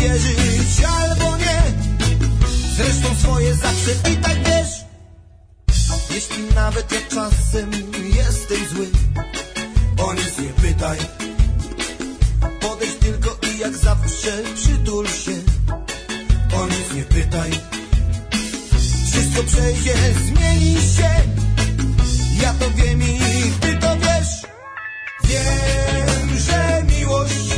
wierzyć albo nie. Zresztą swoje zawsze i tak wiesz. Jeśli nawet ja czasem jestem zły O nic nie pytaj. Podejdź tylko i jak zawsze przytul się. O nic nie pytaj. Wszystko przejdzie, zmieni się. Ja to wiem i ty to wiesz. Wiem, że miłość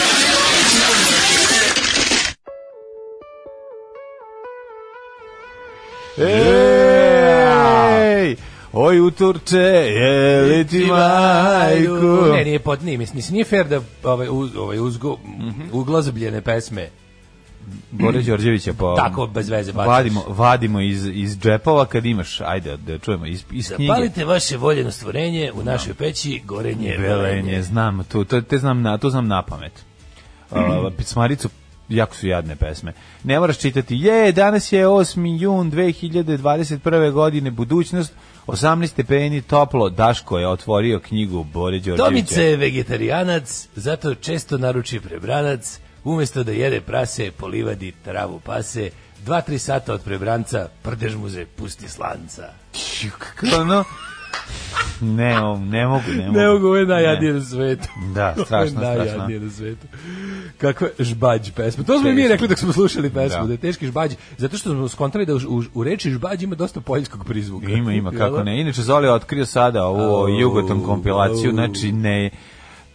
Ej! Oj, utorče, je li ti majku? Ne, nije pod, nije, mislim, nije fair da ovaj, uz, ovaj uzgo, uglazobljene pesme Bore Đorđevića po... Tako, bez veze bacaš. Vadimo, vadimo iz, iz džepova kad imaš, ajde da čujemo, iz, iz knjige. Zapalite vaše voljeno stvorenje u našoj peći, gorenje, Velenje, znam, to, to, te znam na, to znam na pamet. Uh, Picmaricu jako su jadne pesme. Ne moraš čitati, je, danas je 8. jun 2021. godine, budućnost, 18 stepeni, toplo, Daško je otvorio knjigu Bore Đorđevića. Tomice je vegetarijanac, zato često naruči prebranac, Umesto da jede prase, polivadi travu pase, dva, tri sata od prebranca, prdež muze, pusti slanca. ono, ne, ne mogu, ne mogu. Ne mogu, ovo je najjadnije na svetu. Da, strašno, Ovo je strašno. najjadnije na svetu. Kakva žbađ pesma. To smo i mi rekli dok smo slušali pesmu, Da. da, je teški žbađ, zato što smo skontali da u, u, u reči žbađ ima dosta poljskog prizvuka. Ima, ima, kako da? ne. Inače, Zoli je otkrio sada ovu Jugoton kompilaciju, znači ne...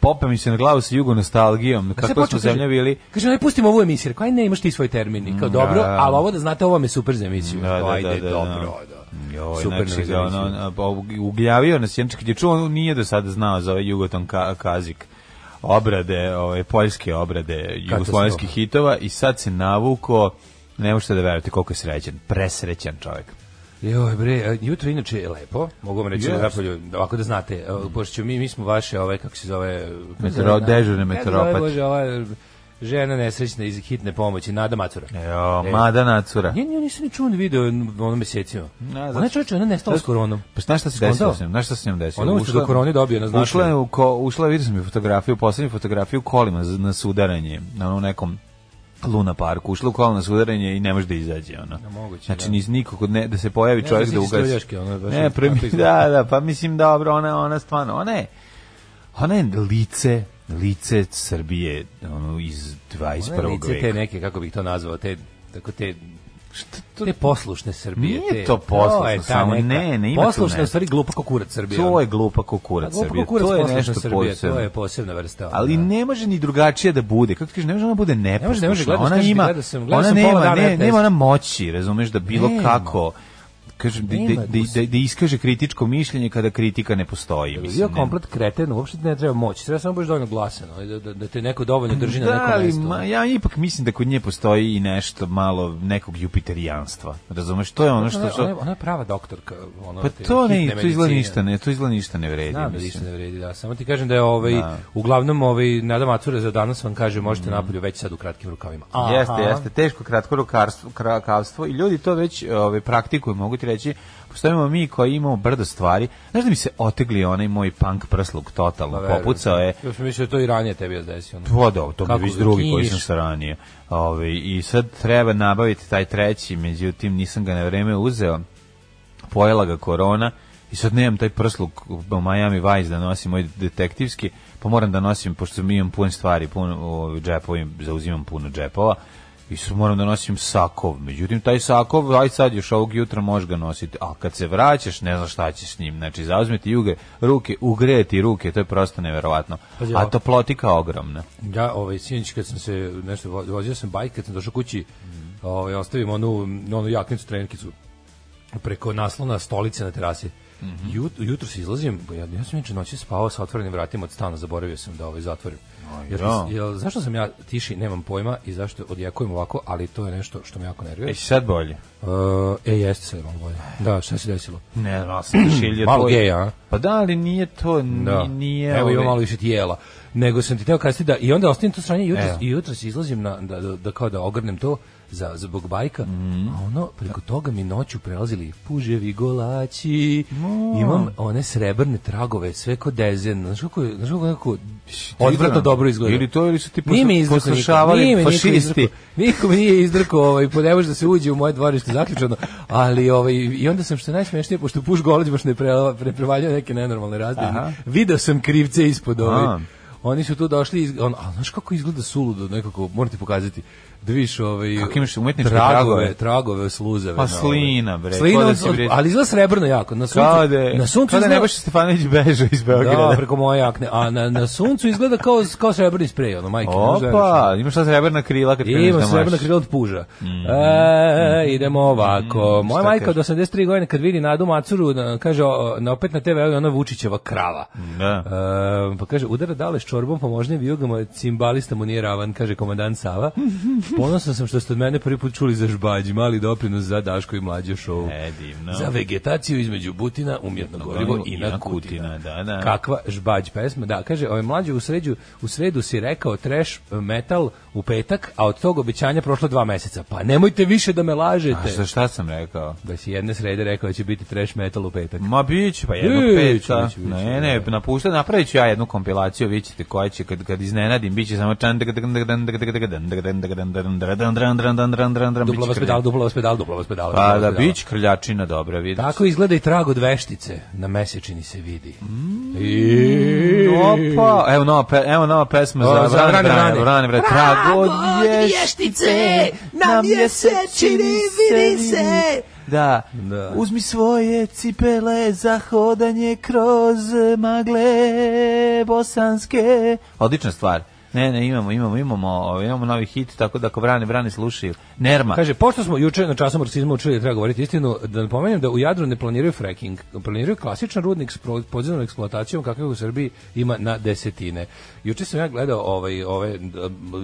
Popa mi se na glavu sa jugo nostalgijom, kako smo zemlja bili. Kaže, aj pustimo ovu emisiju. Rekao, aj ne, imaš ti svoj termin. I Kao, dobro, Da. ali ovo da znate, ovo vam je super za emisiju. Da, da, da, da, dobro, da. da. Joj, Super znači, za ono, emisiju. a, a, ugljavio nas jedan kad je čuo, on nije do sada znao za ovaj Jugoton ka, kazik obrade, ove poljske obrade jugoslovenskih hitova i sad se navuko, ne možete da verujete koliko je srećan, presrećan čovjek. Joj, bre, jutro inače je lepo. Mogu vam reći na zapolju, ovako da znate, e, pošto mi, mi smo vaše, ove, kako se zove... kako se zove, dežurne se meteoropati. zove, Bože, ova žena nesrećna iz hitne pomoći, Nada Macura. Jo, E. mada nacura. Ja, ja nisam ni čuo ni video ono mesecima. Ne, Ona je čovječe, ona nestala s koronom. Pa znaš šta se desilo s njom? Šta se njom desilo? Ona da koroni dobije na značaju. Ušla je u, ko, ušla vidio sam je fotografiju, poslednju fotografiju kolima na sudaranje, na onom nekom Luna parku, ušla u kola na sudaranje i ne može da izađe ona. Ja, moguće, znači da. niz nikako ne da se pojavi Ne, čovjek da da si ugasi. je baš Ne, premi, da, da, pa mislim dobro, ona ona stvarno, ona je ona je lice lice Srbije ono iz 21. Ona je lice te veka. neke, kako bih to nazvao, te, tako te te poslušne Srbije. Nije te, to poslušno, to je samo neka- ne, ne, ima Poslušna je u stvari glupa kao kurac Srbije. To je glupa kukurac Srbije. kao kurac To je nešto Srbije, posebno. To je posebna vrsta. Ali da. ne može ni drugačije da bude. Kako ti kažeš, ne može ona bude neposlušna. može, ne može, gledao sam, ona ima, gledao sam- ona nema, ne, nema ona moći, razumeš, da bilo Nema. kako kažem, da, da, da, iskaže kritičko mišljenje kada kritika ne postoji. Bio Mislim, ne. komplet kreten, uopšte ne treba moć, treba samo baš dovoljno glasan, da, da, da te neko dovoljno drži na Da, nekom mestu. ma, ja ipak mislim da kod nje postoji i nešto malo nekog jupiterijanstva. Razumeš, to je ono što... ona, što ona, je- ona je prava doktorka. Ono, pa to ne, to izgleda ništa, ne, to izgleda ništa ne vredi. Znam da ništa ne vredi, da. Samo ti kažem da je ovaj, Da. uglavnom ovaj, Nada Macura za danas vam kaže možete napolju već sad u kratkim rukavima. Aha. Jeste, jeste, teško kratko krakavstvo i ljudi to već ove, praktikuju, mogu ti reći, postojimo mi koji imamo brdo stvari. Znaš da mi se otegli onaj moj punk prsluk totalno, Pa verujem. popucao je. Sam mislio da to i ranije tebi desio. ono. To da, to mi je drugi koji sam sa ranije. Ove, I sad treba nabaviti taj treći, međutim nisam ga na vreme uzeo. Pojela ga korona i sad nemam taj prsluk u Miami Vice da nosim moj detektivski, pa moram da nosim, pošto imam pun stvari, pun u džepovim, zauzimam puno džepova, i sad moram da nosim sakov. Međutim, taj sakov, aj sad još ovog jutra možeš ga nositi, a kad se vraćaš, ne znaš šta ćeš s njim. Znači, zauzmeti juge, ruke, ugreti ruke, to je prosto neverovatno. A toplotika ogromna. Ja, ovaj, sinoć kad sam se, nešto, vo- vozio sam bajk, kad sam došao kući, ovaj, ostavim onu, onu jaknicu, trenerkicu preko naslona stolice na terasi. Jut, jutro se izlazim, ja, ja sam inače noći spavao sa otvorenim vratima od stana, zaboravio sam da ovaj zatvorim. Jer, ja. jer, zašto sam ja tiši, nemam pojma i zašto odjekujem ovako, ali to je nešto što me jako nervira. E, sad bolje. Uh, e, jeste sad malo bolje. Da, šta se desilo? Ne, znam, sam te šiljio Malo gej, a? Pa da, ali nije to, Da. nije... Evo ima ovaj- malo više tijela. Nego sam ti teo kazati da i onda ostavim to stranje jutro i jutro se izlazim na da, da, da kao da ogrnem to za zbog bajka. Mhm. A ono preko toga mi noću prelazili puževi golači. Imam one srebrne tragove, sve kod dezen. Znaš kako je, znaš kako je nekako odvratno dobro izgleda. Ili to, ili su ti poslušavali fašisti. Niko mi nije izdrkao, ovaj, po ne može da se uđe u moje dvorište zaključano, ali ovaj, i onda sam što je najsmešnije, pošto puš golač baš ne, pre, prevaljao neke nenormalne razdaje, Aha. video sam krivce ispod ovaj. Oni su tu došli, iz, on, a znaš kako izgleda suludo, nekako, moram ti pokazati, da vidiš ovaj, Kako imaš umetničke tragove, tragove? sluzave. Pa na ovaj. slina, bre, Slina, da od- od- ali izgleda srebrno jako, na suncu, Kao da na suncu kao da izgleda- Nebojša Stefanović beže iz Beograda. da, preko moje jakne, a na, na suncu izgleda kao, kao srebrni sprej, ono, majke. ne da Opa, imaš šta srebrna krila kad kreneš Ima da srebrna mašeš. krila od puža. E, idemo ovako. Moja Mm. šta majka od kažeš? 83 godine kad vidi Nadu Macuru, da, kaže, o, na opet na TV je ona Vučićeva krava. Da. E, pa kaže, udara dale s čorbom, možda i vijugama, cimbalista mu nije ravan, kaže komandant Sava. Ponosan sam što ste od mene prvi put čuli za žbađi, mali doprinos za Daško i mlađe show. E, divno. Za vegetaciju između Butina, umjetno gorivo i na Kutina. da, da. Kakva žbađ pesma. Da, kaže, ovaj mlađe u sređu, u sredu si rekao trash metal u petak, a od tog obećanja prošlo dva meseca. Pa nemojte više da me lažete. A za šta sam rekao? Da si jedne srede rekao da će biti trash metal u petak. Ma biće, pa jednog Biće, peta. Ne, ne, da. napušta, napravit ću ja jednu kompilaciju, vi ćete koja će, kad, kad iznenadim, bit će samo čan, Dupla vas pedal, dupla vas pedal, dupla vas pedal. Pa da, bić krljačina dobra, vidiš. Tako izgleda i trag od veštice. Na mesečini se vidi. I... Opa, evo nova, evo nova pesma za za vrane, vrane, vrane, vrane. Vrane, vrane, trag od vještice, na mjesečini vidi se. Da. Da. uzmi svoje cipele za hodanje kroz magle bosanske. Odlična stvar. Ne, ne, imamo, imamo, imamo, ovaj, imamo novi hit, tako da ako vrane, vrane slušaju. Nerma. Kaže, pošto smo juče na časom marksizmu učili da treba govoriti istinu, da napomenem da u Jadru ne planiraju fracking, planiraju klasičan rudnik s podzemnom eksploatacijom kakav u Srbiji ima na desetine. Juče sam ja gledao ovaj, ove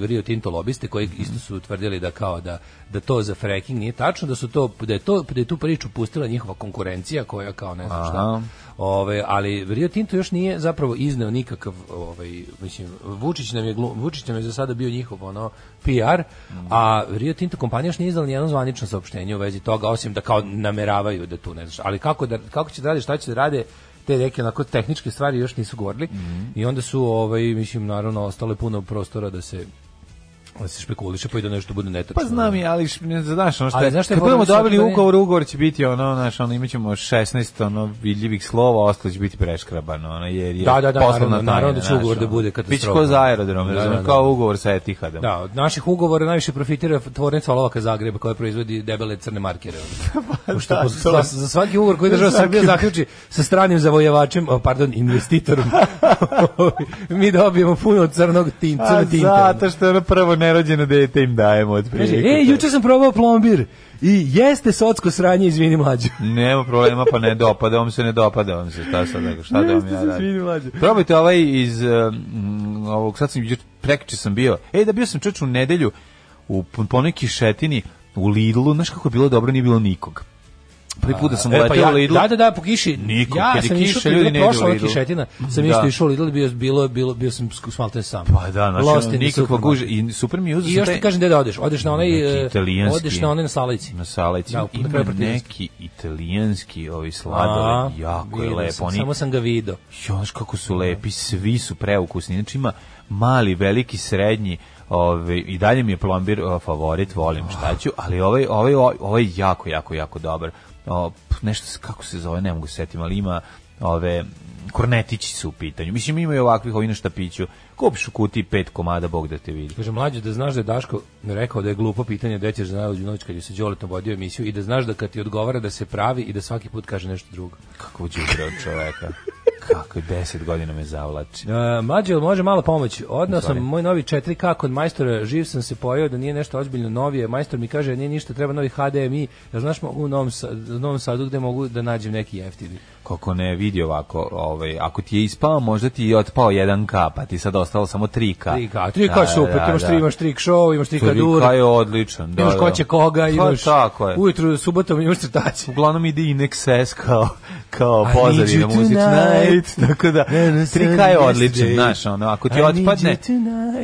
Rio Tinto lobiste koji isto su tvrdili da kao da, da to za fracking nije tačno, da su to, da je, to, da je tu priču pustila njihova konkurencija koja kao ne znam šta. Ove, ali Rio Tinto još nije zapravo izneo nikakav ovaj mislim Vučić nam je Vučić nam je za sada bio njihov ono PR, a Rio Tinto kompanija još nije izdala ni jedno zvanično saopštenje u vezi toga osim da kao nameravaju da tu ne znaš. Ali kako da kako će da rade, šta će da rade te neke onako tehničke stvari još nisu govorili i onda su ovaj mislim naravno ostalo je puno prostora da se da se špekuliše pa i da nešto bude netačno. Pa znam i, ali znaš, ono što Ali je, znaš šta je kad budemo dobili da ne- ugovor, ugovor će biti ono, znaš, ono, imat ćemo 16 ono, vidljivih slova, ostalo će biti preškrabano, ono, jer je Da, da, da, naravno, naravno da će tajna, ugovor da bude Biće katastrofa. ko za aerodrom, Da, da, da. kao ugovor sa Etihadom. Da, od naših ugovora najviše profitira tvornica olovaka Zagreba koja proizvodi debele crne markere. Pošto da, pos- to- za, za svaki ugovor koji država Srbija zaključi sa stranim zavojevačem, o, pardon, investitorom, mi dobijemo puno crnog tin, A crne tinte. zato što ono prvo nerođeno dete im dajemo od Kaže, ej, juče sam probao plombir i jeste socko sranje, izvini mlađu. Nema problema, pa ne dopada vam se, ne dopada vam se, šta sad, šta da vam ja radim. Probajte ovaj iz um, ovog, sad sam, prekriče sam bio, ej, da bio sam čoč u nedelju u ponoj kišetini, u Lidlu, znaš kako je bilo dobro, nije bilo nikog. Prvi put da sam E, pa ja, u Lidlu. da, da, da, po kiši. Niko, ja kad je sam kiša, išao, ljudi ne idu u Lidl. kišetina, sam Da. isto išao u Lidl, bio, bilo, bilo, bio sam smalten sam. Pa da, znači, Lost nikakva guža. I super mi je uzeo I još ti kažem gde da odeš. Odeš na onaj e, odeš na onaj na Salajci. na Salajci. Da, Ima neki italijanski ovi sladoled, jako je lepo. Samo sam ga video. Još kako su lepi, svi su preukusni. Znači ima mali, veliki, srednji, ovaj i dalje mi je plombir o, favorit, volim šta ću, ali ovaj ovaj ovaj je jako jako jako dobar. O, nešto kako se zove, ne mogu se setim, ali ima ove kornetići su u pitanju. Mislim ima i ovakvih ovih na štapiću. Kupiš u kutiji pet komada, Bog da te vidi. Kaže mlađe da znaš da je Daško rekao da je glupo pitanje gde ćeš najluđu noć kad je se Đoletom vodio emisiju i da znaš da kad ti odgovara da se pravi i da svaki put kaže nešto drugo. Kako đubre od čoveka. Kako je 10 godina me zavlači. Uh, mlađe, jel može malo pomoć? Odnao sam moj novi 4K kod majstora, živ sam se pojao da nije nešto ozbiljno novije. Majstor mi kaže, nije ništa, treba novi HDMI. Jel znaš u Novom, u Novom Sadu gde mogu da nađem neki jeftini? Kako ne vidi ovako, ovaj, ako ti je ispao, možda ti je otpao 1K, pa ti sad ostalo samo 3K. 3K, 3K je super, ti imaš, tri, imaš trik show, imaš trika dur, 3K je odličan, da, imaš da. ko će koga, Pa imaš tako je. ujutru, subotom imaš crtaće. Uglavnom ide i Nexus kao, kao pozadina muzična. Tako da, Na, na, 3K je odličan, znaš, ono, ako ti I otpadne,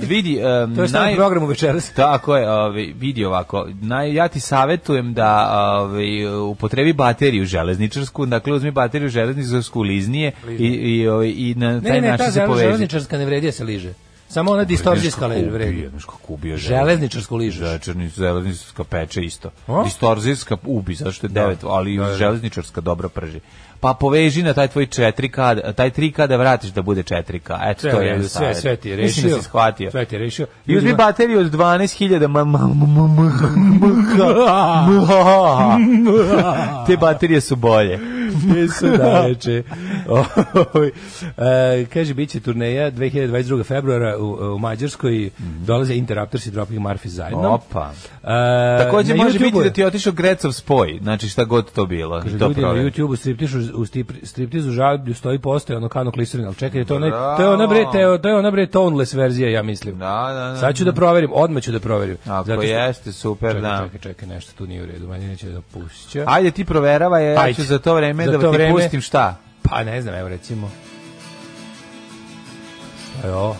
vidi, um, To je stavno programu večeras. Tako je, ovaj vidi ovako. Naj, ja ti savetujem da ovaj upotrebi bateriju železničarsku, dakle uzmi bateriju železničarsku liznije i i ovaj, i na Ne, taj ne, ne, način ta se poveži. železničarska ne vredi da se liže. Samo ona distorzijska vredi. Znaš kako ubije Železničarsku ližeš. Železničarska železničarska peče isto. Distorzijska ubi, zašto je devet, ali Da, da. železničarska dobro prži. Pa poveži na taj tvoj 4K, taj 3K da vratiš da bude 4K. Eto, Sve, to je sve, savjet. sve ti je Mislim rešio. da si shvatio. Sve ti je rešio. I uzmi bateriju od 12.000 ma, ma, ma, ma, ma, ma, Te baterije su bolje. Jesu daječe. Ovaj, e, kaže, bit će turneja 2022. februara u, u Mađarskoj. Dolaze Interrupters i Dropping Murphys zajedno. Opa. E, Takođe može biti da ti je otišao Grecov spoj, znači šta god to bilo. Kaže, ljudi na. YouTubeu striptižu, u strip- striptizu žalblju stoji postoje ono kano klisterin, ali čekaj, to, je onaj, to je ona bre, to je, to je ona bre toneless verzija, ja mislim. Da, da, da. Sad ću da proverim, odmah ću da proverim. Ako Zato što- jeste, super, čekaj, da. Čekaj, čekaj, nešto tu nije u redu, meni neće da pušća. Ajde ti proverava, ja Ajde. ću za to vreme Za da to ti vreme- pustim šta. Pa ne znam, evo recimo. Šta je ovo?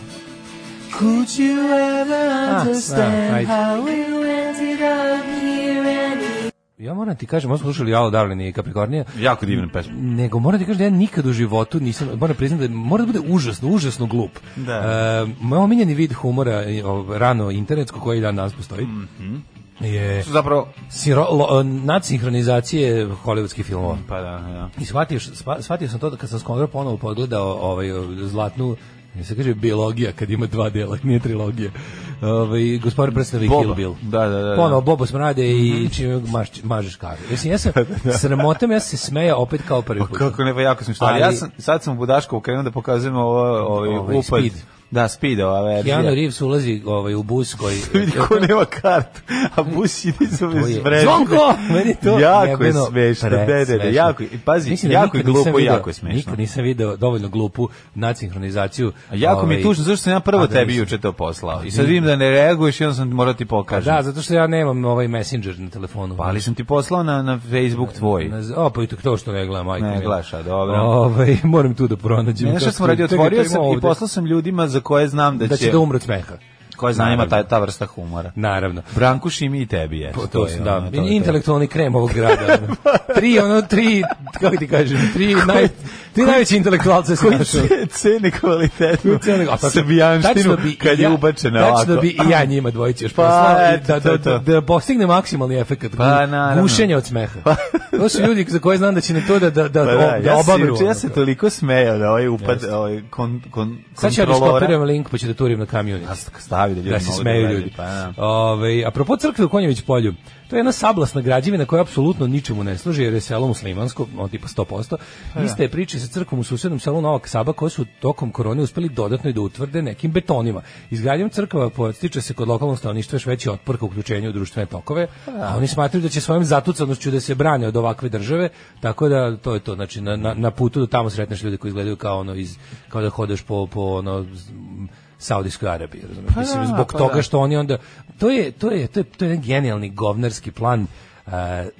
Could you ever Ah, understand da, ajde. how we ended up here and Ja moram ti kažem, smo slušali Alo Darlin i Capricornija, Jako divna pesma. nego moram ti kažem da ja nikad u životu nisam, moram priznati da mora da bude užasno, užasno glup. Da. E, moj omiljeni vid humora, o, rano internetsko, koji dan danas postoji, Mhm. je Zapravo, siro, lo, nadsinhronizacije hollywoodskih filmova. pa da, da. I shvatio, shvatio sam to da kad sam skoro ponovo pogledao ovaj, zlatnu se kaže biologija kad ima dva dela, nije trilogija. Ovaj gospodar prstena i Boba. Kill Bill. Da, da, da, da. Ponovo Bobo smrade i čim maš, mažeš karu. Mislim, ja sam sramotom, ja se smeja opet kao prvi Pa put. kako ne, pa jako sam šta. Ali, ja sam, sad sam u Budaškovu krenuo da pokazujem ovo, ovaj, Ovaj, upad. Speed. Da, speed ova verzija. Keanu Reeves ulazi ovaj, u bus koji... Vidi ko nema kartu, a bus ide za bezvreme. Zvonko! Meni to Jako je smešno, ne, ne, presmešno. jako pazi, Mislim da jako je glupo i video- jako je smešno. Nikad nisam video dovoljno glupu nadsinhronizaciju. A jako mi je ovaj, tužno, zašto sam ja prvo tebi juče to poslao. I sad vidim da ne reaguješ i onda sam morao ti pokažem. Da, zato što ja nemam ovaj Messenger na telefonu. Pa ali sam ti poslao na, na Facebook tvoj. Na- O, pa i to, to što ne gledam, majko. Ne gledaš, dobro. Ovaj, moram tu da pronađem. Ne, kako- smo radio, otvorio sam i poslao sam ljudima za koje znam da, da će da umre od smeha. Koje znam ima Naravno. ta, ta vrsta humora. Naravno. Branku Šimi i tebi je. Po, to, je da, ono, to je to. intelektualni krem ovog grada. tri, ono, tri, kako ti kažem, tri, naj, tri najveći intelektualce se Koji cene tačno- srbijanštinu tačno kad je ubačena tačno ovako. bi i ja njima dvojici još Pa, da, da, da, da postigne maksimalni efekt Pa, gušenja od smeha. To su ljudi za koje znam da će na to da, da, da, Pa da, da, ja, se, toliko smejao da ovaj upad, ovaj kon, kon, Sad ću ja da kontrolora- iskopiram link pa ću da turim na community. Ja stavi da ljudi da se mogu smeju ljudi. Pa, da. Ove, apropo crkve u Konjević polju, to je jedna sablasna građevina koja apsolutno ničemu ne služi, jer je selo muslimansko, on tipa 100%. Iste je priče sa crkvom u susednom selu Novak Saba koje su tokom korone uspeli dodatno i da utvrde nekim betonima. Izgradnjom crkava podstiče se kod lokalnog stanovništva još veći otpor ka uključenju u društvene tokove, a oni smatraju da će svojom zatucanošću da se brane od ovakve države, tako da to je to, znači na, na, na putu do tamo sretneš ljude koji izgledaju kao ono iz kao da hodeš po po ono Saudijskoj Arabiji, razumeš? Mislim, da, zbog pa toga da. što oni onda to je to je to je to je jedan genijalni govnarski plan uh,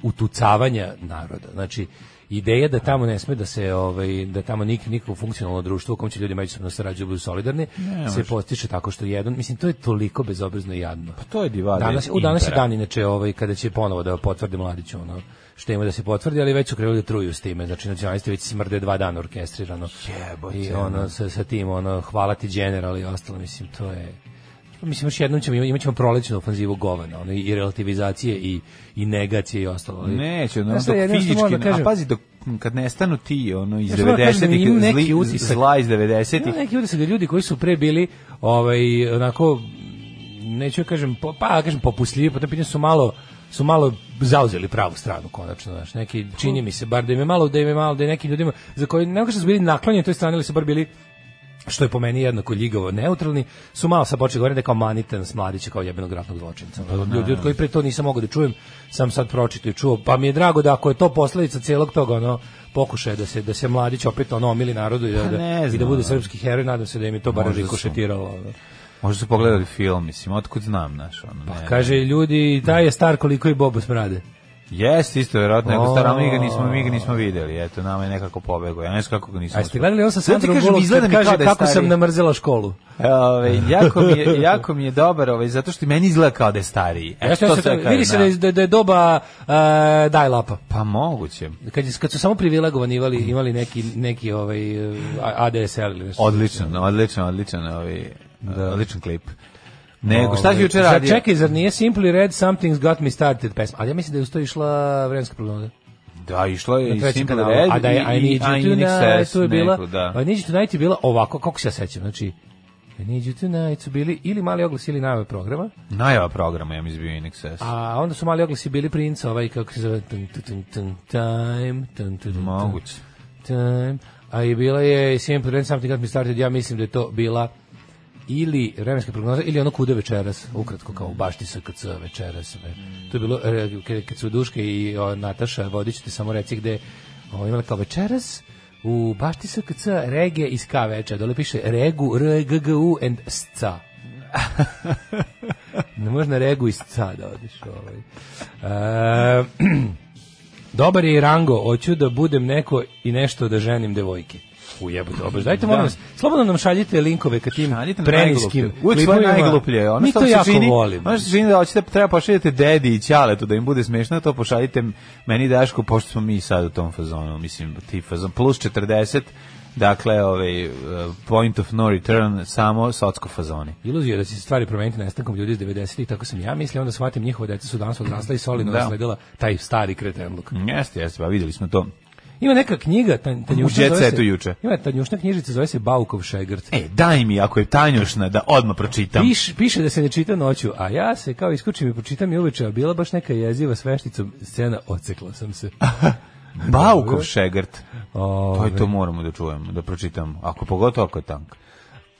utucavanja naroda. Znači ideja da tamo ne sme da se ovaj da tamo nik nikako funkcionalno društvo u kom će ljudi međusobno sarađuju budu solidarni se postiče tako što jedan mislim to je toliko bezobrazno i jadno. Pa to je divada Danas u danas je dan inače ovaj kada će ponovo da potvrdi Mladić ono što ima da se potvrdi, ali već su krenuli da truju s time. Znači nacionalisti već smrde dva dana orkestrirano. Jebote, I ono sa, sa tim ono hvala ti general i ostalo mislim to je Mislim, još jednom ćemo, imat ćemo prolećnu ofanzivu govana, ono, i relativizacije i, i negacije i ostalo. ali- Neće, ono, dok fizički, da kažem- a pazi, dok, kad nestanu ti, ono, iz Ja što moram da kažem da 90-ih, imam neki zli, utisak- zla iz 90-ih, Ima neki utisak da ljudi koji su pre bili ovaj onako neću da kažem pa kažem popustljivi, po tom pitanju su malo su malo zauzeli pravu stranu konačno, znači neki čini mi se bar da im je malo da im je malo da je nekim ljudima za koje ne kažem da su bili naklonjeni toj strani, ali su bar bili što je po meni jednako ljigavo neutralni, su malo sad počeli govoriti da kao manitan s mladića kao jebenog ratnog zločinca. Ljudi od koji pre to nisam mogao da čujem, sam sad pročitao i čuo, pa mi je drago da ako je to posledica celog toga, ono, pokušaja da se da se mladić opet ono omili narodu i da, Pa da, i da bude srpski heroj, nadam se da im je to bar rikošetiralo. Možda su pogledali film, mislim, otkud znam, znaš, ono, ne, Kaže ljudi, taj je star koliko i Bobo smrade. Jeste isto vjerojatno, nego O. stara mi ga nismo mi ga nismo videli. Eto nama je nekako pobegao. Ja ne znam kako ga nismo. A jeste gledali ovo sa Sandrom Bullock izgleda kaže da kako sam namrzela školu? Ove, jako mi je jako mi je dobar, ovaj zato što meni izgleda kao da je stariji. E, Jeste, jeste, vidi se da je, da je- da je doba uh, dial-upa. Pa moguće. Kad, kad su samo privilegovani imali, imali neki, neki ovaj, ADSL ili nešto. Odličan, odličan, odličan, ovaj, odličan klip. Nego, šta si juče Zar- radio? Čekaj, zar nije Simply Red Something's Got Me Started pesma? Ali ja mislim da je uz to išla vremenska prognoza. Da, išlo je i Simple. Red A da je I i- Need i You Inexcess Tonight, je bila, da. I Need You Tonight je bila ovako, kako se ja sećam, znači, I Need You Tonight su bili ili mali oglas ili najava programa, Najava programa, ja mi izbio In Excess. a onda su mali oglasi bili Prince, ovaj kako se zove, tun, tun, tun, time, tun, tun, tun, Moguće. time, a i bila je Simple Red Something Got Me Started, ja mislim da je to bila ili vremenska prognoza ili ono kude večeras, ukratko kao u bašti SKC večeras. ve. To je bilo e, kad- su Duške i o, Nataša vodit ti samo reci gde o, imala kao večeras u bašti SKC rege iz K večer. Dole piše regu, r, g, g, u and sca. ne možeš na regu iz ca da odiš. Ovaj. E, dobar je i Rango, hoću da budem neko i nešto da ženim devojke. Ujebo, dobro. Dajte, molim vas, slobodno nam šaljite linkove ka tim preniskim. Uvijek svoje najgluplje. Ono Mi to se jako čini, volimo. Ono što čini da hoćete, treba pošaljete dedi i ćaletu da im bude smešno, to pošaljite meni i Dašku, pošto smo mi sad u tom fazonu, mislim, ti fazon, plus 40, dakle, ovaj, uh, point of no return, samo socko fazoni. Iluzija da će se stvari promeniti nestankom ljudi iz 90-ih, tako sam ja mislio, onda shvatim njihove deca su danas odrasla i solidno Da. taj stari kretenluk. Jeste, jeste, pa videli smo to. Ima neka knjiga, ta, tanjušna, U zove se- juče. Ima tanjušna knjižica, zove se Baukov šegrt. E, daj mi, ako je tanjušna, da odmah pročitam. Piš, piše da se ne čita noću, a ja se kao iskučim i pročitam i uveče, a bila baš neka jeziva s vešticom scena, ocekla sam se. Baukov šegrt. Ove. To je to moramo da čujemo, da pročitamo. Ako pogotovo ako je tank.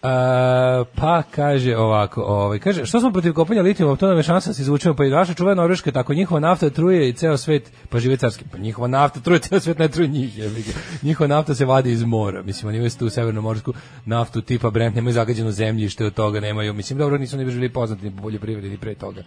A, pa kaže ovako, ovaj kaže što smo protiv kopanja litijuma, to nam je šansa da se izvučemo pa i naša čuvena Norveška, tako njihova nafta truje i ceo svet, pa žive carski, pa njihova nafta truje ceo svet, ne truje njih, ga. Njihova nafta se vadi iz mora. Mislim oni imaju tu severnomorsku naftu tipa Brent, nemaju zagađeno zemljište od toga, nemaju, mislim dobro nisu ni bili poznati ni po poljoprivredi ni pre toga.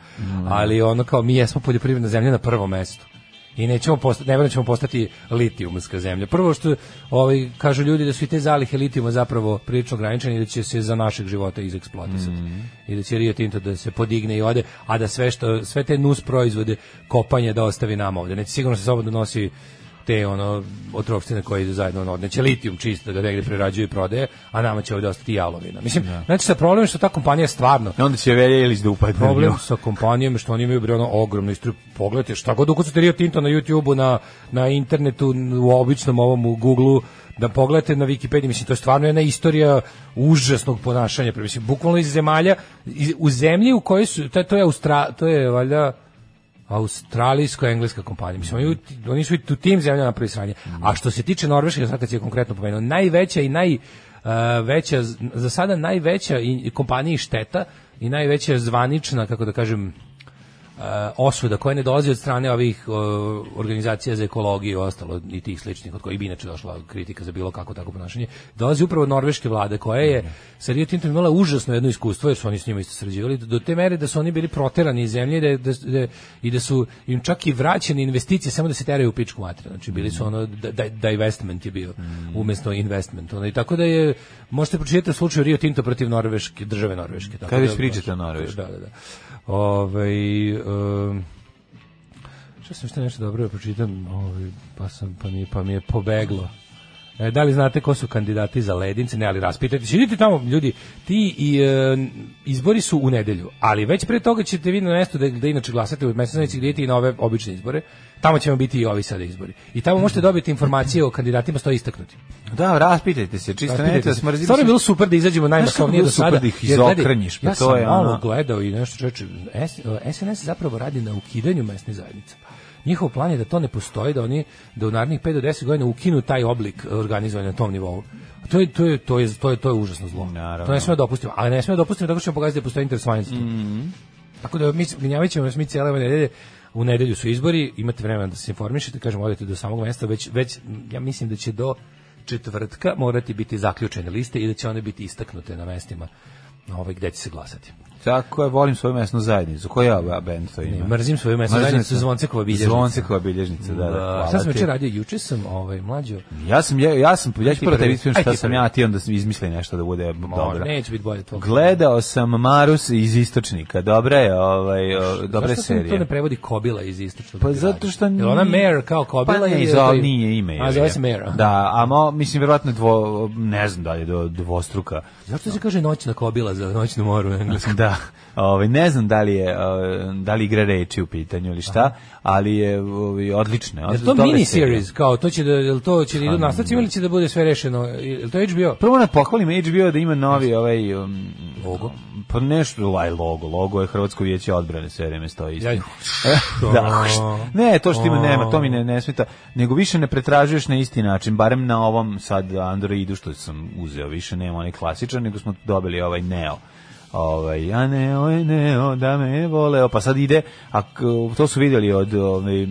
Ali ono kao mi jesmo poljoprivredna zemlja na prvom mestu i nećemo postati, ne da ćemo postati litijumska zemlja. Prvo što ovaj kažu ljudi da su i te zalihe litijuma zapravo prilično ograničene i da će se za našeg života izeksploatisati. I da će Rio Tinto da se podigne i ode, a da sve što sve te nus proizvode kopanje da ostavi nama ovde. Neće sigurno se sobom donosi te ono otrovštine koje idu zajedno ono, neće litijum čisto da negde prerađuje i prodaje, a nama će ovde ostati jalovina. Mislim, znači sa problem je što ta kompanija stvarno I onda će Velja Ilić da upadne problem sa kompanijom što oni imaju bre ono ogromno istriju. Pogledajte šta god ukucate Rio Tinto na YouTubeu, na, na internetu, u običnom ovom u Googleu, da pogledate na Wikipediji, mislim, to je stvarno jedna istorija užasnog ponašanja, mislim, bukvalno iz zemalja, iz, u zemlji u kojoj su, to, je- to je Austra, to je valjda australijsko-engleska kompanija. Mislim, oni, oni su i u tim zemljama napravili sranje. A što se tiče Norveške, sad kad si je konkretno pomenuo, najveća i naj, uh, veća, za sada najveća i kompanija i šteta i najveća zvanična, kako da kažem, osuda koja ne dolazi od strane ovih uh, organizacija za ekologiju i ostalo i tih sličnih od kojih bi inače došla kritika za bilo kako tako ponašanje dolazi upravo od norveške vlade koja je sa Rio Tintom imala užasno jedno iskustvo jer su oni s njima isto sarađivali do te mere da su oni bili proterani iz zemlje da, da, da- i da su im čak i vraćene investicije samo da se teraju u pičku materiju znači bili su ono da, da, divestment je bio umesto investment ono, i tako da je možete pročitati u slučaju Rio Tinto protiv Norveške države Norveške tako već da- pričate o Norveškoj. da, da, da. Ovaj um, šta sam što nešto dobro pročitam, ovaj pa sam pa mi pa mi je pobeglo. E, da li znate ko su kandidati za ledince? Ne, ali raspitajte se. Idite tamo, ljudi. Ti i, e, izbori su u nedelju, ali već pre toga ćete vi na mesto da, da inače glasate u mesnoj gde idete i na ove obične izbore. Tamo ćemo biti i ovi sada izbori. I tamo možete dobiti informacije o kandidatima stoji istaknuti. Da, raspitajte se, čisto Raspitajte nemojte da smrzimo. Stvarno je bilo super da izađemo najmasovnije do sada. da ih izokrenjiš, pa ja to sam je malo ono- gledao i nešto čoveče, S- SNS zapravo radi na ukidanju mesnih zajednica. Njihov plan je da to ne postoji, da oni da u narednih 5 do 10 godina ukinu taj oblik organizovanja na tom nivou. To je to je to je to je to je užasno zlo. Naravno. To ne smemo dopustiti, ali ne smemo dopustiti što ćemo pokazati da postoji interesovanje. za to. Tako da mi gnjavaćemo nas mi cijele ove nedelje. U nedelju su izbori, imate vremena da se informišete, kažem, odete do samog mesta, već, već ja mislim da će do četvrtka morati biti zaključene liste i da će one biti istaknute na mestima ovaj, gde će se glasati. Tako je, volim svoju mesnu zajednicu. Koja je band to ima? Ne, mrzim svoju mesnu Mrzim zajednicu, se. Zvonsekova bilježnica. Zvonsekova bilježnica, da, da. hvala Šta sam večer radio? Juče sam ovaj, mlađo. Ja sam, ja, ja sam, ja ću prvo da vidim Aj, šta sam prvi. ja, ti onda izmisli nešto da bude dobro. Neće biti bolje to. Gledao sam Marus iz Istočnika, dobra je, ovaj, o, dobra Zašto se to ne prevodi Kobila iz istočnog Pa zato što Jel ona nije- Mare kao Kobila Pa ne, to- nije ime. A zove se Mare. Da, a mo, mislim, verovatno dvo, ne znam da li je do, dvostruka. Zašto se kaže noćna Kobila za noćnu moru na engleskom? Da, Da, ovaj ne znam da li je ovaj, da li igra reči u pitanju ili šta, ali je ovaj, odlično. Je to mini series kao to će da jel to će da idu nastavci ili će da bude sve rešeno? Jel to HBO? Prvo na pohvalim HBO da ima novi ovaj um, Logo? Pa nešto, aj logo, logo je Hrvatsko vijeće odbrane sve vreme stoji isto. Da. Ne, to što ima nema, to mi ne, ne smeta, nego više ne pretražuješ na isti način, barem na ovom sad Androidu što sam uzeo, više nema onaj klasičan, nego smo dobili ovaj Neo. Ovaj, ja Neo, je Neo, da me voleo, pa sad ide, a to su vidjeli od, ovaj,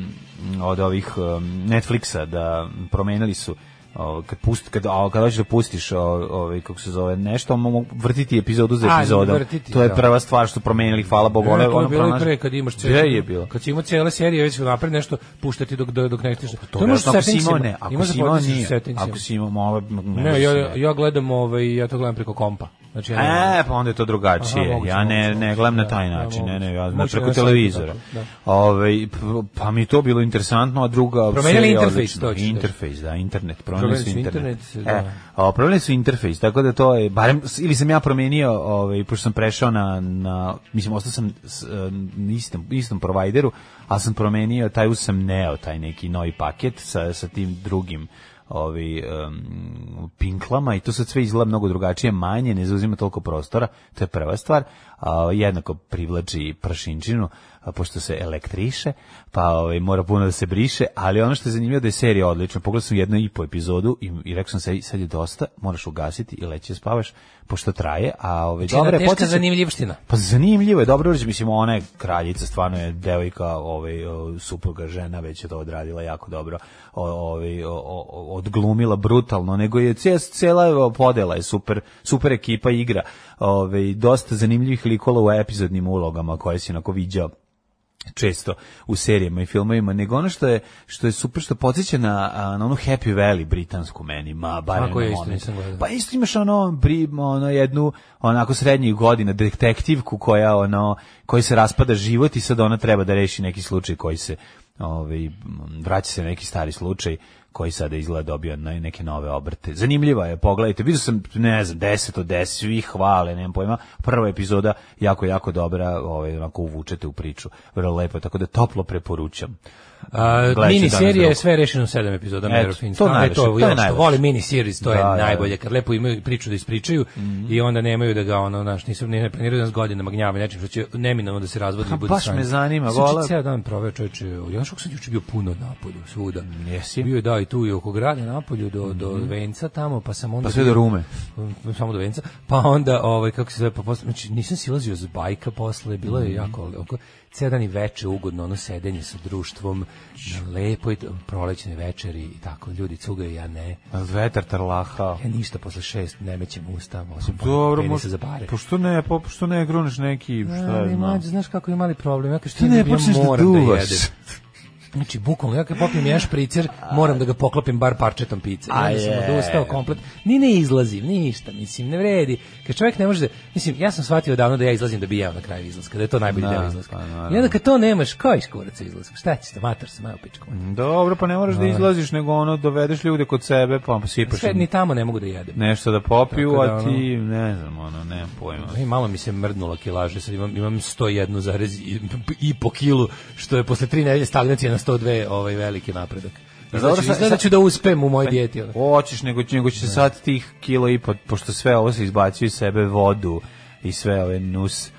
od ovih um, Netflixa, da promenili su o, kad pust kad a, kad hoćeš da pustiš ovaj kako se zove nešto mogu vrtiti epizodu za epizodom vrtiti, to je da. prva stvar što promenili hvala bogu to je ono bilo pronaš- pre kad imaš Gde je bilo Kad si imao cele serije već napred nešto puštati dok dok, dok ne stiže. to možeš ako si settingsima. imao ne ako si da imao nije ako si imao malo Ne, ja, ja gledam ovaj, ja to gledam preko kompa. Znači, ja E, pa onda je to drugačije. Aha, moguće, ja ne, moguće, ne gledam na taj da, način, da, ne, ne, ja moguće. preko na sajtu televizora. da. Ovaj, pa mi to bilo interesantno, a druga Promenili interfejs, to Interfejs, da, internet, promenili Promenili su internet. internet, da. E, a promenili su interfejs, tako da to je, barem, ili sam ja promenio, ovaj, pošto sam prešao na, na mislim, ostao sam s, e, na istom, istom provajderu, ali sam promenio, taj uz sam neo, taj neki novi paket sa, sa tim drugim ovi um, pinklama i to sad sve izgleda mnogo drugačije, manje, ne zauzima toliko prostora, to je prva stvar, a, jednako privlači prašinčinu, a, pošto se elektriše, pa ovaj, mora puno da se briše, ali ono što je zanimljivo da je serija odlična, pogledao sam jednu i po epizodu i, i rekao sam se, sad je dosta, moraš ugasiti i leći da spavaš, pošto traje, a ovaj, Znači, jedna dobro je, teška zanimljivština. pa zanimljivo je, dobro urađeno, mislim, ona je kraljica, stvarno je devojka, ovaj, supruga, žena, već je to odradila jako dobro, ovaj, odglumila brutalno, nego je cijela podela je super, super ekipa igra, ovaj, dosta zanimljivih likova u epizodnim ulogama koje si onako viđao često u serijama i filmovima, nego ono što je što je super što podsjeća na, na onu Happy Valley britansku meni, ma bar Kako na je, isto nisam. Pa isto imaš ono, bri, ono jednu onako srednjih godina detektivku koja ono koji se raspada život i sad ona treba da reši neki slučaj koji se ovaj vraća se na neki stari slučaj koji sada izgleda dobio neke nove obrte. Zanimljiva je, pogledajte, vidio sam, ne znam, 10 od 10, svi hvale, nemam pojma, prva epizoda jako, jako dobra, ovaj, onako uvučete u priču, vrlo lepo, tako da toplo preporučam. Ću mini serija je sve rešeno u sedam epizoda Eto, Kings. to Stalno je najlepše, to je ja što. Volim mini series, to je Da, da, da. najbolje. Kad lepo imaju priču da ispričaju Mhm. i onda nemaju da ga ono, znaš, nisu ne planiraju da nas godinama gnjave nečim što će neminovno da se razvodi Ha, i bude baš me zanima, vola- ceo dan proveo čoveče, ja što sam juče bio puno na napolju, svuda. Jesi? Bio je da i tu i oko grada napolju do do Venca tamo, pa sam onda Pa sve do Rume. samo do Venca, pa onda ovaj kako se zove pa posle znači nisam silazio z bajka posle, bilo Mhm. je jako oko ceo dan i veče ugodno ono sedenje sa društvom, na lepo i prolećne večeri i tako ljudi cugaju ja ne. Vetar tarlaha. Ja ništa posle šest ne mećem usta, osim Dobro, penisa može, za bare. pošto ne, po, pošto ne gruneš neki, šta Ali, je znam. znaš kako imali problem, ja kažem, Ti ne ja počneš da moram duvaš. jedem. Znači, bukvalno, ja kad popijem jedan špricer, moram da ga poklopim bar parčetom pice. A onda sam odustao komplet. Ni ne izlazim, ništa, mislim, ne vredi. Kad čovjek ne može da, mislim, ja sam shvatio davno da ja izlazim da bi jeo na kraju izlaska, da je to najbolji Da, deo izlaska. pa naravno. I onda kad to nemaš, kao iš kuraca izlaska? Šta ćete, mator sam, evo pičku. Dobro, pa ne moraš da izlaziš, nego ono, dovedeš ljude kod sebe, pa sipaš Sve ni tamo ne mogu da jedem. nešto da popiju, da, a ti, ne znam, ono, nemam pojma. I malo mi se mrdnula kilaže, sad imam, imam 101 zarez i, i po kilu, što je posle tri nedelje stagnacije na 102 ovaj veliki napredak. Dobro, Znači, sad- ću da uspem u mojoj dijeti. ono. Hoćeš, nego, nego će se sad tih kilo i po, pošto sve ovo se izbacuje iz sebe, vodu i sve ove nus e,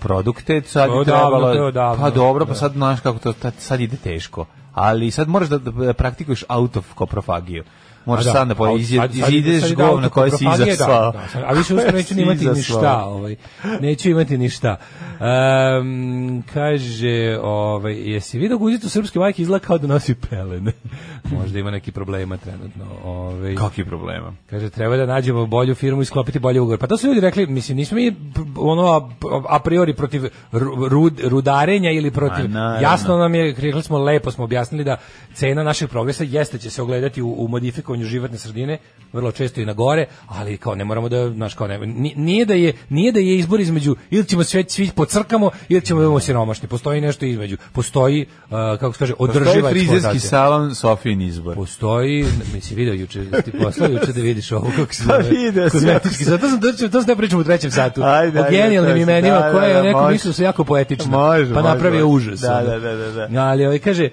produkte, sad je trebalo, pa dobro, pa da. sad znaš kako to, sad ide teško, ali sad moraš da, da praktikuješ autokoprofagiju. Moraš A sad da po, a- izje, sad- sad- izideš ide govna koje si izasvao. Da, da, a više uskoro neću imati ni šta, ovaj. Neću imati ni šta. Um, kaže, ovaj, jesi vidio guzitu srpske majke izgleda kao da nosi pelene? Možda ima neki problema trenutno. Ovaj. Kakvi problema? Kaže, treba da nađemo bolju firmu i sklopiti bolji ugovor. Pa to su ljudi rekli, mislim, nismo mi ono a, a priori protiv ru- rud, rudarenja ili protiv... Ma, naravno. jasno nam je, rekli smo, lepo smo objasnili da cena našeg progresa jeste će se ogledati u, u modifikovanju čuvanju životne sredine, vrlo često i na gore, ali kao ne moramo da, znaš, kao ne, ni- nije da je, nije da je izbor između, ili ćemo sve, svi pocrkamo, ili ćemo da budemo siromašni, postoji nešto između, postoji, uh, kako se kaže, održiva Postoji frizerski salon Sofijin izbor. Postoji, mi si video juče, ti poslao juče da vidiš ovo kako se Pa zove. kozmetički. Zato sam to, to sam da pričam u trećem satu. Ajde, o genijalnim imenima da, da, koje da, je neko mislio su jako poetična. Može, pa može, napravio može. užas. Da, da, da, da, da. Ali ovaj kaže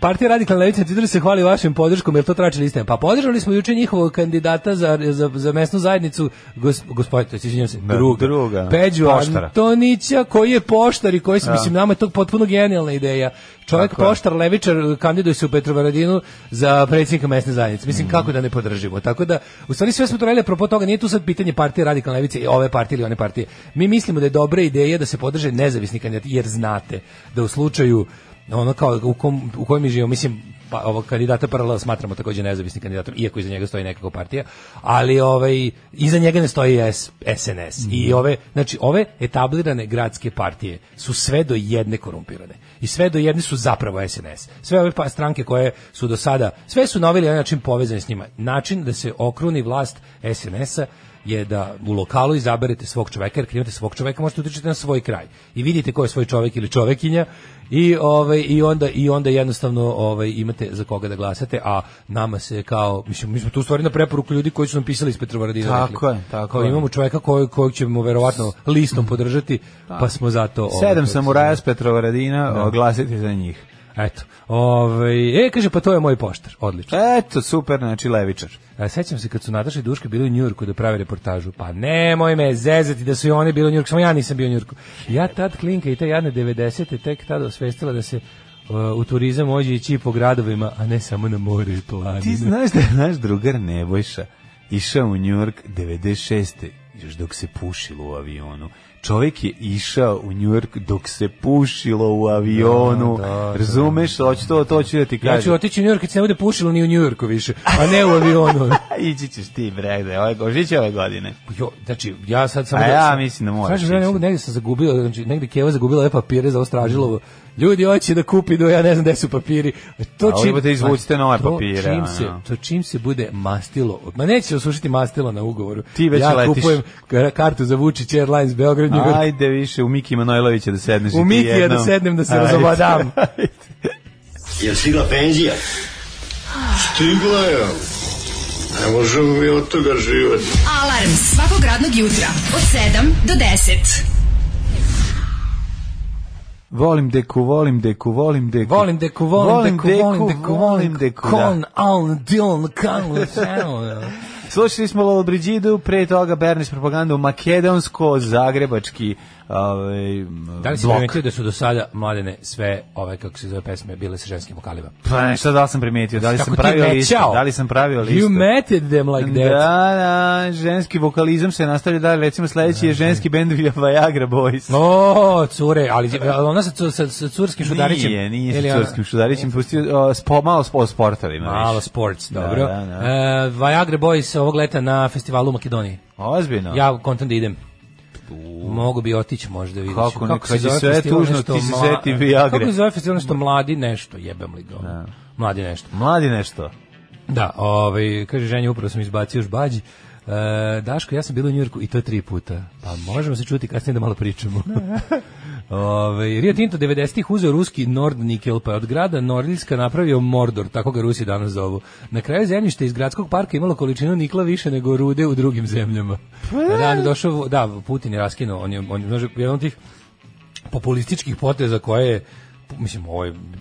Partija radikalna levica na Twitteru se hvali vašim podrškom, jer to trači liste. Pa podržali smo juče njihovog kandidata za, za, za mesnu zajednicu, gos, gospodin, izvinjam se, Da, druga, druga. Peđu Poštara. Antonića, koji je poštar i koji se, mislim, nama je to potpuno genijalna ideja. Čovjek Tako je. poštar, levičar, kandiduje se u Petrovaradinu za predsjednika mesne zajednice. Mislim, kako da ne podržimo. Tako da, u stvari sve smo to radili, apropo toga, nije tu sad pitanje partije radikalne levice i ove partije ili one partije. Mi mislimo da je dobra ideja da se podrže nezavisni kandidati, jer znate da u slučaju ono kao u, kom, u kojem mi živimo, mislim, pa, ovog kandidata paralel smatramo takođe nezavisnim kandidatom, iako iza njega stoji nekako partija, ali ovaj, iza njega ne stoji S, SNS. I ove, znači, ove etablirane gradske partije su sve do jedne korumpirane. I sve do jedne su zapravo SNS. Sve ove pa, stranke koje su do sada, sve su na ovaj način povezane s njima. Način da se okruni vlast SNS-a je da u lokalu izaberete svog čoveka, jer kad imate svog čoveka možete utičiti na svoj kraj. I vidite ko je svoj čovek ili čovekinja i ovaj i onda i onda jednostavno ovaj imate za koga da glasate, a nama se kao mislim mi smo tu stvari na preporuku ljudi koji su nam pisali iz Petrovaradina Tako rekli. je, tako kao je. imamo čoveka kojeg kojeg ćemo verovatno listom podržati, pa smo zato ovaj, Sedam samuraja s Petrovaradina, oglasite za njih. Eto. Ovaj e kaže pa to je moj poštar. Odlično. Eto, super, znači levičar. A sećam se kad su Nataša i Duška bili u Njujorku da prave reportažu. Pa nemoj me zezati da su i oni bili u Njujorku, samo ja nisam bio u Njujorku. Ja tad klinka i te jadne 90. tek tada osvestila da se uh, u turizam može ići po gradovima, a ne samo na more i planine. Ti znaš da je naš drugar Nebojša išao u Njujork 96. još dok se pušilo u avionu. Čovjek je išao u Njujork dok se pušilo u avionu. Da, da, da. Razumeš? Hoću to, to ću da ti Ja kažem. ću otići u Njujork kad se ne bude pušilo ni u Njujorku više, a ne u avionu. Ići ćeš ti, bregde, ove, ove godine. Jo, znači, ja sad samo... A da- ja mislim da moraš Kažem, ja ne ići. mogu, negdje sam zagubio, znači, negdje Keva zagubila ove papire za ostražilovo. Ljudi hoće da kupi, do ja ne znam gde su papiri. To A ovdje izvucite nove to papire, Čim se, to čim se bude mastilo, ma neće se osušiti mastilo na ugovoru. Ti već ja letiš. kupujem ka- kartu za Vučić Airlines Beograd. Ajde više, u Miki Manojlovića da sedneš. i U ti Mikija da sednem da se razobadam. Jel stigla penzija? Stigla je. Ne možemo mi od toga živati. Alarm svakog radnog jutra od 7 do 10. Volim deku, volim deku, volim deku. Volim deku, volim, deku, volim deku, volim deku, Kon, da. Aln, Diln, Kan. Slušali smo Lolo Brigidu, pre toga Berniš propagandu makedonsko-zagrebački ovaj, Da li si primetio da su do sada mladene sve ove kako se zove pesme bile sa ženskim vokalima? Pa nešto da li sam primetio, da li sam pravio listu, da li sam pravio listu. You meted them like that. Da, da, ženski vokalizam se nastavlja da, recimo sledeći je ženski bend Viagra Boys. O, cure, ali ona sa, sa, sa curskim šudarićem. Nije, nije sa curskim šudarićem, pustio spo, malo spo, sportovima Malo više. sports, Da, dobro. da, da. E, Viagra Boys ovog leta na festivalu u Makedoniji. Ozbiljno. Ja kontam da idem. Mogu bi otići možda vidjeti. Kako ne, se zove sve tužno, ti se seti Viagre. Kako se zove festival nešto mladi nešto, jebem li ga. Mladi nešto. Mladi nešto. Da, ovaj, kaže ženja, upravo sam izbacio još bađi. E, Daško, ja sam bila u Njurku i to tri puta. Pa možemo se čuti kasnije da malo pričamo. Ove, Rio Tinto 90-ih uzeo ruski Nord Nikel, pa je od grada Nordilska napravio Mordor, tako ga Rusi danas zovu. Na kraju zemljište iz gradskog parka imalo količinu nikla više nego rude u drugim zemljama. Da, da, došao, da, Putin je raskinuo, on je, on je znaš, jedan od tih populističkih poteza koje je je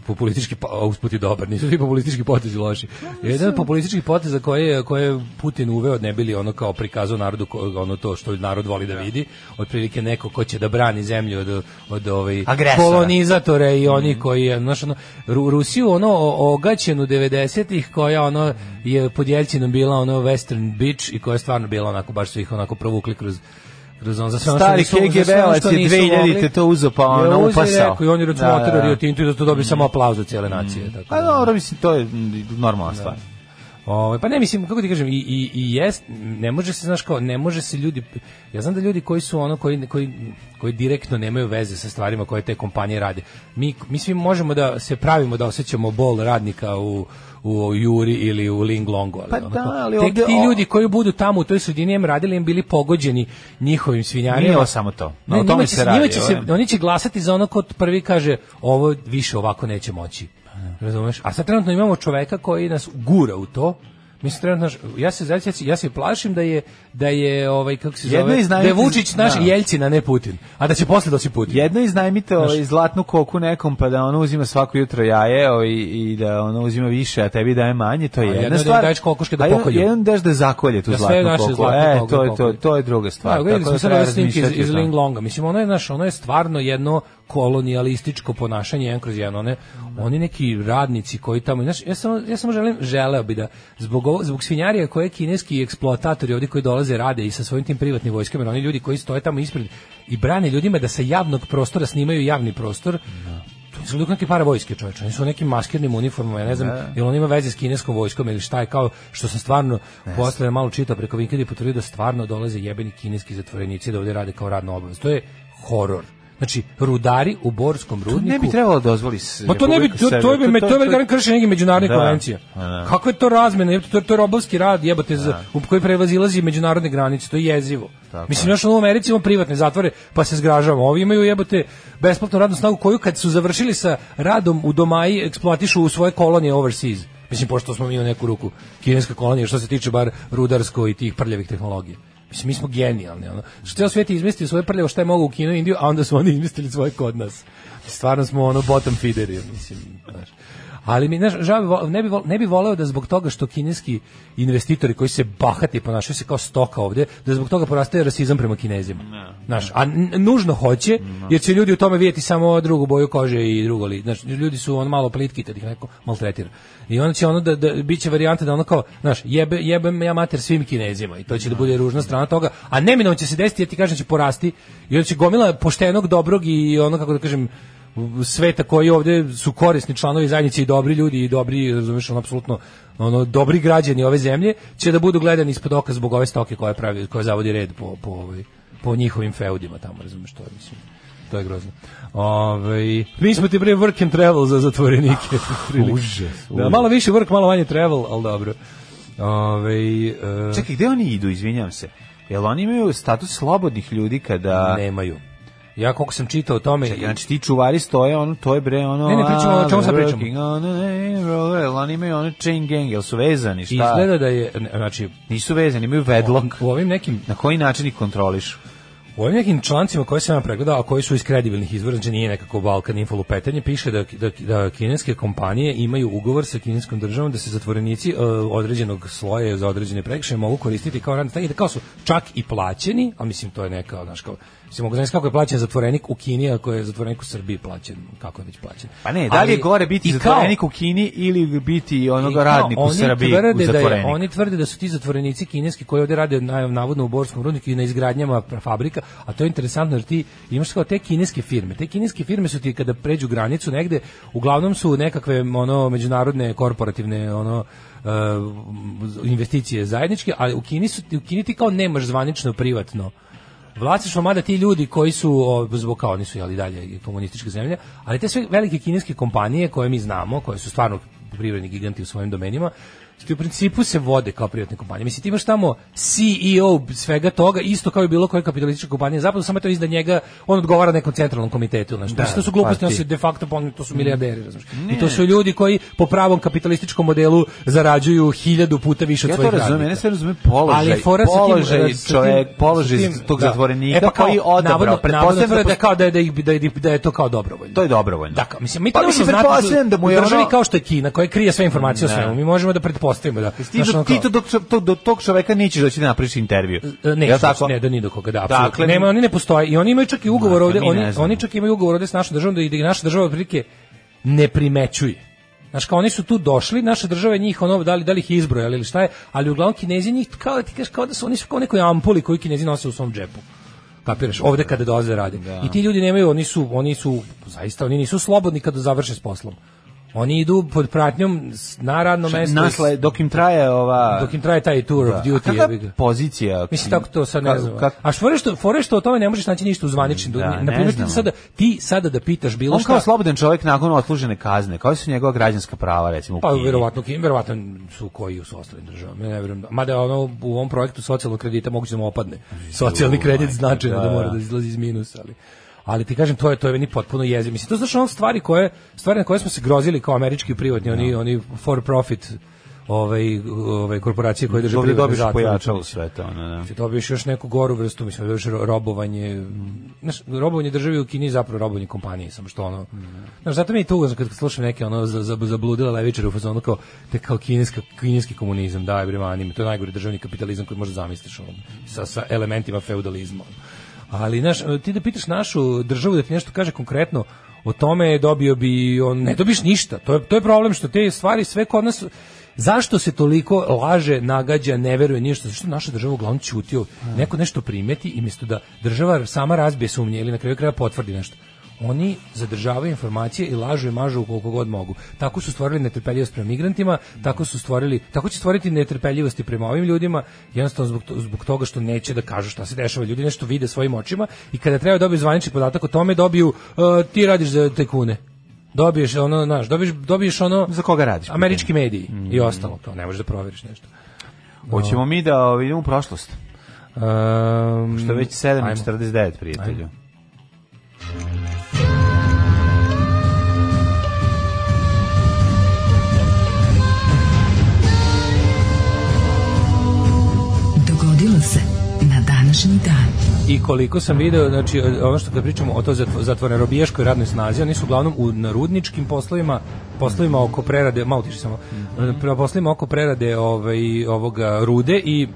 populistički, pa, a usput je dobar, nisu svi populistički potezi loši. Jedan od populističkih poteza koje, je- koje je Putin uveo, ne bili ono kao prikazao narodu, ono to što narod voli da vidi, otprilike neko ko će da brani zemlju od, od ovaj, kolonizatora i onih koji je, znaš, ono, Ru- Rusiju ono ogaćenu 90-ih koja ono je pod Jelcinom bila ono western bitch i koja je stvarno bila onako, baš su ih onako provukli kroz on za sve ono Stari KGB-ovac je nisu 2000-te mogli. to uzeo, pa ono upasao. rekao I on je recimo Da, da, da. Rio Tinto i da to dobije samo aplauz od cijele nacije. Tako A da. dobro, mislim, to je mm, normalna stvar. Ovaj pa ne mislim kako ti kažem i i i jest ne može se znaš kao ne može se ljudi ja znam da ljudi koji su ono koji koji koji direktno nemaju veze sa stvarima koje te kompanije rade. Mi mi svi možemo da se pravimo da osjećamo bol radnika u u Juri ili u Linglongu, ali Pa ono da, ali tek ti ljudi koji budu tamo u toj sredini im radili im bili pogođeni njihovim svinjarima. Nije samo to. No, Ne, o tome će se radi, će se, oni će glasati za ono ko prvi kaže ovo više ovako neće moći. Razumeš? A sad trenutno imamo čoveka koji nas gura u to. Mislim trenutno ja se se ja se plašim da je da je ovaj kako se Jedno zove da je Vučić naš da. Jeljcin a ne Putin. A da će posle doći Putin. Jedno iznajmite ovaj zlatnu koku nekom pa da ono uzima svako jutro jaje ovaj, i da ono uzima više, a tebi daje manje, to je A jedna jedno da stvar. im daješ kokoške da pokolju. Jedan daš da zakolje tu Da zlatnu koku. E, to je to, to je druga stvar. Da, Tako smo sad treba ove snimke iz. Ling Longa. Mislim, ono je, naš, ono je stvarno jedno kolonijalističko ponašanje jedan kroz jedan. One, oni neki radnici koji tamo, znaš, ja samo, ja samo želim, želeo bi da zbog, ovo, zbog svinjarija koje kineski eksploatatori ovdje koji dolaze rade i sa svojim tim privatnim vojskama, jer oni ljudi koji stoje tamo ispred i brane ljudima da sa javnog prostora snimaju javni prostor, to su neki para vojske čoveče, oni su nekim maskirnim uniformama, ja ne znam, jel on ima veze s kineskom vojskom ili šta je, kao što sam stvarno posle malo čitao preko Wikipedia potvrdio da stvarno dolaze jebeni kineski zatvorenici da ovdje rade kao radno obavez. To je horor. Znači, rudari u Borskom To rudniku... ne bi trebalo dozvoliti Ma to ne bi to, to bi to je garan kršenje nekih međunarodnih Da. konvencija. Da. Kako je to razmena? Jebote, To je to je robovski rad, jebote za u koji prevazilazi međunarodne granice, to je jezivo. Tako Mislim još u Americi imamo privatne zatvore, pa se zgražavamo. Ovi imaju jebote besplatnu radnu snagu koju kad su završili sa radom u domaji eksploatišu u svoje kolonije overseas. Mislim pošto smo mi u neku ruku kineska kolonija što se tiče bar rudarsko i tih prljavih tehnologija. Mislim, mi smo genijalni. Ono. Što ceo svijet je izmislio svoje prljavo šta je mogu u Kinu i Indiju, a onda su oni izmislili svoje kod nas. Stvarno smo ono bottom feederi, mislim. Znaš. Ali mi, znaš, vo- ne, bi, ne bi voleo da zbog toga što kineski investitori koji se bahati ponašaju se kao stoka ovdje, da zbog toga porastaje rasizam prema kinezima. Znaš, a nužno hoće, jer će ljudi u tome vidjeti samo drugu boju kože i drugo li. Znaš, ljudi su on malo plitki kad ih neko maltretira. I onda će ono da, da bit će varijanta da ono kao, znaš, jebe, jebem ja mater svim kinezima i to će da bude ružna strana toga, a neminovno će se desiti, ja ti kažem, će porasti i onda će gomila poštenog, dobrog i ono, kako da kažem, sveta koji ovdje su korisni članovi zajednice i dobri ljudi i dobri, razumiješ, ono, apsolutno ono, dobri građani ove zemlje će da budu gledani ispod oka zbog ove stoke koje pravi, koje zavodi red po, po, ovaj, po njihovim feudima tamo, razumiješ, to je, mislim, to je grozno. Ove, mi smo ti bre work and travel za zatvorenike. Užas. Da, malo više work, malo manje travel, ali dobro. Ove, e, Čekaj, gde oni idu, izvinjam se? Jel oni imaju status slobodnih ljudi kada... nemaju. Ja koliko sam čitao o tome, Čekaj, znači ti čuvari stoje, ono, to je bre, ono... Ne, ne, pričamo, o čemu sad pričamo? oni imaju ono chain gang, jel su vezani, šta? izgleda da je, znači, Nisu vezani, imaju vedlok. u ovim nekim Na koji način ih kontrolišu? U ovim nekim člancima koje sam ja pregledao, a koji su iz kredibilnih izvora, znači nije nekako Balkan info lupetanje, piše da, da, da kineske kompanije imaju ugovor sa kineskom državom da se zatvorenici uh, određenog sloja za određene prekršaje mogu koristiti kao radni snage, da kao su čak i plaćeni, a mislim to je neka, znaš, kao, mislim, mogu znaš kako je plaćen zatvorenik u Kini, ako je zatvorenik u Srbiji plaćen, kako je već plaćen. Pa ne, da li je gore biti kao- zatvorenik u Kini ili biti onog I kao, radnik u Srbiji u tvrde da je, zatvorenik? oni tvrde da su ti zatvorenici kineski koji ovdje rade na, navodno u Borskom rudniku i na izgradnjama fabrika, a to je interesantno jer ti imaš kao te kineske firme. Te kineske firme su ti kada pređu granicu negde, uglavnom su nekakve ono međunarodne korporativne ono e, investicije zajedničke, ali u Kini su u Kini ti kao nemaš zvanično privatno vlasništvo, mada ti ljudi koji su, zbog kao oni su jeli dalje komunističke zemlje, ali te sve velike kineske kompanije koje mi znamo, koje su stvarno privredni giganti u svojim domenima, ti u principu se vode kao privatne kompanije. Mislim, ti imaš tamo CEO svega toga, isto kao i bilo koje kapitalističke kompanije zapravo samo je to iznad njega, on odgovara nekom centralnom komitetu. Znači, Mislim, to su gluposti, pa on ti. se de facto, pon- to su milijarderi, razumiješ. I to su ljudi koji po pravom kapitalističkom modelu zarađuju hiljadu puta više od Ja to svojih razumem, radnika. ne se razumem položaj, Ali fora položaj sa tim- čovjek, položaj sa tim- tog da. zatvorenika E pa kao, koji odabrao. navodno- da da, kao da je, da, ih- da, je, da je to kao dobrovoljno. To je dobrovoljno. Da, kao, mislim, mi to Pa mislim, znati pretpostavljam da mu je državi ono- kao što je Kina, koja krije sve informacije o Da. svemu. Mi možemo da pretpostavimo da... Ti, do, ti to, do, to, do tog čoveka nećeš doći da napriš intervju. Ne, Jel tako? ne, da ni do koga, da, apsolutno. Dakle, Nema, oni ne postoje i oni imaju čak i ugovor ovde, oni, oni čak imaju ugovor ovde s našom državom da i da naša država otprilike ne primećuje. Znaš, kao oni su tu došli, naša država je njih ono, da li, da li ih je izbrojala ili šta je, ali uglavnom kinezi njih, kao da ti kažeš, kao da su oni su kao nekoj ampuli koji kinezi nose u svom džepu. Kapiraš, ovde kada dolaze da rade. I ti ljudi nemaju, oni su, oni su, zaista, oni nisu slobodni kada završe s poslom. Oni idu pod pratnjom na radno mesto. Nasle, dok im traje ova... dok im traje taj tour Da. of A duty. kakva jebi ga. pozicija? Mislim tako to sad ne znam. kak- A što fore što o tome ne možeš naći ništa u zvaničnim. Da, na ne primjer ti sada ti sada da pitaš bilo On šta. kao slobodan čovjek nakon odslužene kazne, kao su njegova građanska prava, recimo u Pa Kini? verovatno, Kim, verovatno su koji su ostalim državama. Ja ne verujem. Da, mada ono u ovom projektu socijalnog kredita moguće da mu opadne. Socijalni kredit značajno da, da, mora da. da izlazi iz minusa, ali ali ti kažem to je to je meni potpuno jezivo. Mislim to znači ono stvari koje stvari na koje smo se grozili kao američki privatni oni oni for profit ovaj ovaj korporacije koje drže privatne dobiš pojačalo sve to, ono, da. Ti dobiješ još neku goru vrstu, mislim, dobiješ ro- robovanje, znaš, robovanje državi u Kini zapravo robovanje kompanije, samo što ono, znaš, zato mi je tužno kad slušam neke ono za, za, zabludile levičare u fazonu kao, te kao kineska, kineski komunizam, daj bre mani, to je najgori državni kapitalizam koji možda zamisliš, ono, sa, sa elementima feudalizma. Ali, znaš, ti da pitaš našu državu da ti nešto kaže konkretno, o tome dobio bi, on, ne dobiš ništa, to je, to je problem što te stvari sve kod nas, Zašto se toliko laže, nagađa, ne veruje ništa? Zašto naša država uglavnom ćuti? Neko nešto primeti i mjesto da država sama razbije sumnje ili na kraju kraja potvrdi nešto. Oni zadržavaju informacije i lažu i mažu koliko god mogu. Tako su stvorili netrpeljivost prema migrantima, tako su stvorili, tako će stvoriti netrpeljivosti prema ovim ljudima, jednostavno zbog, to- zbog toga što neće da kažu šta se dešava. Ljudi nešto vide svojim očima i kada treba dobiju zvanični podatak o tome, dobiju uh, ti radiš za tajkune. Dobiješ ono, znaš, dobiješ, dobiješ ono Za koga radiš? američki mediji i ostalo to, ne možeš da proveriš nešto. Hoćemo mi da ovaj, idemo u prošlost. Um, Što je već ajmo. 7.49, prijatelju. Dogodilo današnji dan. I koliko sam video, znači ono što kad pričamo o to zatvo- zatvoreno robijaškoj radnoj snazi, oni su uglavnom u na rudničkim poslovima, poslovima oko prerade, malo tiši samo, prema poslovima oko prerade ovaj, ovoga rude i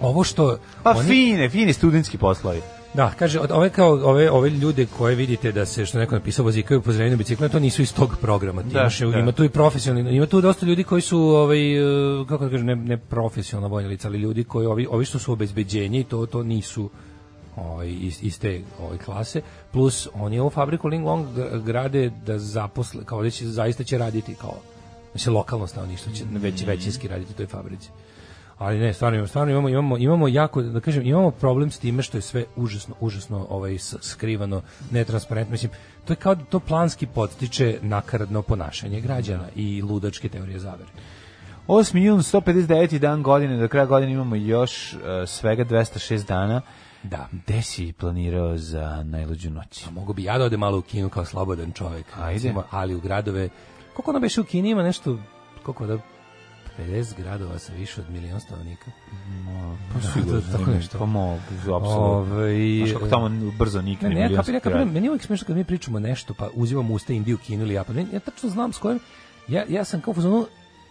ovo što Pa oni- fine, fini studentski poslovi. Da, kaže, od- ove kao ove ove ljude koje vidite da se što neko napisao vozikaju po zrenju biciklima, to nisu iz tog programa. Ti Da, imaš, da. ima tu i profesionalno, ima tu dosta ljudi koji su ovaj e, kako da kažem, ne, ne profesionalno vojna lica, ali ljudi koji ovi ovi što su obezbeđenje i to to nisu ovaj iz, iz te ovaj klase plus oni ovu fabriku Ling Long gr- grade da zaposle kao da će zaista će raditi kao znači lokalno stanovništvo će već većinski raditi u toj fabrici ali ne, stvarno, stvarno imamo, imamo, imamo jako, da kažem, imamo problem s time što je sve užasno, užasno ovaj, skrivano, netransparentno. Mislim, to je kao da to planski podstiče nakaradno ponašanje građana i ludačke teorije zavere. 8. jun, 159. dan godine, do kraja godine imamo još uh, svega 206 dana. Da. Gde si planirao za najluđu noć? A mogu bi ja da odem malo u kinu kao slobodan čovjek, Ajde. recimo, ali u gradove, koliko ono beše u Kini ima nešto, koliko da 50 gradova sa više od milion stanovnika. Pa Da, sigurno, to- tako nešto. Pa mogu, apsolutno. Ovaj, Znaš kako tamo brzo nikne Ne, ne, ja grad. kapiram, meni je uvijek smiješno kad mi pričamo nešto, pa uzimamo usta Indiju, Kinu ili Japan. Ja tačno znam s kojim, ja, ja sam kao u fazonu,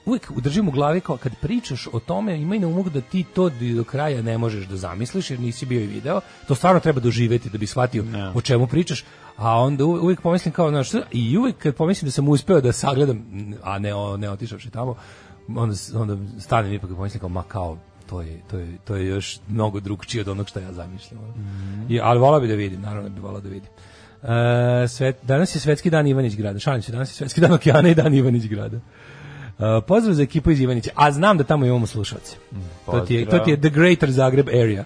uvijek držim u glavi kao kad pričaš o tome, imaj na umu da ti to do kraja ne možeš da zamisliš jer nisi bio i video. To stvarno treba doživeti da bi shvatio o čemu pričaš. A onda uvijek pomislim kao, znaš, i uvijek kad pomislim da sam uspeo da sagledam, a ne, ne otišavši tamo, onda, onda stanem ipak i pomislim kao, ma kao, to je, to je, to je još mnogo drugčije od onog što ja zamišljam. ono. I, ali volao bi da vidim, naravno bi volao da vidim. E, svet, danas je svetski dan Ivanić grada. Šalim se, danas je svetski dan okeana i dan Ivanić grada. E, pozdrav za ekipu iz Ivanića. A znam da tamo imamo slušalce. To ti, je, to ti je The Greater Zagreb Area.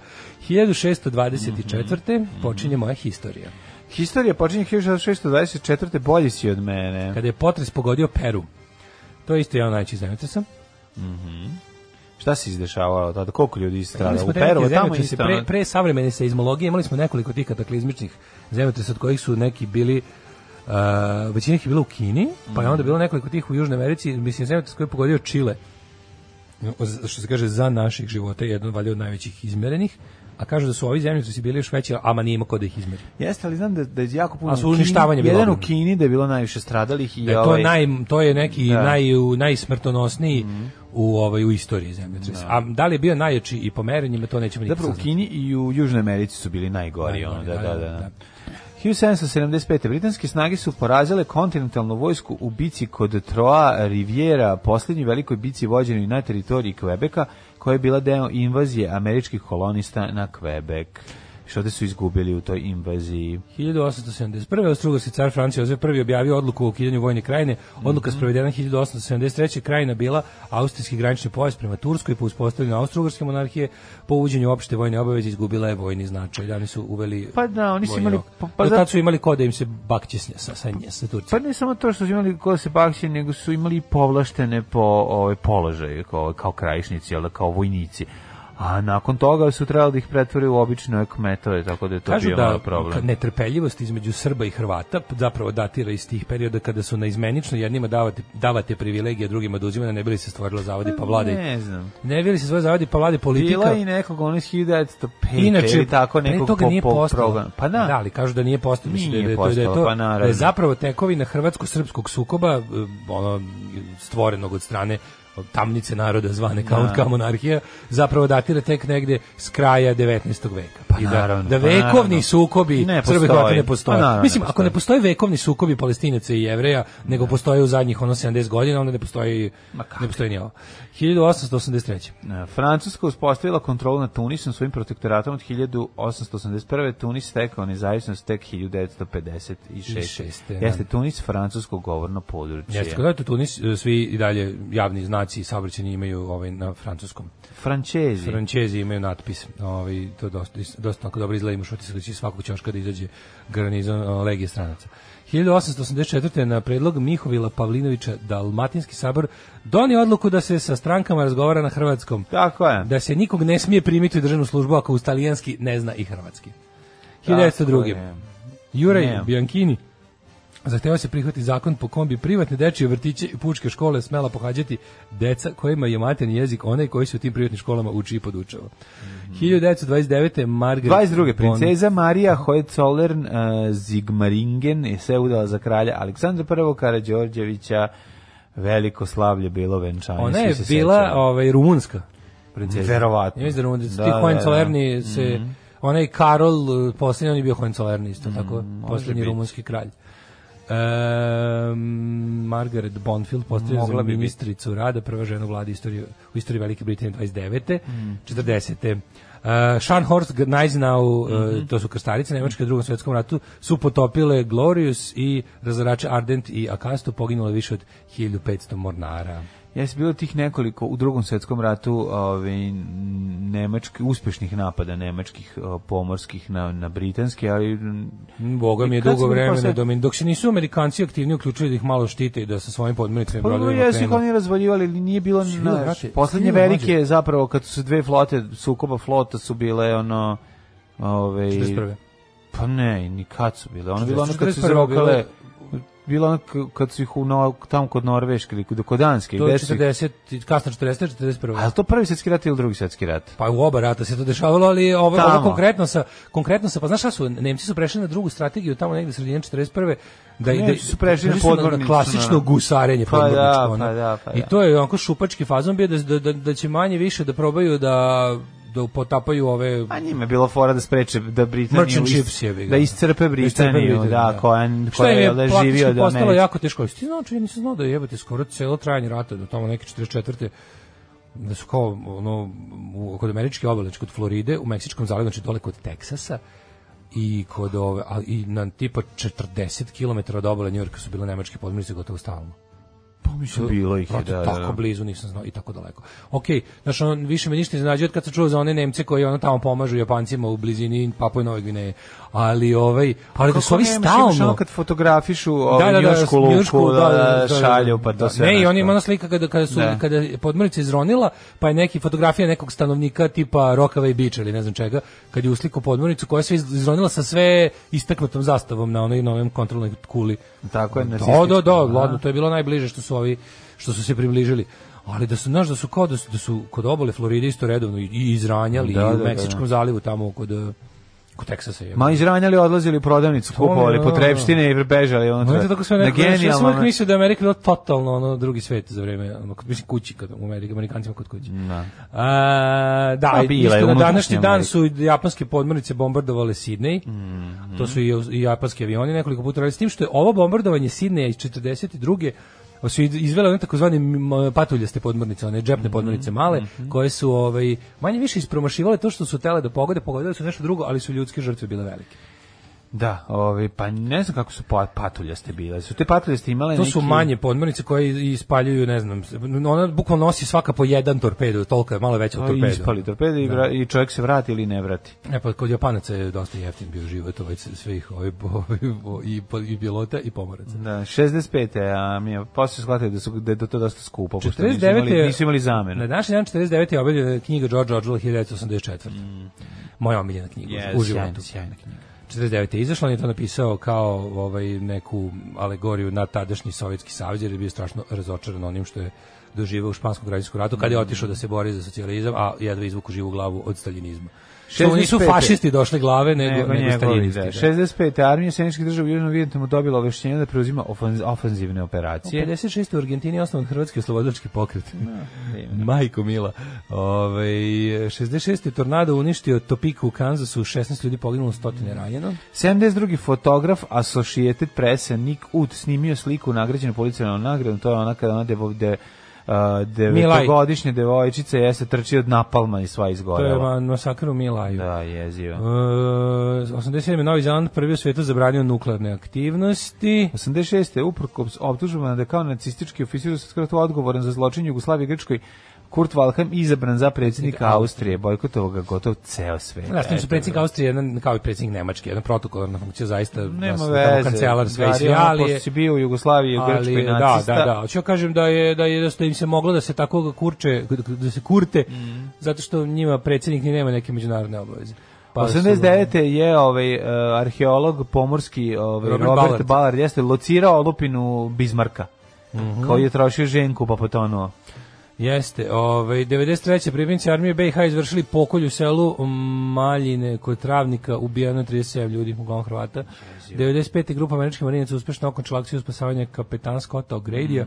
1624. počinje moja historija. Historija počinje 1624. Bolji si od mene. Kada je potres pogodio Peru. To je isto jedan najveći zemljotresa. Šta se izdešavalo tada? Koliko ljudi smo U Perovo tamo isto. pre, pre savremene seizmologije imali smo nekoliko tih kataklizmičnih zemljotresa od kojih su neki bili uh, većina ih je bila u Kini, pa je onda bilo nekoliko tih u Južnoj Americi, mislim zemljotres koji je pogodio Čile. Što se kaže za naših života, jedan valjda od najvećih izmerenih, a kažu da su ovi zemljotresi bili još veći, ama nije imao ko da ih izmeri. Jeste, ali znam da, da je jako puno A su uništavanje bilo Jedan u. Kini da je bilo najviše stradalih i Da je to, ovaj, naj, to je neki Da. naj, najsmrtonosniji u, ovaj, u istoriji zemljotresa. A da li je bio najjači i po merenjima, to nećemo nikad Zapravo u. Kini i u Južnoj Americi su bili najgori. Najgori, ono, da, da, da, da, da. da. 1775. Britanske snage su porazile kontinentalnu vojsku u bici kod Troa Riviera, posljednjoj velikoj bici vođenoj na teritoriji Kvebeka, koja je bila deo invazije američkih kolonista na Kvebek. Što su izgubili u toj invaziji. 1871. Austrougarski car Francija Jozef I objavio odluku o ukidanju vojne krajine. Odluka Mhm. sprovedena 1873. krajina bila austrijski granični pojas prema Turskoj po uspostavljanju austrougarske monarhije po uvođenju opšte vojne obaveze izgubila je vojni značaj. Oni su uveli Pa da, oni su imali- pa- pa zato- su imali kod da im se bakće sa, sa, sa, sa Turcima. Pa ne samo to što su imali ko se bakće, nego su imali povlaštene po ovaj položaje kao, kao krajišnici, jel da, kao vojnici. A nakon toga su trebali da ih pretvore u obične kmetove, tako da je to Kažu bio da problem. netrpeljivost između Srba i Hrvata zapravo datira iz tih perioda kada su naizmenično jednima davate, davate privilegije, drugima da uzimaju, ne bili se stvorilo zavodi pa vlade. Ne znam. Ne bili se svoje zavodi pa vlade politika. Bila i nekog ono iz 1905 Inače, ili tako pre nekog toga nije po, po postalo. program. Pa da. Da, ali kažu da nije postalo. Mislim da je, Nije da je, da postalo, to, pa naravno. da je zapravo tekovina hrvatsko-srpskog sukoba, e, ono, stvorenog od strane tamnice naroda zvane kao, Da. kao monarhija, zapravo datira tek negde s kraja 19. veka. Pa I da, naravno, da pa vekovni naravno. sukobi Ne i postoji. ne postoje. Pa naravno, Mislim, ne ako ne postoje vekovni sukobi palestinaca i jevreja, nego postoje u zadnjih ono 70 godina, onda ne postoji, ne postoji ni ovo. 1883. E, Francuska uspostavila kontrolu nad Tunisom svojim protektoratom od 1881. Tunis stekao nezavisnost tek 1956. Šeste, Jeste da. Tunis francusko govorno područje. Jeste, kod je to Tunis, e, svi i dalje javni znaci i saobraćajni imaju ovaj na francuskom. Frančezi. Frančezi imaju natpis. Ovaj to dosta dosta tako dobro izgleda imaš utisak da će svakog ćoška da izađe garnizon legije stranaca. 1884. na predlog Mihovila Pavlinovića Dalmatinski sabor donio odluku da se sa strankama razgovara na hrvatskom. Tako je. Da se nikog ne smije primiti u državnu službu ako uz talijanski ne zna i hrvatski. 1902. je. Juraj Ne. Bianchini Zahteva se prihvati zakon po kom bi privatne dečije vrtiće i pučke škole smela pohađati deca kojima je materni jezik onaj koji se u tim privatnim školama uči i podučava. 1929. Margaret 22. von- princeza Marija Hohenzollern uh, Zigmaringen je se udala za kralja Aleksandra I. Karađorđevića. Veliko slavlje bilo venčanje. Ona je se bila ovaj rumunska princeza. Verovatno. Ja mislim da. Da, Ti da, Hohenzollerni da. se Mhm. onaj Karol, uh, posljednji on je bio Hohenzollerni isto tako, Mm, može posljednji biti. rumunski kralj. Um, Margaret Bonfield postavlja za Mogla bi ministricu rada, prva žena u vladi istorije, u istoriji Velike Britanije 29. Mm. 40. Uh, Scharnhorst, Gneisenau, uh, Mhm. to su krstarice Nemačke u drugom svjetskom ratu, su potopile Glorious i razarače Ardent i Akastu, poginulo više od 1500 mornara. Jesi bilo tih nekoliko u drugom svjetskom ratu ovaj, nemački, uspešnih napada nemačkih pomorskih na, na britanske, ali... m, Boga mi je dugo vremena posle- domin, dok se nisu Amerikanci aktivni uključili da ih malo štite i da sa svojim podmornicama Pa brodovima jesu ih oni razvaljivali, ali nije bilo brate, poslednje velike mlađe. zapravo kad su se dve flote sukoba flota su bile ono 41.. pa ne ni kad su bile ono bilo ono kad su 41. bilo ono kad su ih u no, tamo kod Norveške ili kod Danske To je gde su ih- 40, i kasno 40, 41. a je li to prvi svjetski rat ili drugi svjetski rat Pa u oba rata se to dešavalo, ali ovo, ovo konkretno sa konkretno sa pa znaš šta su Nemci su prešli na drugu strategiju tamo negde sredine 41. da Ne, ide su prešli na na podmornicu, klasično gusarenje Pa da, pa da, pa I da. to je onako šupački fazon bio da, da, da, da će manje više da probaju da da potapaju ove a njima je bilo fora da spreče da Britaniju is- da iscrpe Britaniju Britaniju, da da. koja koja je je da živio da postalo jako teško. Ti znači, ja nisam znao da jebate skoro celo trajanje rata, do tamo neke 44 da su kao ono u, kod američke obale, znači kod Floride, u Meksičkom zalivu, znači dole kod Teksasa i kod ove, a, i na tipa 40 km od obale Njujorka su bile nemačke podmornice gotovo stalno. Pa mislim bilo ih je da, da, tako da. blizu nisam znao i tako daleko. Ok, znači on više me ništa iznenađuje kad sam čuo za one Nemce koji ono tamo pomažu Japancima u blizini Papue Nove Gvineje. Ali ovaj, ali da su ono stalno kad fotografišu da, ovaj da, da, da, da, šalju, pa to sve. Ne, i nešto. on ima ona slika kada, kada, su, Da. kada podmornica izronila, pa je neki fotografija nekog stanovnika tipa Rokava i Biča ili ne znam čega, kad je uslikao podmornicu koja se iz- izronila sa sve istaknutom zastavom na onoj novem kontrolnoj kuli. Tako je, Da, da, da, to je bilo najbliže što su ovi što su se približili. Ali da su znaš da su kao da su, da su kod obale Floride isto redovno i, izranjali Da, i da, u da, Meksičkom da. zalivu tamo kod kod Teksasa je. Ma izranjali, odlazili u prodavnicu, kupovali da, potrepštine i bežali unutra. Znate tako sve neko, ja sam uvijek mislio da je Amerika bila totalno ono drugi svet za vreme, ono, mislim kući, kad, u Amerika, Amerikancima kod kući. Da. A, da, Pa i bila isto na današnji dan su japanske podmornice bombardovale Sidney, Mhm. to su i, i japanski avioni nekoliko puta radili, s tim što je ovo bombardovanje Sidneja iz 42. Pa su iz- izvele one takozvane patuljaste podmornice, one džepne podmornice male, koje su ovaj, manje više ispromašivale to što su tele da pogode, pogodile su nešto drugo, ali su ljudske žrtve bile velike. Da, ovaj, pa ne znam kako su pa- patuljaste bile. Su te patuljaste imale To su neki- manje podmornice koje ispaljuju, ne znam, ona bukvalno nosi svaka po jedan torpedo, toliko je malo veća torpeda. Ispali torpede i, vra- i čovjek se vrati ili ne vrati. E pa kod Japanaca je dosta jeftin bio život ovaj svih ovih i, i pilota i pomoraca. Da, 65. a mi je posle shvatio da su da je to dosta skupo, pošto nisu 49. imali, nisu imali zamenu. Na današnji dan 49. je objavljena knjiga George Orwell 1984. Moja omiljena knjiga Yes, u sjajna, životu. sjajna knjiga. 49. je izašla, on je to napisao kao ovaj, neku alegoriju na tadašnji Sovjetski savez, jer je bio strašno razočaran onim što je doživeo u španskom građanskom ratu, kad je otišao da se bori za socijalizam, a jedva izvuku živu glavu od staljinizma. Što nisu 65. fašisti došli glave, nego, nego, njegovi, staljinisti. da. da. 65. armija Sjeničkih država u Južnom Vijetnamu dobila ovešćenje da preuzima ofanz- ofanzivne operacije. 56. u Argentini je osnovan Hrvatski oslobodilački pokret. Majko Mila. Ove, 66. je tornado uništio Topiku u Kansasu, 16 ljudi poginulo, stotine ranjeno. 72. fotograf Associated Press Nick Ut snimio sliku nagrađenu policijom nagradom, to je ona kada ona devo, de, uh, devetogodišnja devojčica jeste trči od napalma i sva To je izgorela. ma- masakr u Milaju. Da, jezivo. E, 87. Novi Zeland prvi u svijetu zabranio nuklearne aktivnosti. 86. uprkos optužbama da je kao nacistički oficir ratu odgovoran za zločin Jugoslavije i Grčkoj Kurt Waldheim izabran za predsjednika Austrije, bojkotovao ga gotov ceo svet. Da, s tim su predsjednik Austrije, jedan, kao i predsjednik Nemačke, jedna protokolarna funkcija, zaista Nema nas- tamo veze. kancelar sve i ali je, bio u Jugoslaviji u Grčkoj da, nacista. da, da. Hoću ja kažem da je da je da im se moglo da se tako kurče, da se kurte, Mhm. zato što njima predsjednik ni nema neke međunarodne obaveze. Pa su- 89. je ovaj uh, arheolog pomorski ovaj Robert Robert, Ballard. Ballard. jeste locirao olupinu Bizmarka. Mhm. Koji je trošio ženku pa potonuo. Jeste, ovaj 93. pripadnici armije BiH izvršili pokolj u selu Maljine kod Travnika, ubijeno je 37 ljudi, uglavnom Hrvata. 95. grupa američkih marinaca uspešno okončila akciju spasavanja kapetana Scotta O'Gradyja,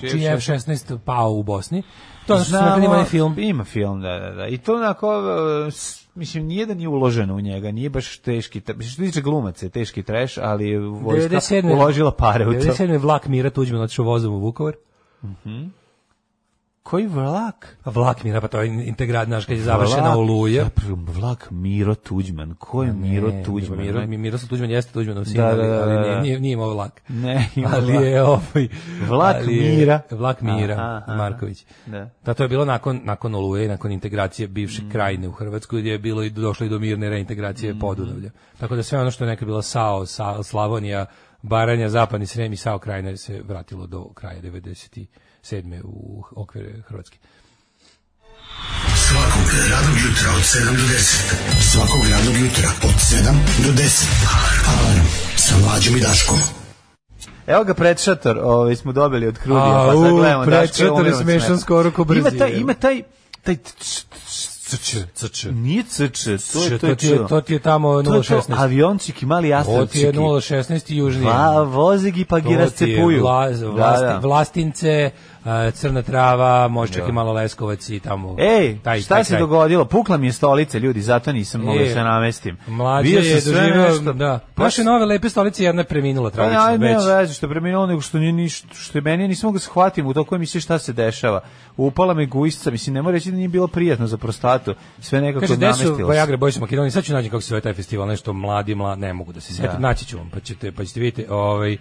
čiji je F-16 pao u Bosni. To je ono što smo rekli, ima onaj film. Ima film, da, da, da. I to onako, uh, mislim, nije da nije uloženo u njega, nije baš teški, što tiče glumaca, je teški treš, ali vojska 97. uložila pare u to. 97. vlak Mira Tuđman otišao vozom u Vukovar. Koji vlak? Vlak Mira, pa to je integrat, znaš, kad je završena Vlak- oluja. Zapravo, Vlak Miro Tuđman. Ko je Miro Ne, Tuđman? Miro, mi- Miroslav Tuđman jeste Tuđmanov sin, Da, ali, da, da, ali da. nije, nije, nije imao vlak. Ne, ima ali vlak. je ovaj Vlak ali je- Mira. Vlak Mira Aha, aha. Marković. Da. Da, to je bilo nakon nakon Oluje, i nakon integracije bivše krajine u Hrvatskoj gdje je bilo i došlo i do mirne reintegracije Podunavlja. Tako da sve ono što je nekad bilo Sao, Sa- Slavonija, Baranja, Zapadni Srem i Sao krajine se vratilo do kraja 97. u okvire Hrvatske. Svakog radnog jutra od 7 do 10. Svakog radnog jutra od 7 do 10. Alarm sa mlađom i Daškom. Evo ga predšator, ovaj smo dobili od Krudija, pa sad gledamo. predšator je smešan skoro ko Ima Brazil. taj, ima taj, taj CČ, CČ. Nije CČ, to je to, To je ti je, to ti je tamo To je to 016. aviončiki, mali To ti je jastavčiki. 016 i vozigi pa gi To ti je rascepuju. Vla, Da, vlasti, da. Vlastince, a, Crna trava, može čak i malo Leskovac i tamo. Ej, taj, šta taj se kraj. dogodilo? Pukla mi je stolica, ljudi, zato nisam mogao E, da se namestim. Mlađe Bio je doživio, nešto- da. Pa Naše nove lepe stolice jedna je preminula Pa tragično ja već. nema veze što je preminulo, nego što nije ništa, što je meni, nisam mogao da shvatim u toku emisije šta se dešava. Upala me guisca, mislim, ne mora reći da nije bilo prijatno za prostatu, sve nekako Kaže, namestilo se. Viagra Boys u Makedoniji? Sad ću naći kako se zove taj festival, nešto mladi, mladi, ne mogu da se setim. Da. Naći ću vam, pa ćete, pa ćete vidjeti. Ovaj,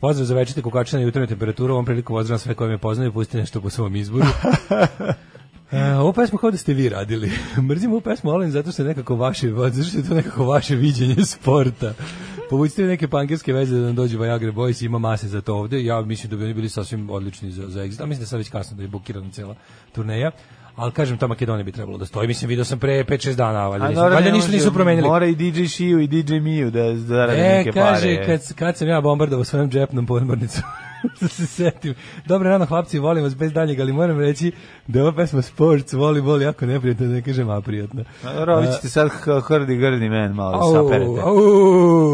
Pozdrav za večite kukača na jutarnju temperaturu, ovom priliku pozdrav sve koje me poznaju, pustite nešto po svom izboru. E, ovu pesmu kao da ste vi radili. Mrzim ovu pesmu, ali zato što je nekako vaše, zato što je to nekako vaše viđenje sporta. Povucite neke pankerske veze da nam dođe Viagra Boys, ima mase za to ovde. Ja mislim da bi oni bili sasvim odlični za, za exit. A mislim da sad već kasno da je bukirana cela turneja. Ali kažem, ta Makedonija bi trebalo da stoji. Mislim, vidio sam pre 5-6 dana, valjda, nisu, valjda ništa nisu promenili. Mora i DJ Shiju i DJ Miju da zarade E, neke kaže, pare. kad, kad sam ja bombardovao svojom džepnom podmornicom, da se setim. Dobro rano, hlapci, volim vas bez daljeg, ali moram reći da je ova pesma sports, voli, voli, jako neprijatno, da ne kažem aprijatno. A dobro, vi ćete sad hrdi grdi men malo da Au, saperete. au,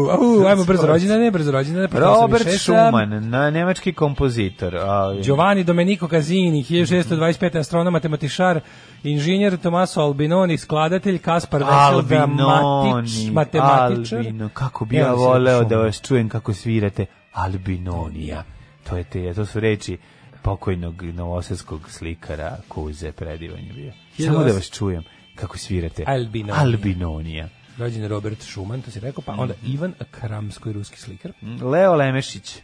au, ajmo brzo rođendane, brzo rođendane. pa Robert 86. Schumann, na nemački kompozitor. A, Giovanni Domenico Casini, 1625. astronom, matematičar, inženjer Tomaso Albinoni, skladatelj, Kaspar Vesel, Albinoni, matematičar. Albino, kako bi ja voleo da vas čujem kako svirate Albinonija. To je te, to su reči pokojnog novosadskog slikara Kuze predivan je bio. Samo da vas čujem kako svirate. Albinonija. Albinonija. Rođen Robert Schumann, to si rekao, pa onda Ivan Kramsko, ruski slikar. Leo Lemešić,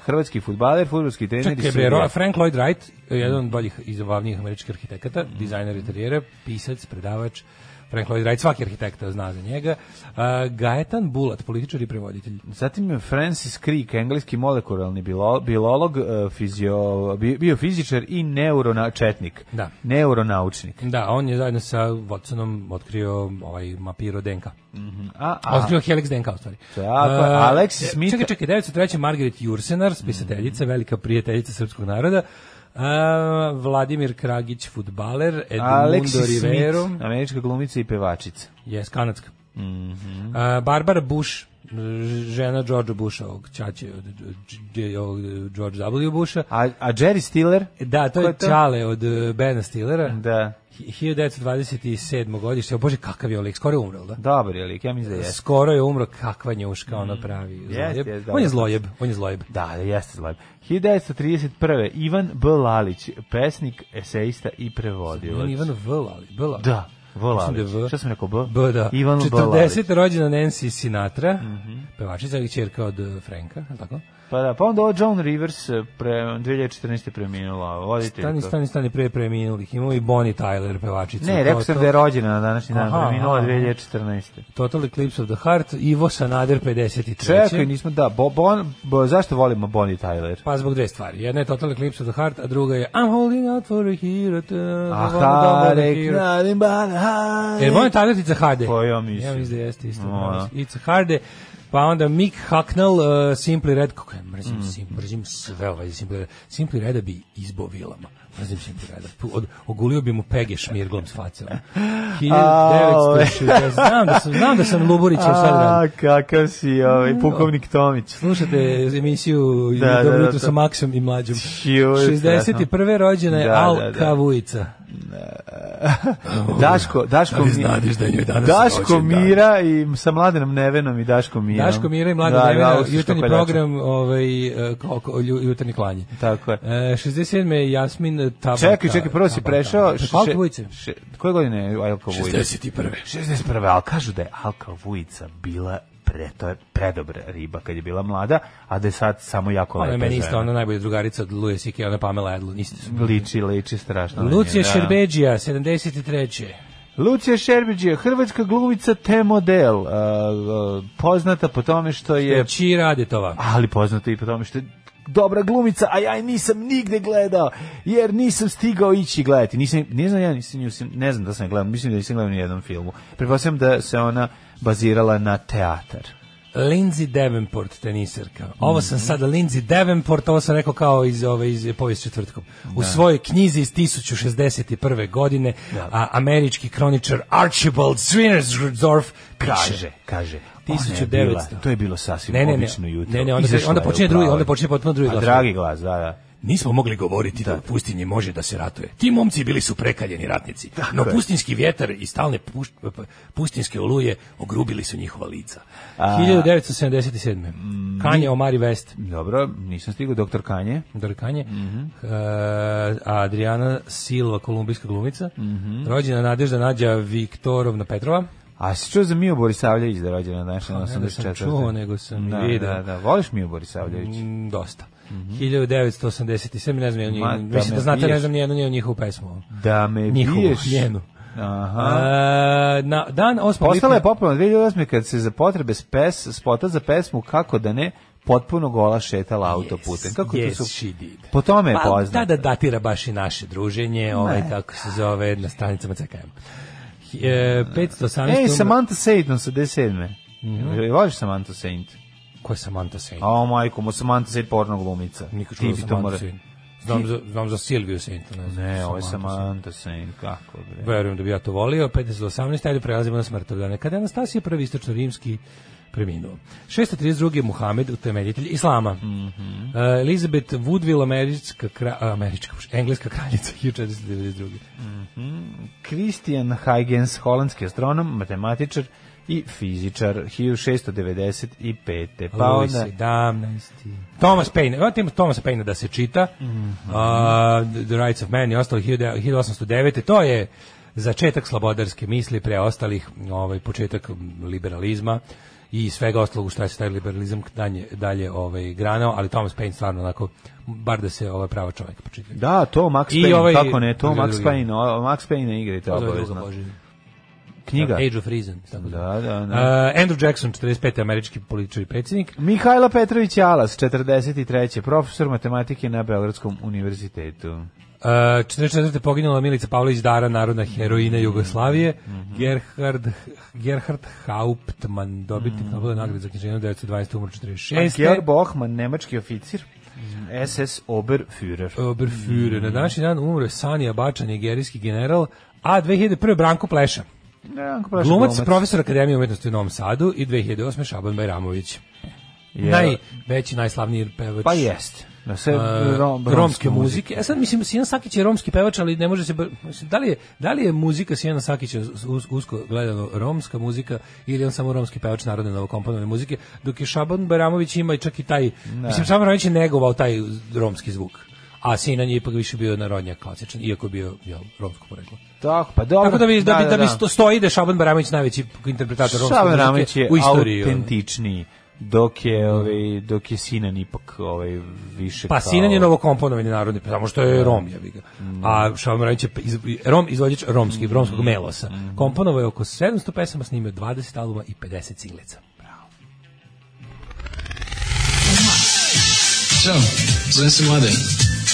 hrvatski futbaler, fudbalski trener i Čekaj, bre, sudija. Frank Lloyd Wright, jedan od boljih i zabavnijih američkih arhitekata, dizajner interijera, pisac, predavač, Frank Lloyd Wright, svaki arhitekta zna za njega. Uh, Gaetan Bulat, političar i prevoditelj. Zatim Francis Crick, engleski molekularni bilo, biolog, e, fizio, bi- biofizičar i neuronačetnik. Da. Neuronaučnik. Da, on je zajedno sa Watsonom otkrio ovaj mapiro DNK. A, a, Otkrio Helix DNK, u stvari. Tako Uh, Alexis Smith- Čekaj, čekaj, 903. Margaret Jursenar, spisateljica, velika prijateljica srpskog naroda. Uh, Vladimir Kragić, futbaler, Edmundo Rivero, Smith, američka glumica i pevačica. jes, kanadska. Mhm. Uh, Barbara Bush, žena George Busha, ovog čače od, George W. Busha. A, a Jerry Stiller? Da, to Ko je Čale od uh, Bena Stillera. Da. 1927. godište. O Bože, kakav je lik, skoro je umrel, da? Dobar je lik, ja mislim da jeste. Skoro je umro, kakva njuška, ono pravi zlojeb. jest, on je zlojeb, on je zlojeb. Da, da, jeste zlojeb. 1931. Ivan B. Lalić, pesnik, esejista i prevodilac. Ivan V. Lali, B. Lali. Da, V. Mislim da. V. Šta sam rekao, B? B, da. Ivan B. 40. rođena Nancy Sinatra, Mhm. pevačica i čerka od uh, Franka, tako? Pa da, pa onda ovo Joan Rivers eh, pre, 2014. preminula, voditelj. Stani, stani, stani, pre preminulih. Imamo i Bonnie Tyler, pevačica. Ne, rekao sam da je rođena na današnji dan, Aha, preminula aha. 2014. Total Eclipse of the Heart, Ivo Sanader, 53. Čekaj, nismo, da, bo, bon, bo, zašto volimo Bonnie Tyler? Pa zbog dve stvari. Jedna je Total Eclipse of the Heart, a druga je I'm holding out for a hero. To, Aha, rek, nadim bana, ha, Jer Bonnie Tyler It's a Harde. Pa ja mislim. Ja mislim da jeste isto. Ono. It's a Harde. Pa onda Mick Hucknall, uh, Simply Red, kako ja mrzim, Mm. sim, mrzim sve ovaj Simply Red. Simply Reda bi izbo vilama. Mrzim Simply Reda. Pu- Od, ogulio bi mu pege šmirglom s face. ono. 1960. Znam da sam, znam da sam Luburić sad A, radim. kakav si, ovaj, pukovnik Tomić. Slušate emisiju Da, da, Dobro da, jutro to- sa Maksom i Mlađom. Joj, 61. rođena je Da, Al da, da. Kavujica. Daško, Daško, Da Mi- da Daško? Mira i sa Mladenom Nevenom i Daško Mira. Daško Mira i Mladen Da, Nevena, austrijsko jutarnji program, ovaj, e, kao- jutarnji klanje. Tako je. E, 67. je Jasmin Tabata. Čekaj, čekaj, prvo si prešao... Alka Vujice. Koje godine je Alka Vujica? 61.. 61. Ali kažu da je Alka Vujica bila pre, to je predobra riba kad je bila mlada, a da je sad samo jako Ona lepa je meni isto ona najbolja drugarica od Louis C.K. ona Pamela Adlon, isti su. Liči, liči strašno. Lucija da. Šerbeđija, 73. Lucija Šerbeđija, hrvatska glumica te model, uh, uh, poznata po tome što je, Či Radetova. ali poznata i po tome što je dobra glumica, a ja je nisam nigde gledao, jer nisam stigao ići gledati. Nisam, ne znam, ja nisam, nisam, ne znam da sam gledao, mislim da nisam gledao ni jednom filmu. Pretpostavljam da se ona bazirala na teatar. Lindsay Davenport, tenisarka. Ovo sam sada Lindsay Davenport, ovo sam rekao kao iz ove iz povijest četvrtkom. U svojoj knjizi iz 1061. godine, a američki kroničar Archibald Swinersdorf Kaže, piše. kaže. 1900. Ona je bila- To je bilo sasvim Ne, ne, ne. obično jutro. Ne, ne, onda- Izašla onda je počinje drugi- onda počinje potpuno drugi A glas. dragi glas, da, da. Nismo mogli govoriti da, u pustinji može da se ratuje. Ti momci bili su prekaljeni ratnici, no je. pustinski vjetar i stalne puš- p- pustinske oluje ogrubili su njihova lica. A- 1977. Kanje Omari West. Dobro, nisam stigao, doktor Kanje. Dore Kanje. E, Adriana Silva, kolumbijska glumica. Rođena Nadežda Nađa Viktorovna Petrova. A si čuo za Miju Borisavljević da je rođena na naša Pa, ne da 84. sam čuo, nego sam i da, video. Da, da, voliš Miju Borisavljević? Mm, dosta. 1987, ne znam, Ma, njenu, da mislim da znate, ne znam nijednu njenu njihovu pesmu. Da me Njihovu, biješ. njenu. Aha. E, na dan 8. Postala je popularna 2008. kad se za potrebe spes, spota za pesmu Kako da ne potpuno gola šetala autoputem. Kako yes, to su... she did. Po tome je Pa, poznat. da, da datira baš i naše druženje, ovaj, kako se zove, na stranicama CKM. E, 518. Ej, umro- Samantha Saint, 87. Mm Voliš Samantha Saint? Ko je Samantha Saint? A, majko, mu Samantha Saint porno glumica. Nikad Ti čuo Samantha mora... Saint. Znam za, znam za Silviju Saint. Ne, znam Ne, ovo je Samantha Saint. Kako bre. Verujem da bi ja to volio. 15 do 18. Ajde prelazimo na smrtov dane. Kada je Anastasija prvi istočno-rimski preminuo. 632. Muhamed, utemeljitelj Islama. Mhm. E, Elizabeth Woodville, američka, kra, američka, engleska kraljica, 1492. Christian Huygens, holandski astronom, matematičar i fizičar 1695. Pa Louis onda 17. Thomas Paine, evo tim Thomasa Paine da se čita, Mhm. a, The Rights of Man i ostalo 1809. To je začetak slobodarske misli pre ostalih, ovaj, početak liberalizma i svega ostalog u šta se taj liberalizam dalje, dalje ovaj, granao, ali Thomas Paine stvarno onako, bar da se ovaj prava čovjek počita. Da, to Max I Payne, ovaj- kako ne, to Max o, Max je druga obavezno. Knjiga. Age of Reason. Tako da. Da, da. Uh, Andrew Jackson, 45. američki političar i predsjednik. Mihajlo Petrović Alas, 43. profesor matematike na Beogradskom univerzitetu. Uh, 44. poginula Milica Pavlović Dara, narodna heroina Jugoslavije. Gerhard, Gerhard Hauptmann, dobitnik Nobelove nagrade za književnost 1912. umro 46. Georg Bochmann, nemački oficir, SS Oberführer. Oberführer. Na današnji dan umro je Sanija Bača, nigerijski general, a 2001. Branko Pleša. Ne, Prašak Glumac, profesor Akademije umetnosti u Novom Sadu i 2008. Šaban Bajramović. Je- Najveći, najslavniji pevač. Pa jest. Da se Uh, rom, romske muzike. Ja sad mislim Sijan Sakić je romski pevač, ali ne može se da li je da li je muzika Sijana Sakića us- usko gledano romska muzika ili on samo romski pevač narodne novokomponovane muzike, dok je Šaban Baramović ima i čak i taj mislim Šaban Baramović je negovao taj romski zvuk. A Sinan je ipak više bio narodnjak klasičan, iako je bio jel, romsko poreklo. Tako, pa dobro. Tako da bi da, bi da, bi sto- stoji da je Šaban Baramović najveći interpretator romske Šaban muzike Ramić je u istoriji. autentičniji dok je ovaj dok je Sinan ipak ovaj više Pa kao- Sinan je novokomponovani narodni, samo što je Rom, jebi ga. A Šaban Ramić je iz, Rom izvođač romski, romskog melosa. Komponovao je oko 700 pesama, snimio 20 albuma i 50 singlica. Ćao, zovem se Mladen.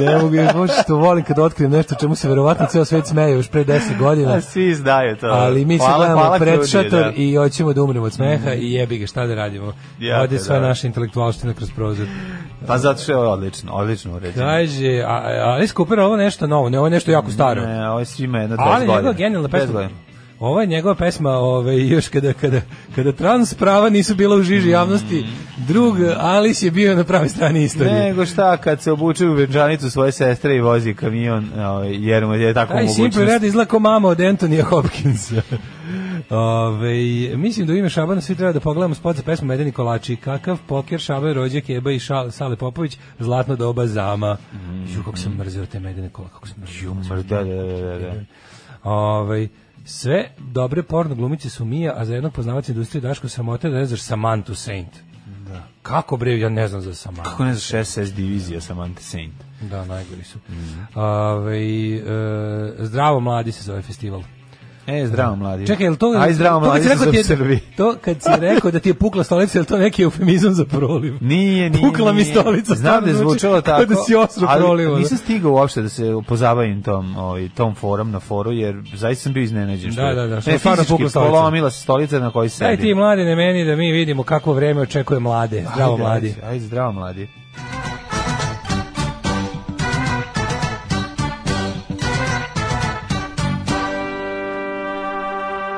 Ne mogu je, bože što volim kad otkrijem nešto čemu se verovatno ceo svet smeje još pre 10 godina. A svi znaju to. Ali mi se gledamo pred šator da. i hoćemo da umremo od smeha i jebi ga, šta da radimo. Jako Ode sva dobro. naša intelektualština kroz prozor. Pa zato što je odlično, odlično uređeno. Kaže, Alice Cooper ovo nešto novo, ne, ovo je nešto jako staro. Ne, ovo je svima jedno 10 Ali godina. njegova genijalna 10 pesma. Ovo je njegova pesma, ovaj još kada kada kada trans prava nisu bila u žiži javnosti, drug Alice je bio na pravoj strani istorije. Nego šta kad se obuče u venčanicu svoje sestre i vozi kamion, ovaj, jer mu je tako Aj, Simple mogućnost. Red izgleda kao mama od Antonija Hopkinsa. Ove, mislim da u ime Šabana svi treba da pogledamo spot za pesmu Medeni kolači. Kakav poker, Šaban, Rođe, Keba i Šal, Sale Popović, Zlatno doba zama. Ju, kako sam mrzio te Medene kolače. Kako sam mrzio. Mr, Da, da, da, da, da. Ovaj, sve dobre porno glumice su Mija, a za jednog poznavaca industrije Daško Samote da ne znaš Samantha Saint. Da. Kako bre, ja ne znam za Samantha. Kako ne znaš SS divizija Samantha Saint? Da, najgori su. Ovaj, e, zdravo mladi se zove festival. E, zdravo mladi. Čekaj, je li to... Aj, zdravo to kad mladi si rekao ti je-. To kad si rekao da ti je pukla stolica, je li to neki eufemizam za proliv? Nije, nije. Pukla mi nije. stolica. Znam da je zvuči zvučalo kao tako. Da si osro ali prolivo. Nisam stigao uopšte da se pozabavim tom, ovaj, tom forum na foru, jer zaista sam bio iznenađen. Da, je- da, da, što Ne, fizički pukla stolica. polomila se stolica na kojoj Daj sedim. ti mlade ne meni da mi vidimo kakvo vreme očekuje mlade. Zdravo Ajde, mladi. Ajde, ajde, zdravo mladi.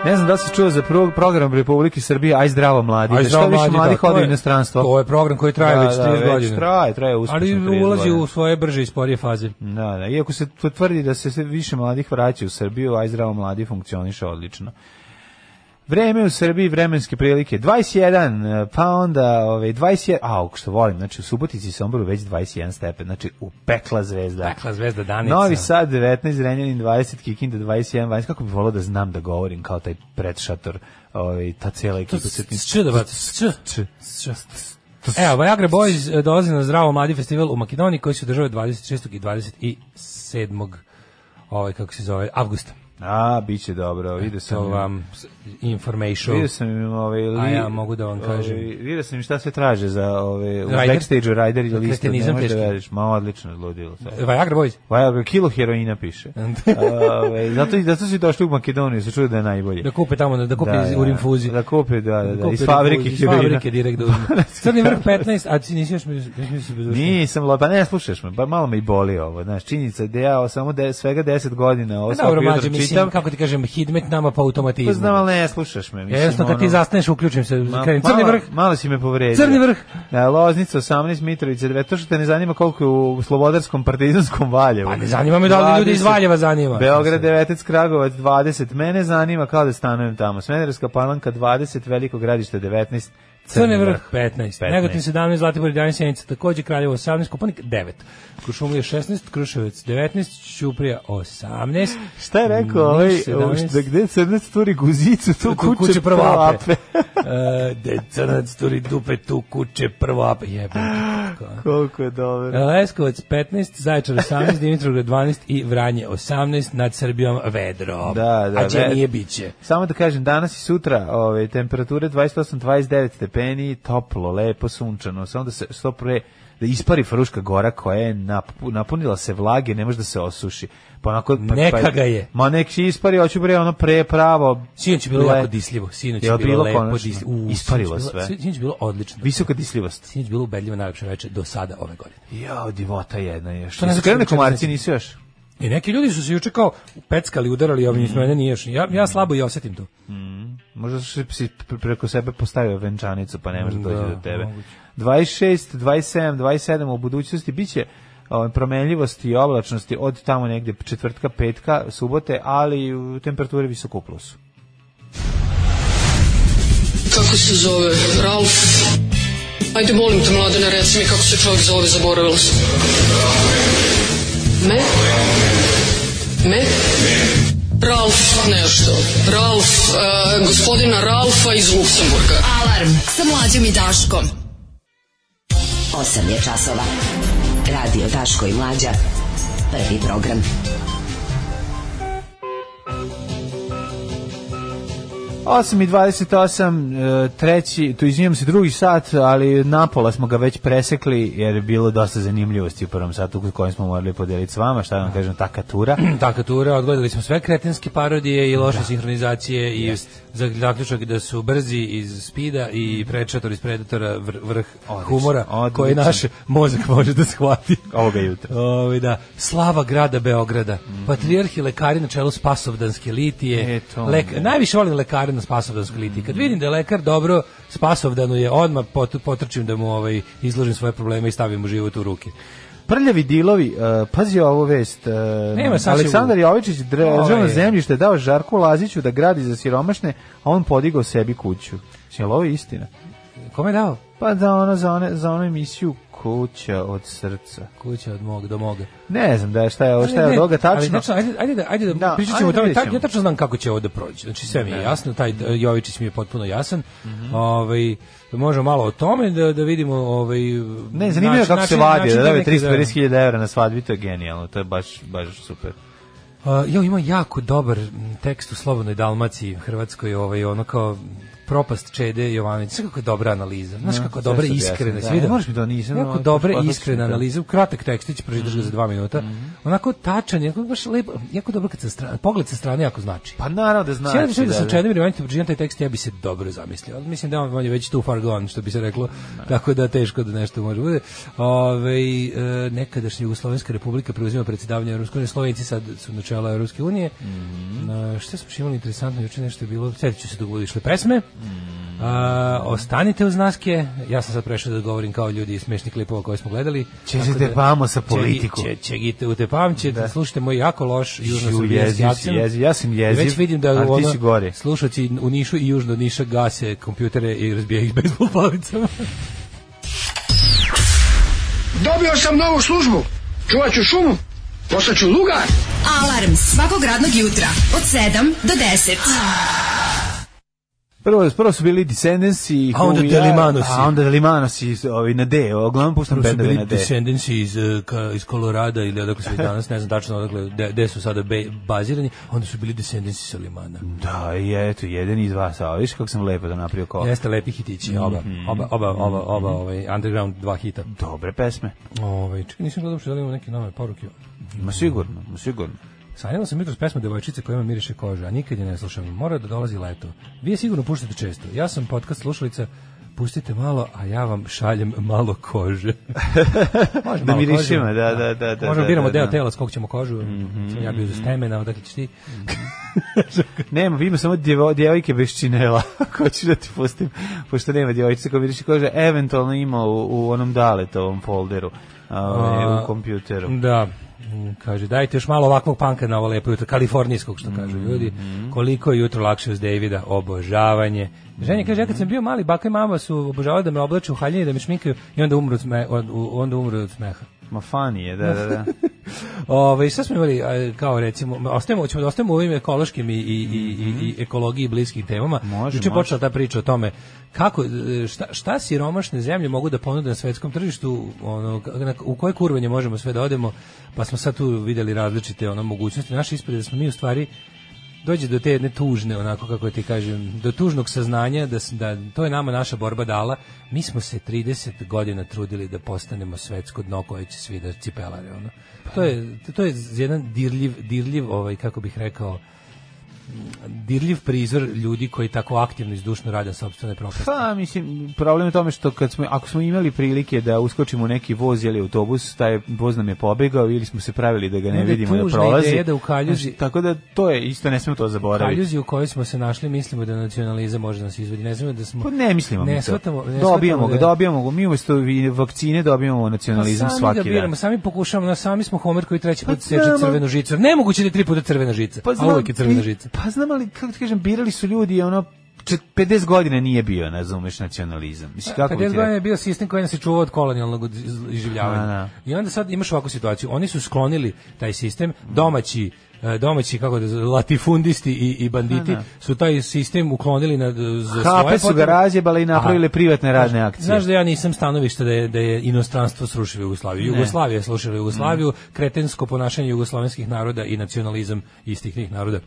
Ne znam da li si čuo za pro- program Republike Srbije Aj zdravo mladi. Aj, da zdravo mladi, mladih da, ode u inostranstvo. To je program koji traje Da, već da, 30 već godina. traje, traje uspešno Ali 30 ulazi u svoje brže i sporije faze. Da, da, iako se potvrdi da se sve više mladih vraća u Srbiju, aj zdravo mladi funkcioniše odlično. Vreme u Srbiji, vremenske prilike 21, pa onda ovaj 21, au, što volim, znači u Subotici i Somboru već 21 stepen, znači u pekla zvezda. Pekla zvezda Danica. Novi Sad 19, Renjanin 20, Kikinda 21, 20, kako bih volao da znam da govorim kao taj predšator, ovaj, ta cijela ekipa. se. Evo, Viagra Boys e, dolazi na Zdravo mladi festival u Makedoniji koji se održava 26. i 27. ovaj kako se zove avgusta. A, bit će dobro, vidio sam. To vam information. Vidio sam im ovaj li, A ja mogu da vam kažem. Ovaj, vidio sam im šta sve traže za ove u Rider? backstage rider ili listu, ne možeš da veriš, ma odlično ludilo. sve. Viagra Boys. Viagra kilo heroina piše. Ove, zato i zato su došli u Makedoniju, se čuje da je najbolje. Da kupe tamo, da kupe iz- u rinfuzi. Da kupe, da, da, da, iz fabrike iz heroina. fabrike direkt da uzme. Crni vrh 15, a ti nisi još mi. Nisam, pa ne slušaš me, pa malo me i boli ovo. Znaš, činjenica da ja samo de, svega 10 godina, ovo Pa svako jutro čitam. kako ti kažem, hidmet nama po automatizmu. Pa znam, ali ne slušaš me. Mislim, Jasno, kad ti ono- zastaneš, uključim se, Ma. Crni vrh, Malo si me povredio. Crni vrh. Da, Loznica 18, Mitrovica 9. To što te ne zanima koliko je u Slobodarskom partizanskom Valjevu. Pa ne zanima me da li ljudi iz 20, Valjeva zanima. Beograd 19, Kragovac 20. Mene zanima kao da stanujem tamo. Smederevska palanka 20, Veliko gradište 19. Crni vrh 15, 15. Negotin 17, Zlatibor 11, Sjenica takođe, Kraljevo 18, Kopanik 9, Krušumlija 16, Kruševac 19, Ćuprija 18. Šta je rekao ovaj, Niš 17. da gde crnac turi guzicu, tu Tu kuće, kuće prvo ape. ape. E, De crnac turi dupe, tu kuće prvo ape. Jebe. Koliko je dobro. Leskovac 15, Zaječar 18, Dimitrovgrad 12 i Vranje 18, nad Srbijom vedro. Da, da, A ved- nije biće. Samo da kažem, danas i sutra ove, temperature 28-29 stepeni, toplo, lepo, sunčano, samo da se što pre da ispari Fruška gora koja je nap- napunila se vlage, ne može da se osuši. Pa onako, pa, Neka pa- ga je. Ma nek se ispari, hoću bre ono pre pravo. Sinoć je bilo le- jako disljivo. Sinoć je Jel bilo, bilo lepo disljivo. U, Isparilo sinoć je sve. Sinoć je bilo odlično. Visoka disljivost. Sinoć je bilo ubedljivo najlepše veče do sada ove godine. Jao, divota jedna je. Što ne Što znači da komarci nisu još? I neki ljudi su se juče kao peckali, udarali, ovim mm. mene nije još. Ja, ja slabo i osetim to. Možda si si pre- preko sebe postavio venčanicu, pa ne može da dođe Da, do tebe. moguće. 26, 27, 27 u budućnosti biće promenljivosti i oblačnosti od tamo negde četvrtka, petka, subote, ali u temperaturi visoko u plusu. Kako se zove? Ralf? Ajde, molim te, mladene, reci mi kako se čovjek zove, zaboravila sam. Me? Me? Ralf nešto. Ralf, e, gospodina Ralfa iz Luksemburga. Alarm sa mlađom i Daškom. 8 je časova. Radio Daško i Mlađa. Prvi program. 8 i 28, e, treći, tu izvijem se drugi sat, ali napola smo ga već presekli, jer je bilo dosta zanimljivosti u prvom satu kojem smo morali podeliti s vama, šta da vam kažem, takatura. Takatura, odgledali smo sve kretenske parodije i loše sinhronizacije i za zaključak da su brzi iz spida i prečator iz predatora vr, vrh humora odlično. koji naš mozak može da shvati. Ovoga jutra. Ovi, da. Slava grada Beograda. Patrijarhi lekari na čelu Spasovdanske litije. Mhm. E, to Lek, najviše volim lekare na Spasovdanskoj litiji. Kad vidim da je lekar dobro Spasovdanuje, odmah pot, potrčim da mu ovaj, izložim svoje probleme i stavim mu život u ruke. Prljavi dilovi, uh, pazi ovu vest. Uh, Nema, Aleksandar u- Jovičić dre- državno Ovaj. zemljište dao Žarku Laziću da gradi za siromašne, a on podigao sebi kuću. Znači, jel ovo je istina? Kome je dao? Pa da ono za, one, za onu emisiju Kuća od srca. Kuća od mog do moga. Ne znam da je šta je ovo, šta je Ali od Ali tačno. znači, ajde, ajde da, ajde da, Da, pričat ćemo o tome. Ta, ja tačno znam kako će ovo da prođe. Znači, sve mi je jasno, taj Jovičić mi je potpuno jasan. ovaj, možemo malo o tome da, da vidimo... Ovaj, Ne, je način- kako se vadi, da daje neke 350.000 evra na svadbi, to je genijalno, to je baš, baš super. Uh, jo, ima jako dobar tekst u Slobodnoj Dalmaciji, Hrvatskoj, ovaj, ono kao propast Čede Jovanović. Znaš kako je dobra analiza? Znaš Da, kako je dobra iskrena. da. moraš mi to, nisam, Jako dobra iskrena analiza. Kratak tekstić, pročitaš ga za dva minuta. Onako tačan, jako, baš lepo, jako dobro kad sa strane, pogled sa strane jako znači. Pa naravno da znači. Ja da, da da, sam da. Čedomir Jovanović pročitam taj tekst, ja bi se dobro zamislio. Ali mislim da on, je već too far gone, što bi se reklo, tako da teško da nešto može bude. Ove, e, nekadašnja Jugoslovenska republika preuzima predsjedavanje Europske unije, Slovenci sad su na čela Europske unije. Mhm. E, šta smo imali interesantno, juče nešto je bilo, sjetit ću se da budu išle pesme. A, ostanite uz naske, ja sam sad prešao da govorim kao ljudi iz smešnih klipova koje smo gledali. Tako da- pamo sa Čegi- politiku. Če, čegite u te pamće, da. slušajte moj jako loš Ju, južno-srbijanski jeziv jeziv. Ja sam I jeziv, Već vidim da ali ono, si gori. slušaoci u Nišu i južno Niša gase kompjutere i razbijaju ih bejsbol palicama. Dobio sam novu službu. Čuvat ću šumu. Postaću lugar. Alarm svakog radnog jutra od 7 do 10. Prvo, prvo su bili Descendants i A onda Delimanosi. A onda Delimanosi, ovi na D, uglavnom puštam Prvo su bendove bili na D. Descendants iz, eh, ka, iz Kolorada ili odakle su i danas, ne znam tačno odakle, de- gde su sada be, bazirani, onda su bili Descendants iz Salimana. Da, i eto, jedan iz dva sa, viš kako sam lepo da napravio kola. Jeste lepi hitići, oba, Mhm. oba, oba, oba, oba, ovaj, underground dva hita. Dobre pesme. Ovaj, čekaj, nisam gledao što da imamo neke nove poruke. Ma sigurno, ma sigurno. Sanjala sam jutros pesmu devojčice koja ima miriše kože, a nikad je ne slušam. Mora da dolazi leto. Vi je sigurno puštate često. Ja sam podcast slušalica pustite malo, a ja vam šaljem malo kože. Može Da mirišimo, da, da, da, da, Možemo da, biramo da, deo da. tela s kog ćemo kožu. Sam ja bio za stemena, odakle ćeš ti? Nema, ima samo djevo, djevojke bez činela. Ko ću da ti pustim? Pošto nema djevojčice koja miriši kože, eventualno ima u, u onom daletovom folderu. Ove, A, u kompjuteru. Da. Kaže, dajte još malo ovakvog panka na ovo lepo jutro, kalifornijskog, što kažu ljudi. Koliko je jutro lakše uz Davida, obožavanje. Ženja kaže, ja kad sam bio mali, baka i mama su obožavali da me oblače u haljine, da me šminkaju i onda umru od, sme, od, u- onda umru od smeha. Ma funny je, da, da, da. Ove, šta smo imali, kao recimo, ostajemo, ćemo da ostajemo u ovim ekološkim i, i, i, i, i ekologiji bliskim temama. Može, Juče počela ta priča o tome kako, e, šta, šta siromašne zemlje mogu da ponude na svetskom tržištu, ono, u koje kurvanje možemo sve da odemo, pa smo sad tu videli različite ono, mogućnosti. Naše ispred da smo mi u stvari dođe do te jedne tužne, onako kako ti kažem, do tužnog saznanja da, da to je nama naša borba dala. Mi smo se 30 godina trudili da postanemo svetsko dno koje će svi da cipelare. Ono. To je, to je jedan dirljiv, dirljiv ovaj, kako bih rekao, dirljiv prizor ljudi koji tako aktivno i zdušno rade sopstvene propasti. Pa, mislim, problem je u tome što kad smo, ako smo imali prilike da uskočimo u neki voz ili autobus, taj voz nam je pobegao ili smo se pravili da ga ne je vidimo da prolazi. ideja da u Kaljuzi- Znači, tako da to je, isto ne smemo to zaboraviti. Kaljuzi u kojoj smo se našli, mislimo da nacionalizam može da nas izvodi. Ne znamo da smo... Pa ne mislimo ne mi shvatamo, ne dobijamo ga, da- dobijamo ga. Mi umesto vakcine dobijamo nacionalizam Pa sami svaki ga biramo, dan. sami pokušavamo, na sami smo Homer koji treći Pa put seče znamo. crvenu žicu. Nemoguće da je tri puta crvena žica, Pa a uvijek je crvena žica. Pa znam, ali kako ti kažem, birali su ljudi ono čet- 50 godina nije bio, ne znam, nacionalizam. Mislim, kako bi 50 ti godina je bio sistem koji nas je čuvao od kolonijalnog iz- iživljavanja. A, da. I onda sad imaš ovakvu situaciju. Oni su sklonili taj sistem, domaći e, domaći kako da latifundisti i, i banditi A, da. su taj sistem uklonili na za svoje su ga razjebali i napravili A, privatne radne znaš- akcije. Znaš da ja nisam stanovišta da je, da je inostranstvo srušilo Jugoslaviju. Jugoslavija je slušala Jugoslaviju, kretensko ponašanje jugoslovenskih naroda i nacionalizam istih tih naroda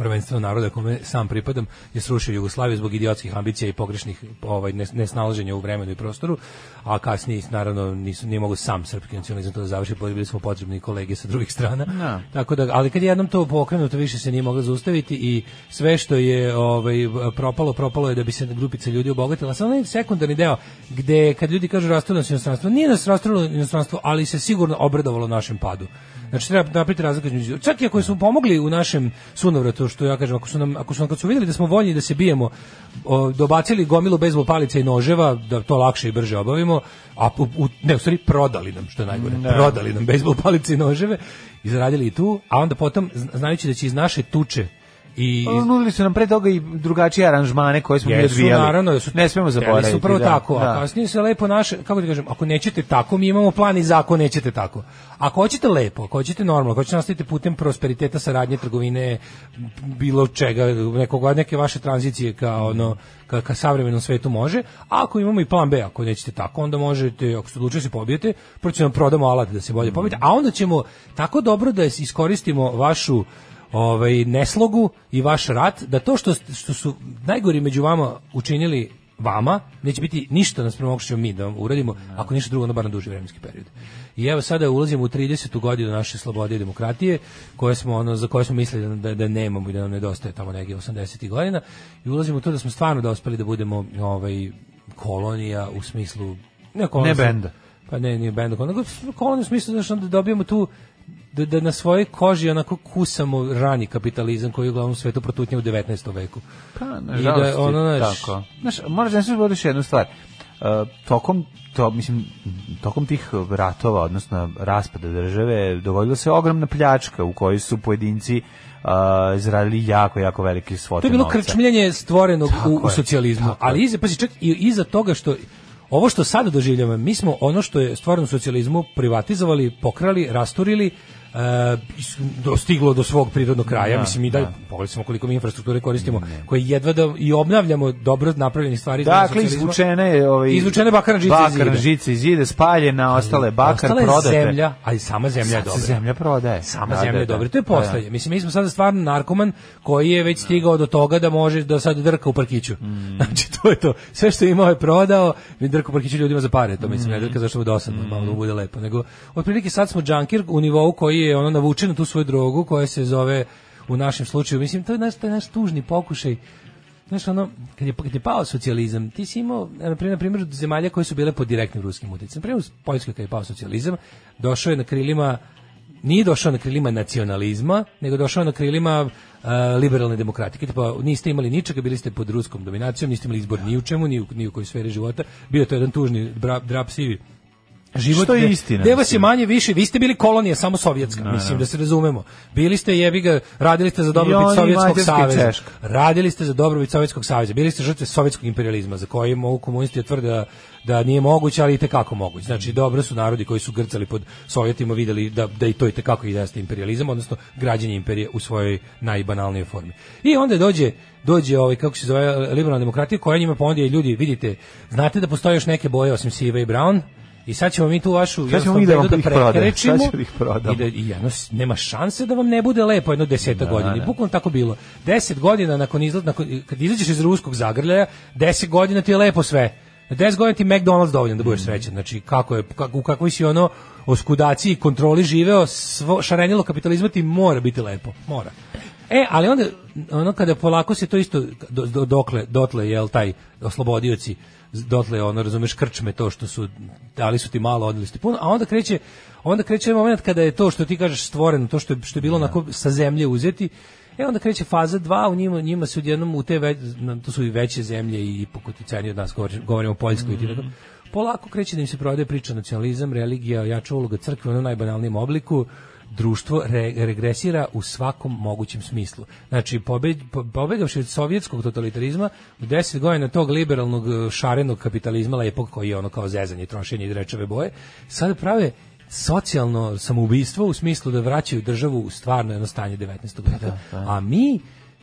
prvenstveno naroda kome sam pripadam je srušio Jugoslaviju zbog idiotskih ambicija i pogrešnih ovaj nes- nesnalaženja u vremenu i prostoru, a kasnije naravno nisu nije mogu sam srpski nacionalizam to da završi, bili smo potrebni kolege sa drugih strana. Da. Tako da, ali kad je jednom to pokrenuto, više se nije moglo zaustaviti i sve što je ovaj propalo, propalo je da bi se grupica ljudi obogatila. Samo onaj sekundarni deo gde kad ljudi kažu se inostranstvo, nije nas rastrojilo inostranstvo, ali se sigurno obradovalo našem padu. Znači treba napraviti razliku između čak i ako su pomogli u našem sunovratu što ja kažem ako su nam ako su nam kad su vidjeli da smo voljni da se bijemo o, dobacili gomilu bejzbol palica i noževa da to lakše i brže obavimo a u, u- ne u stvari prodali nam što je najgore Da. prodali nam bejzbol palice i noževe i zaradili i tu a onda potom zna- znajući da će iz naše tuče i Pa, Nudili su nam pre toga i drugačije aranžmane koje smo mi odvijali. naravno, da su, ne smemo zaboraviti. su prvo da, tako, da. a kasnije se lepo naše, kako ti kažem, ako nećete tako, mi imamo plan i zakon, nećete tako. Ako hoćete lepo, ako hoćete normalno, ako hoćete nastaviti putem prosperiteta, saradnje, trgovine, bilo čega, nekog, neke vaše tranzicije ka, ono, ka, ka savremenom svetu može, a ako imamo i plan B, ako nećete tako, onda možete, ako se odlučite da se pobijete, prvo ćemo prodamo alat da se bolje pobijete, a onda ćemo tako dobro da iskoristimo vašu ovaj neslogu i vaš rat da to što što su najgori među vama učinili vama neće biti ništa nas prema mi da vam uradimo ako ništa drugo na bar na duži vremenski period. I evo sada ulazimo u 30. godinu naše slobode i demokratije koje smo ono za koje smo mislili da da nemamo i da nam nedostaje tamo negdje 80. godina i ulazimo u to da smo stvarno dospeli da budemo ovaj kolonija u smislu ne kolonija Ne benda. pa ne, nije benda, nego kolonija u smislu znači, da dobijemo tu da, da na svojoj koži onako kusamo rani kapitalizam koji je uglavnom svetu protutnja u 19. veku. Pa, I nažalost da ono, znaš, tako. Znaš, moraš da ne još jednu stvar. Uh, tokom to mislim tokom tih ratova odnosno raspada države dogodila se ogromna pljačka u kojoj su pojedinci uh, izradili jako jako velike svote To je bilo novca. krčmljenje stvorenog u, u socijalizmu, ali iza, pazi, čak i iza toga što ovo što sada doživljamo, mi smo ono što je stvoreno u socijalizmu privatizovali, pokrali, rasturili, dostiglo do svog prirodnog kraja. Da, Mislim, mi da, da. samo koliko mi infrastrukture koristimo, koje jedva da i obnavljamo dobro napravljenih stvari. Dakle, izvučena je ovaj Izvučena bakarna žica iz zida, spaljena, ostale bakar Ostala je prodate. zemlja, ali sama zemlja je dobra. zemlja prodaje. Sama Da, zemlja da, je da. dobra. To je Da, da. poslednje. Mislim, mi smo sada stvarno narkoman koji je već stigao do toga da može da sad drka u parkiću. Mm. Znači, to je to. Sve što je imao je prodao, mi drka u parkiću ljudima za pare. To mislim, Mm. ne drka zašto mu dosadno, malo da mu bude lepo. Nego, otprilike sad smo džankir u nivou koji je ono navučen na tu svoju drogu koja se zove u našem slučaju, mislim, to je naš, to je naš tužni pokušaj Znaš, ono, kad je, kad je pao socijalizam, ti si imao, na primjer, primjer, zemalja koje su bile pod direktnim ruskim utjecajem. Na primjer, u Poljskoj kad je pao socijalizam, došao je na krilima nije došao na krilima nacionalizma, nego došao na krilima uh, liberalne demokratike. Tipa, niste imali ničega, bili ste pod ruskom dominacijom, niste imali izbor ni u čemu, ni u, ni u kojoj sferi života. Bio to jedan tužni drap sivi život. Što je istina, gde vas je manje više, vi ste bili kolonija samo sovjetska, Da, mislim da. da se razumemo. Bili ste jebi ga, radili ste za dobrobit Sovjetskog saveza. Radili ste za dobrobit Sovjetskog saveza. Bili ste žrtve sovjetskog imperializma za koji mogu komunisti tvrde da, da nije moguće, ali i tekako moguće. Znači dobro su narodi koji su grcali pod Sovjetima videli da da i to i tekako i jeste imperijalizam, odnosno građenje imperije u svojoj najbanalnijoj formi. I onda dođe dođe ovaj kako se zove liberalna demokratija koja njima ponudio ljudi, vidite, znate da postoje još neke boje osim sive i brown i sad ćemo mi tu vašu mi da prodamo. prekrečimo da i da i jedno, nema šanse da vam ne bude lepo jedno deseta Da, godina. Da. bukvalno tako bilo. Deset godina nakon izlaz, nakon, kad izađeš iz ruskog zagrljaja, deset godina ti je lepo sve. Na 10 godina ti McDonald's dovoljan da Mm. budeš srećan. Znači, kako je, kako, u kakvoj si ono oskudaciji i kontroli živeo, svo, šarenilo kapitalizma ti mora biti lepo. Mora. E, ali onda, ono kada polako se to isto, do, do- dokle, dotle, jel, taj oslobodioci, dotle, ono, razumeš, krčme to što su, dali su ti malo, odneli su ti puno, a onda kreće, onda kreće moment kada je to što ti kažeš stvoreno, to što je, što je bilo onako sa zemlje uzeti, E onda kreće faza 2, u njima, njima se odjednom u te već, to su i veće zemlje i pokuticani od nas, govorimo, govorimo o Poljskoj i ti tako. Polako kreće da im se prodaje priča nacionalizam, religija, jača uloga crkve u najbanalnijem obliku, društvo re- regresira u svakom mogućem smislu. Znači, pobed, po- pobegavši od sovjetskog totalitarizma, u deset godina tog liberalnog e, šarenog kapitalizma, lepog koji je ono kao zezanje, trošenje i drečave boje, sada prave socijalno samoubistvo u smislu da vraćaju državu u stvarno jedno stanje 19. veka. A mi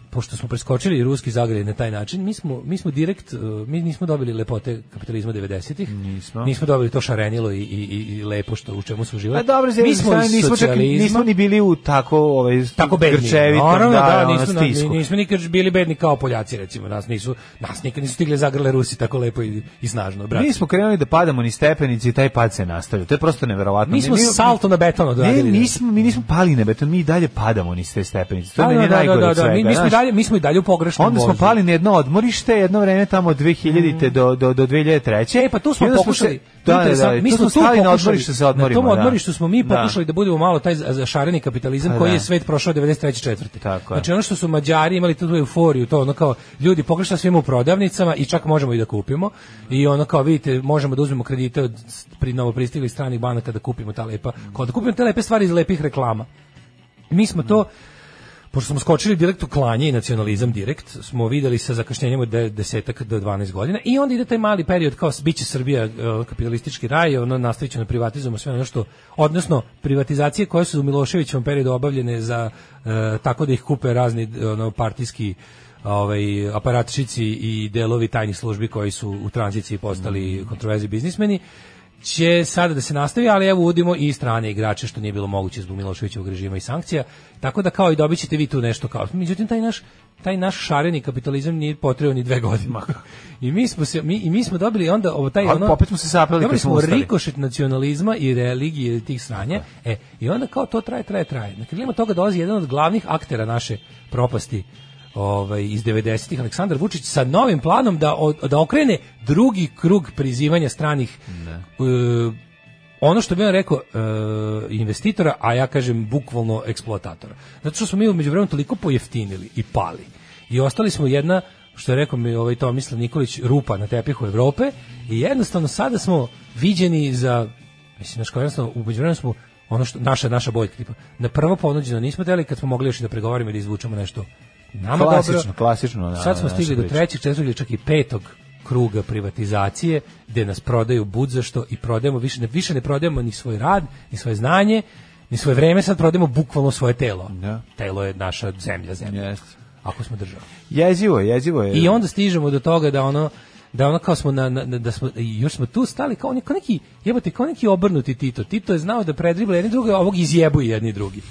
pošto smo preskočili ruski zagrljaj na taj način, mi smo, mi smo direkt, uh, mi nismo dobili lepote kapitalizma 90-ih, Nismo. nismo dobili to šarenilo i, i, i- lepo što u čemu smo A živali. dobro, mi smo iz nismo čak nismo ni bili u tako ovaj tako bedni. grčevitom, Naravno, da, ono, nismo, na- stisku. nismo nikad bili bedni kao Poljaci, recimo. Nas nisu, nas nikad nisu stigli zagrle Rusi tako lepo i, i snažno. Brate. Mi smo krenuli da padamo ni stepenici i taj pad se nastavio. To je prosto neverovatno. Mi smo salto na beton Ne, nismo, mi nismo pali na beton, mi dalje padamo ni s te stepenice. To Da, je da, da, najgore da, da, svega. mi, mi smo. Dalje, mi smo i dalje u pogrešnom Onda smo vozu. pali na jedno odmorište, jedno vreme tamo od 2000 do, do, do 2003. E pa tu smo pokušali. da, da, da, interesantno, mi smo tu stali na pokušali- odmorište se odmorimo. Na tom da. odmorištu smo mi Da. pokušali da budemo malo taj za- zašareni kapitalizam Da, koji da. je svet prošao 93. četvrti. Tako je. Znači ono što su Mađari imali tu euforiju, to ono kao ljudi pogrešno svima u prodavnicama i čak možemo i da kupimo. I ono kao vidite, možemo da uzmemo kredite od pri novopristiglih stranih banaka da kupimo ta lepa, kao da kupimo te lepe stvari iz lepih reklama. Mi smo to pošto smo skočili direkt u klanje i nacionalizam direkt, smo videli sa zakašnjenjem od de- desetak do 12 godina i onda ide taj mali period kao biće Srbija e, kapitalistički raj, ono nastavit ćemo da privatizujemo sve ono što, odnosno privatizacije koje su u Miloševićevom periodu obavljene za e, tako da ih kupe razni ono, partijski ovaj aparatčici i delovi tajnih službi koji su u tranziciji postali kontroverzni biznismeni će sada da se nastavi, ali evo uvodimo i strane igrače što nije bilo moguće zbog Miloševićevog režima i sankcija. Tako da kao i dobit ćete vi tu nešto kao. Međutim taj naš taj naš šareni kapitalizam nije potrebao ni dve godine. I mi smo se mi i mi smo dobili onda ovo taj Ali ono opet smo se sapeli dobili smo rikošet nacionalizma i religije tih sranja. E i onda kao to traje traje traje. Na krilima toga dolazi jedan od glavnih aktera naše propasti ovaj iz 90-ih Aleksandar Vučić sa novim planom da da okrene drugi krug prizivanja stranih e, ono što bih vam rekao e, investitora, a ja kažem bukvalno eksploatatora. Zato što smo mi umeđu vremenu toliko pojeftinili i pali. I ostali smo jedna što je rekao mi ovaj Tomislav Nikolić rupa na tepihu Evrope i jednostavno sada smo viđeni za mislim znači kao jednostavno umeđu vremenu smo ono što naša naša boljka tipa na prvo ponuđeno nismo teli kad smo mogli još i da pregovaramo i da izvučemo nešto nama Klasično, dobro. klasično, da, Sad smo da, stigli do trećeg, četvrtog ili čak i petog kruga privatizacije gde nas prodaju bud za što i prodajemo više ne više ne prodajemo ni svoj rad, ni svoje znanje, ni svoje vreme, sad prodajemo bukvalno svoje telo. Da. Telo je naša zemlja, zemlja. Jeste. Ako smo država. Jezivo je, jezivo je. I onda stižemo do toga da ono da ono kao smo na, na- da smo još smo tu stali kao neki, kao neki jebote kao neki obrnuti Tito. Tito je znao da predribla jedni druge, a ovog izjebuju jedni drugi.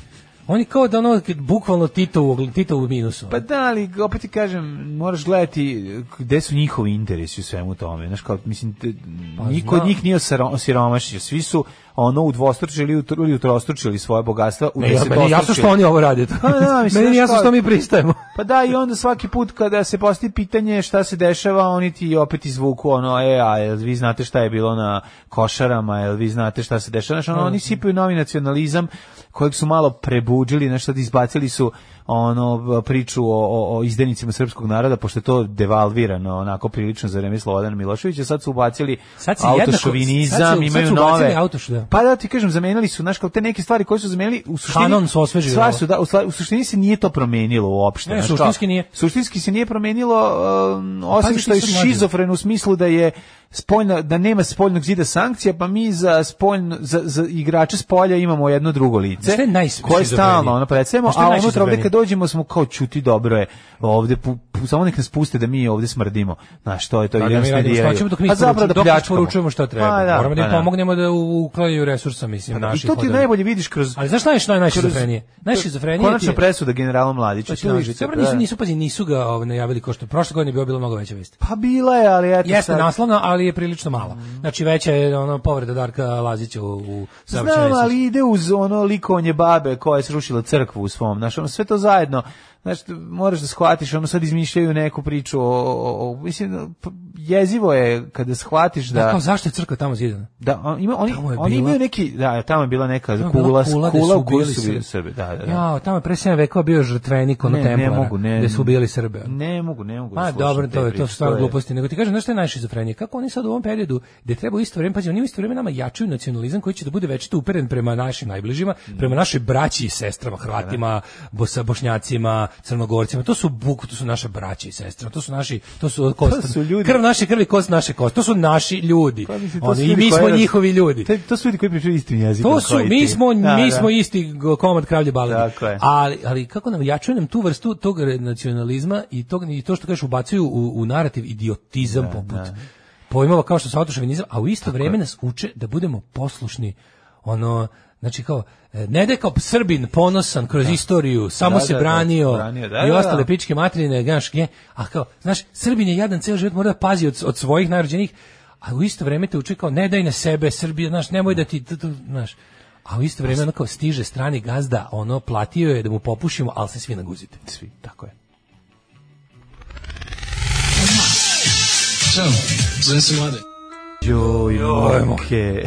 Oni kao da ono bukvalno Tito u, Tito u minusu. Pa da, ali opet ti kažem, moraš gledati gde su njihovi interesi u svemu tome. Znaš, kao, mislim, te, Pa niko od njih nije osiro- osiromašio. Svi su ono udvostručili ili utro- ili utrostručili svoje bogatstva u Ne, ja, meni je jasno što oni ovo rade. Pa da, mislim, meni jasno što mi pristajemo. Pa da, i onda svaki put kada se postavi pitanje šta se dešava, oni ti opet izvuku ono, e, a jel vi znate šta je bilo na košarama, jel vi znate šta se dešava, znači, ono, oni sipaju novi nacionalizam kojeg su malo prebuđili, nešto da izbacili su ono priču o, o, o izdenicima srpskog naroda, pošto je to devalvirano onako prilično za vreme Slobodana Miloševića, sad su ubacili Sad autošovinizam, sad su- sad imaju su nove. autoš, da. Pa da ti kažem, zamenili su, znaš, kao te neke stvari koje su zamenili, u suštini... Kanon su osvežili ovo. su, da, u, u suštini se nije to promenilo uopšte. Ne, suštinski nije. Suštinski se nije promenilo, um, osim što je šizofren u smislu da je spoljna, da nema spoljnog zida sankcija, pa mi za spoljno, za, za igrače s polja imamo jedno drugo lice, Šta je koje stalno ono predstavimo, Šta je a unutra ovde kad dođemo smo kao čuti dobro je ovde, pu, pu- samo nek nas puste da mi ovde smrdimo. Znaš, to je to. Da, da mi radimo smediraju. što dok mi A zapravo da pljačkamo. šta treba. Pa da, Moramo da im pa da. pomognemo da uklanjaju resursa, mislim, I naših. to ti najbolje vidiš kroz Ali znaš šta je što je kroz- najšizofrenije? Najšizofrenije je- presuda generala Mladića. Pa da. nisu, nisu, pazi, nisu ga ovaj, najavili ko što prošle godine je bilo, mnogo veća vest. Pa bila je, ali eto Jeste naslovna, ali je prilično mala. Znači veća je ono povreda Darka Lazića u, u Znam, ali ide uz ono likovanje babe koja je srušila crkvu u svom, znaš, ono sve to zajedno, znaš, moraš da shvatiš, ono sad izmišljaju neku priču o, o, o- mislim, jezivo je kada shvatiš da... Da, kao zašto je crkva tamo zidana? Da, on, ima, oni, Tamo je oni bila- imaju neki, da, tamo je bila neka Tamo kula, kula, su u kojoj su bili. Srbi. Da, da, da. Ja, tamo je pre 7 vekova bio žrtvenik ono Ne, ne templara, mogu, ne. gde su ubijali Srbe. Ne mogu, ne mogu. da slušam dobro, to je to su stvarno gluposti. Nego ti kažem, znaš šta je najšizofrenije? Kako oni sad u ovom periodu, gde treba u isto vreme, pazi, oni u isto vreme nama jačaju nacionalizam koji će da bude večito uperen prema našim najbližima, prema našoj braći i sestrama, Hrvatima, Bosa, Bošnjacima, Crnogorcima. To su buk, to su naše braće i sestre. To su naši, to su kost, su ljudi- krv naše krvi, kost naše kost. To su naši ljudi. Pa, mislim, to Oni, su I ljudi mi smo njihovi ljudi. Te- to su ljudi koji pričaju istim jezikom. To su, mi smo, Da, mi da. smo isti komad kravlje balade. Tako. Ali, ali kako nam jačaju nam tu vrstu tog nacionalizma i, tog, i to što kažeš ubacuju u, u narativ idiotizam poput pojmova kao što su autošovinizam, a u isto vrijeme nas uče da budemo poslušni ono Znači kao, e, ne da kao Srbin ponosan kroz istoriju, samo Da, se da, da, branio branio, da, i da, da. ostale pičke materine, znaš, nje, a kao, znaš, Srbin je jadan ceo život, mora da pazi od, od svojih narođenih, a u isto vrijeme te uče kao, ne daj na sebe, Srbija, znaš, nemoj da ti, znaš, a u isto vrijeme ono kao stiže strani gazda, ono, platio je da mu popušimo, ali se svi naguzite. Svi, tako je. Ćao, zovem se Mlade. Joj, mojke.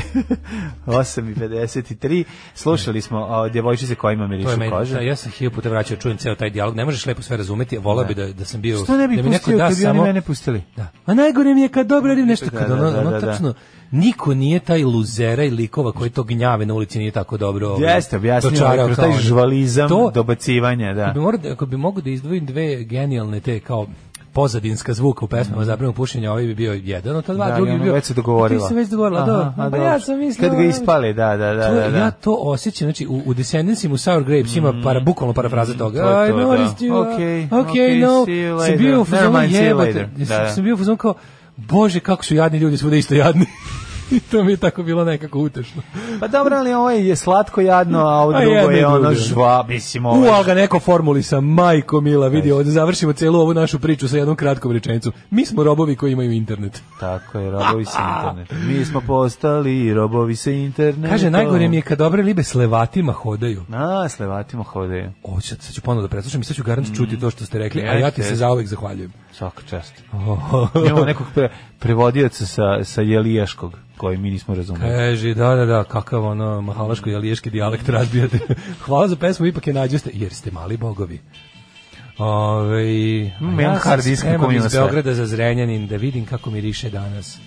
8.53. Slušali smo o djevojčice koja ima To mirišu je meni, kože. da, ja sam hiljadu puta vraćao, čujem ceo taj dijalog, ne možeš lepo sve razumeti, volao bi da, da sam bio... Što ne bi da mi pustio da bi oni samo- mene pustili? Da. A najgore mi je kad dobro radim nešto, Da, kad da, ono, da, ono da, da. tačno, niko nije taj luzera i likova koji to gnjave na ulici nije tako dobro. ovaj, Jeste, objasnio dočarao kroz taj oni. žvalizam, To- dobacivanja, da. Ako bi, morao, da- ako bi mogu da izdvojim dve genijalne te kao pozadinska zvuka u pesmama zabranu pušenja, ovaj bi bio jedan od ta dva, Da, drugi bi bio... već se dogovorila. Ti se već dogovorila, Aha, dobro. a Pa ja sam mislila... Kad ga ispali, da, da, da, To, da, da. Ja to osjećam, znači u, u Descendantsima, u Sour Grapes ima para, bukvalno parafraza toga. Mm. to je I to, noticed da. you, Okay, okay, okay, no. see you Sam bio u later. Fazonu later. Da, da. Sam bio u fazonu kao, bože, kako su jadni ljudi, svuda isto jadni. I to mi je tako bilo nekako utešno. Pa dobro, ali ovo je slatko jadno, a ovo A drugo i je ono drugo. žva, mislim, ovo U, ali ga neko formuli sa majko mila, vidi, ovdje završimo celu ovu našu priču sa jednom kratkom rečenicom. Mi smo robovi koji imaju internet. Tako je, robovi se internet. Mi smo postali robovi se internetom. Kaže, najgore mi je kad dobre libe s levatima hodaju. Na, s levatima hodaju. Ovo ću, sad ću ponovno da preslušam i sad ću garant čuti to što ste rekli, a ja ti se zauvek zahvaljujem. Svaka čast. Imamo nekog pre, prevodioca sa, sa Jelijaškog, koji mi nismo razumeli. Kaže, da, da, da, kakav ono mahalaško jaliješki dijalekt razbijate. Hvala za pesmu, ipak je nađoste, jer ste mali bogovi. Ove, Mm, na kom ima iz. Beograda za Zrenjanin, da vidim kako mi riše danas.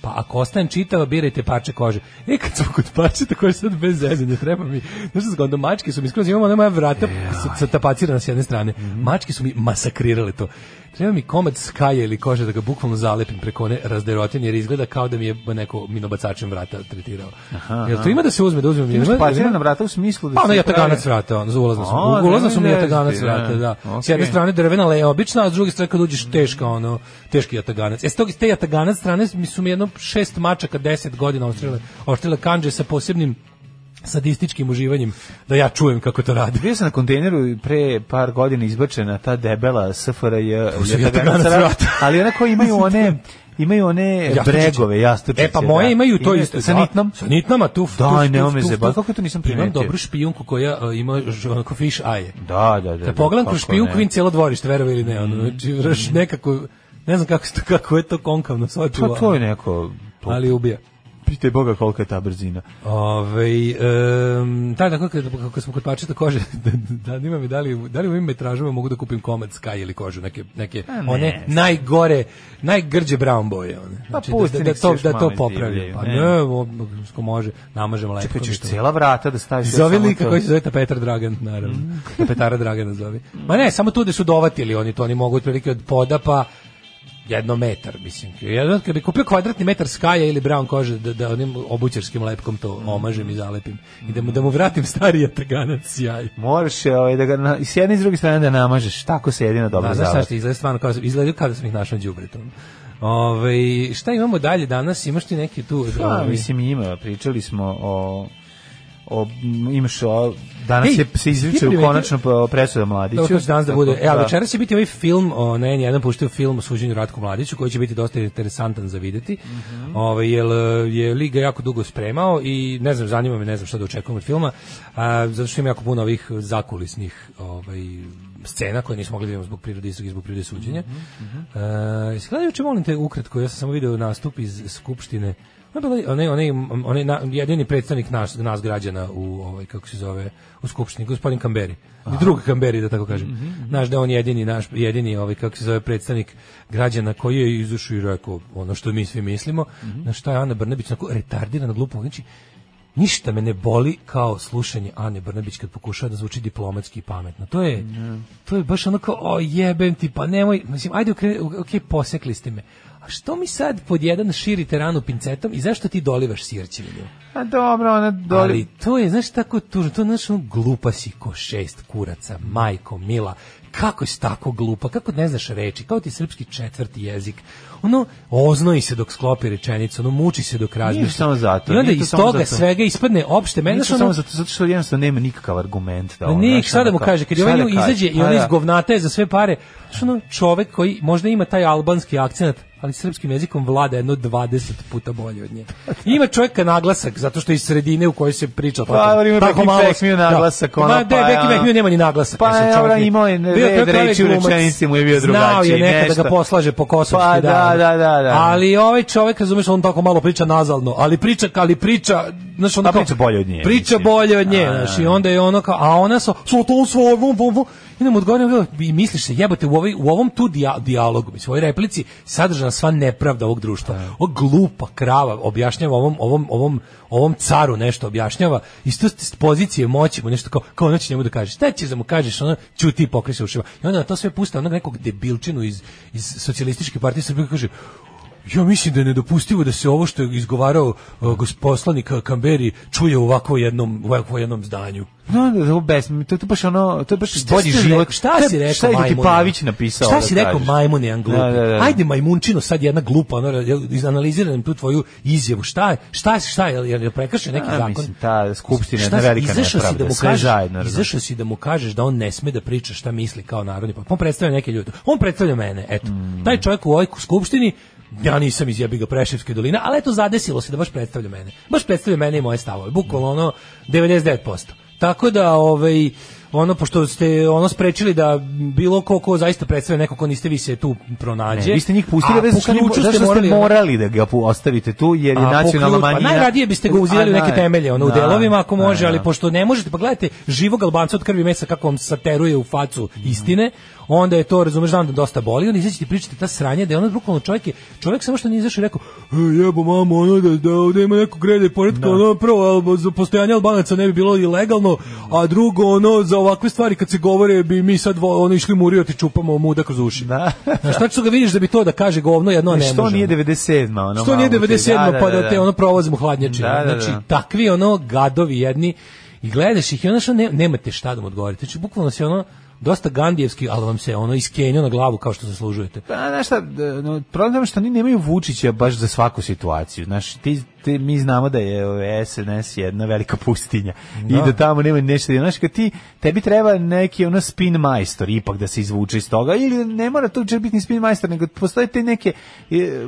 Pa ako ostajem čitava, birajte parče kože. E, kad smo kod parče, tako je sad bez zezanja, treba mi, znaš što onda mačke su mi skroz, imamo one moja vrata sa, sa tapacirana s jedne strane. Mačke su mi masakrirale to. Treba mi komad skaje ili kože da ga bukvalno zalepim preko one razderotine, jer izgleda kao da mi je neko minobacačem vrata tretirao. Aha, Jel to ima da se uzme, da uzmem? Imaš Ima- tapacirana ima- vrata u smislu da Pa ono se jataganac pravi- vrata, ono, za ulazno sam. A, Ulazno sam u nemoj jataganac zezati, vrata, da. da. S jedne strane drvena leja obična, a s druge strane kad uđeš teška, ono, teški jataganac. E, s tog, te jataganac strane mi su mi jedno šest mačaka, deset godina oštrile, oštrile kanđe sa posebnim sadističkim uživanjem da ja čujem kako to radi. Bio sam na kontejneru i pre par godina izbačena ta debela SFRJ To ali ona koji imaju one imaju one Jastučiće. bregove, jastučiće. E pa moje da. imaju to isto. Sa da. nitnom? Sa nitnama, tu. Daj, tu, nema tu, me tu, zebati. tu. Kako to nisam Imam primetio? dobru špijunku koja uh, ima onako fish eye. Da, da, da. Kad pogledam da, kroz špijunku, ne. Mm. vidim cijelo dvorište, verovo ili ne. Ono, znači, vrš nekako, ne znam kako, se to, kako je to konkavno. Pa to je neko... Ali ubija. Pitaj Boga kolika je ta brzina. Ove, um, da, da, kako, kako smo kod pačeta kože, da, da, da, mi da li, da li u ovim metražama mogu da kupim komad Sky ili kožu, neke, neke A ne. one najgore, najgrđe brown boje. One. Znači, da, pusti, da, da, se to, da to divljaju, Pa ne. ne, o, može, namažemo lepo. Čekaj, ćeš cijela vrata da staviš Zove to. koji se zove Petar Dragan, naravno. Da Petara Dragana zove. Ma ne, samo tu da su dovatili oni, to oni mogu otprilike od poda pa jedno metar, mislim. Jedan, kad bi kupio kvadratni metar skaja ili brown kože, da, da onim obućarskim lepkom to omažem i zalepim. I da mu, da mu vratim stariji jataganac sjaj. Moraš je, ovaj, da ga na, s jedne i s druge strane da namažeš. Tako se jedino dobro Da, znaš šta zalapi. izgleda stvarno kao, izgleda kao da sam ih našao đubretom. Ove, šta imamo dalje danas? Imaš ti neki tu... Pa, ovaj, mislim ima, pričali smo o o imaš o, danas Ej, je se izriče ti u konačno presuda mladiću. To će danas da bude. E, ali večeras će biti ovaj film, o, na N1 puštaju film o suđenju Ratku Mladiću, koji će biti dosta interesantan za videti. Mhm. Ovaj, jer je Liga jako dugo spremao i ne znam, zanima me, ne znam šta da očekujem od filma, a, zato što ima jako puno ovih zakulisnih ovaj, scena koje nismo mogli da vidimo zbog prirode i zbog prirode suđenja. Uh, Skladaju juče, molim te, ukratko, ja sam samo video nastup iz Skupštine onaj, onaj, onaj, onaj na- jedini predstavnik nas, nas građana u ovaj kako se zove u skupštini gospodin Kamberi. I drug Kamberi da tako kažem. Mhm, Znaš da on jedini naš jedini ovaj kako se zove predstavnik građana koji je izašao i rekao ono što mi svi mislimo. Mhm. Na šta je Ana Brnabić tako retardirana glupo znači Ništa me ne boli kao slušanje Ane Brnabić kad pokušava da zvuči diplomatski i pametno. To je, to je baš ono kao, o jebem ti, pa nemoj, mislim, ajde, okre, ok, posekli ste me. A što mi sad pod jedan širite ranu pincetom i zašto ti dolivaš sirćevinu? A dobro, ona doli... Ali to je, znaš, tako tužno, to je, znaš, ono, glupa si ko šest kuraca, majko, mila, kako si tako glupa, kako ne znaš reči, kao ti srpski četvrti jezik, ono, oznoji se dok sklopi rečenicu, ono, muči se dok razmišlja. samo zato, I onda nije iz toga zato. svega ispadne opšte, meni Meni znaš, samo ono, zato, zato što jednostavno nema nikakav argument da ono, Nik, znaš, šta da ono mu kaže, kad je ovaj da izađe i Pa on da. iz govnata je za sve pare, znaš ono čovek koji možda ima taj albanski akcent, ali srpskim jezikom vlada jedno 20 puta bolje od nje. Ima čovjeka naglasak, zato što je iz sredine u kojoj se priča. Pa, ali ima Beki Bekmiju naglasak, ono, Ma, de, pa, Beki ono- Bekmiju nema ni naglasak. Pa, čovjek je- imao je red reči u rečenici mu je bio Znao je drugačiji, nekada da ga poslaže po kosovski, Pa, da, da, da, da. Ali ovaj čovjek, razumeš, on tako malo priča nazalno, ali priča, ali priča, znaš, ono A kao- priča bolje od nje, Priča mislim. bolje od nje, A, znaš, da. i onda je ono kao, a ona sa, sa to vum, i nam odgovorim, i misliš se, jebote, u, ovoj, u ovom tu dija, dijalogu, mislim, u ovoj replici, sadržana sva nepravda ovog društva. O glupa krava objašnjava ovom, ovom, ovom, ovom caru nešto objašnjava, to s pozicije moći mu nešto kao, kao ono će njemu da kažeš, šta ćeš da mu kažeš, ono, ćuti i pokri se ušima. I onda na to sve pusta onog nekog debilčinu iz, iz socijalističke partije Srbije kaže, Ja mislim da je nedopustivo da se ovo što je izgovarao uh, gospodslanik Kamberi čuje u ovako jednom, u ovako jednom zdanju. No, da, da, bez, to je to baš ono, to je baš Šta bolji život. rekao? Šta si rekao Šta je ti? Pavić napisao? Šta da si rekao kažeš? majmune jedan glupi? Da, da, da. Ajde majmunčino sad jedna glupa, ono, izanaliziram tu tvoju izjavu. Šta je? Šta je? Šta je? Jel je prekršio neki A, zakon? mislim, ta skupština je velika da nepravda, mu sve kažeš, zajedno? Izašao si da mu kažeš da on ne sme da priča šta misli kao narodni pa on predstavlja neke ljude. On predstavlja mene, eto. Mm. Taj čovjek u ovoj skupštini ja nisam iz jebiga Preševske doline, ali eto zadesilo se da baš predstavlja mene. Baš predstavlja mene i moje stavove. Bukvalno ono 99%. Tako da ovaj ono pošto ste ono sprečili da bilo ko ko zaista predstavlja neko ko niste vi se tu pronađe. Ne, vi ste njih pustili bez što po ključu ste morali, morali da ga ostavite tu jer je nacionalna ključu- manjina. Pa najradije biste ga uzeli u neke da, temelje, ono u da, delovima ako da, može, ali pošto ne možete, pa gledajte živog Albanca od krvi mesa kako vam sateruje u facu istine, onda je to, razumeš, znam da dosta boli, on izaći ti pričati ta sranja, da je ono bukvalno čovjek je, čovjek samo što nije izašao i rekao, e, jebo mamo, ono da, da ovdje ima neko grede poredka, ono prvo, al- za postojanje Albanaca ne bi bilo ilegalno, a drugo, ono, za ovakve stvari kad se govore bi mi sad ono išli murio ti čupamo muda kroz uši. Da. Znaš, što ću ga vidiš da bi to da kaže govno jedno, a ne Što nije 97 ono Što nije malo, 97 da, pa da, da, te ono provozimo hladnjače. Da, da, da. Znači takvi ono gadovi jedni i gledaš ih i ono što ne, nemate šta da mu odgovorite. Znači bukvalno se ono dosta gandijevski, ali vam se ono iskenio na glavu kao što zaslužujete. Pa, znaš šta, no, problem je što oni nemaju Vučića baš za svaku situaciju. Znaš, ti, te, mi znamo da je SNS jedna velika pustinja i Da. da tamo nema nešto, znaš, kad ti, tebi treba neki ono spin majstor ipak da se izvuče iz toga, ili ne mora to uopće biti ni spin majstor, nego postoje te neke e,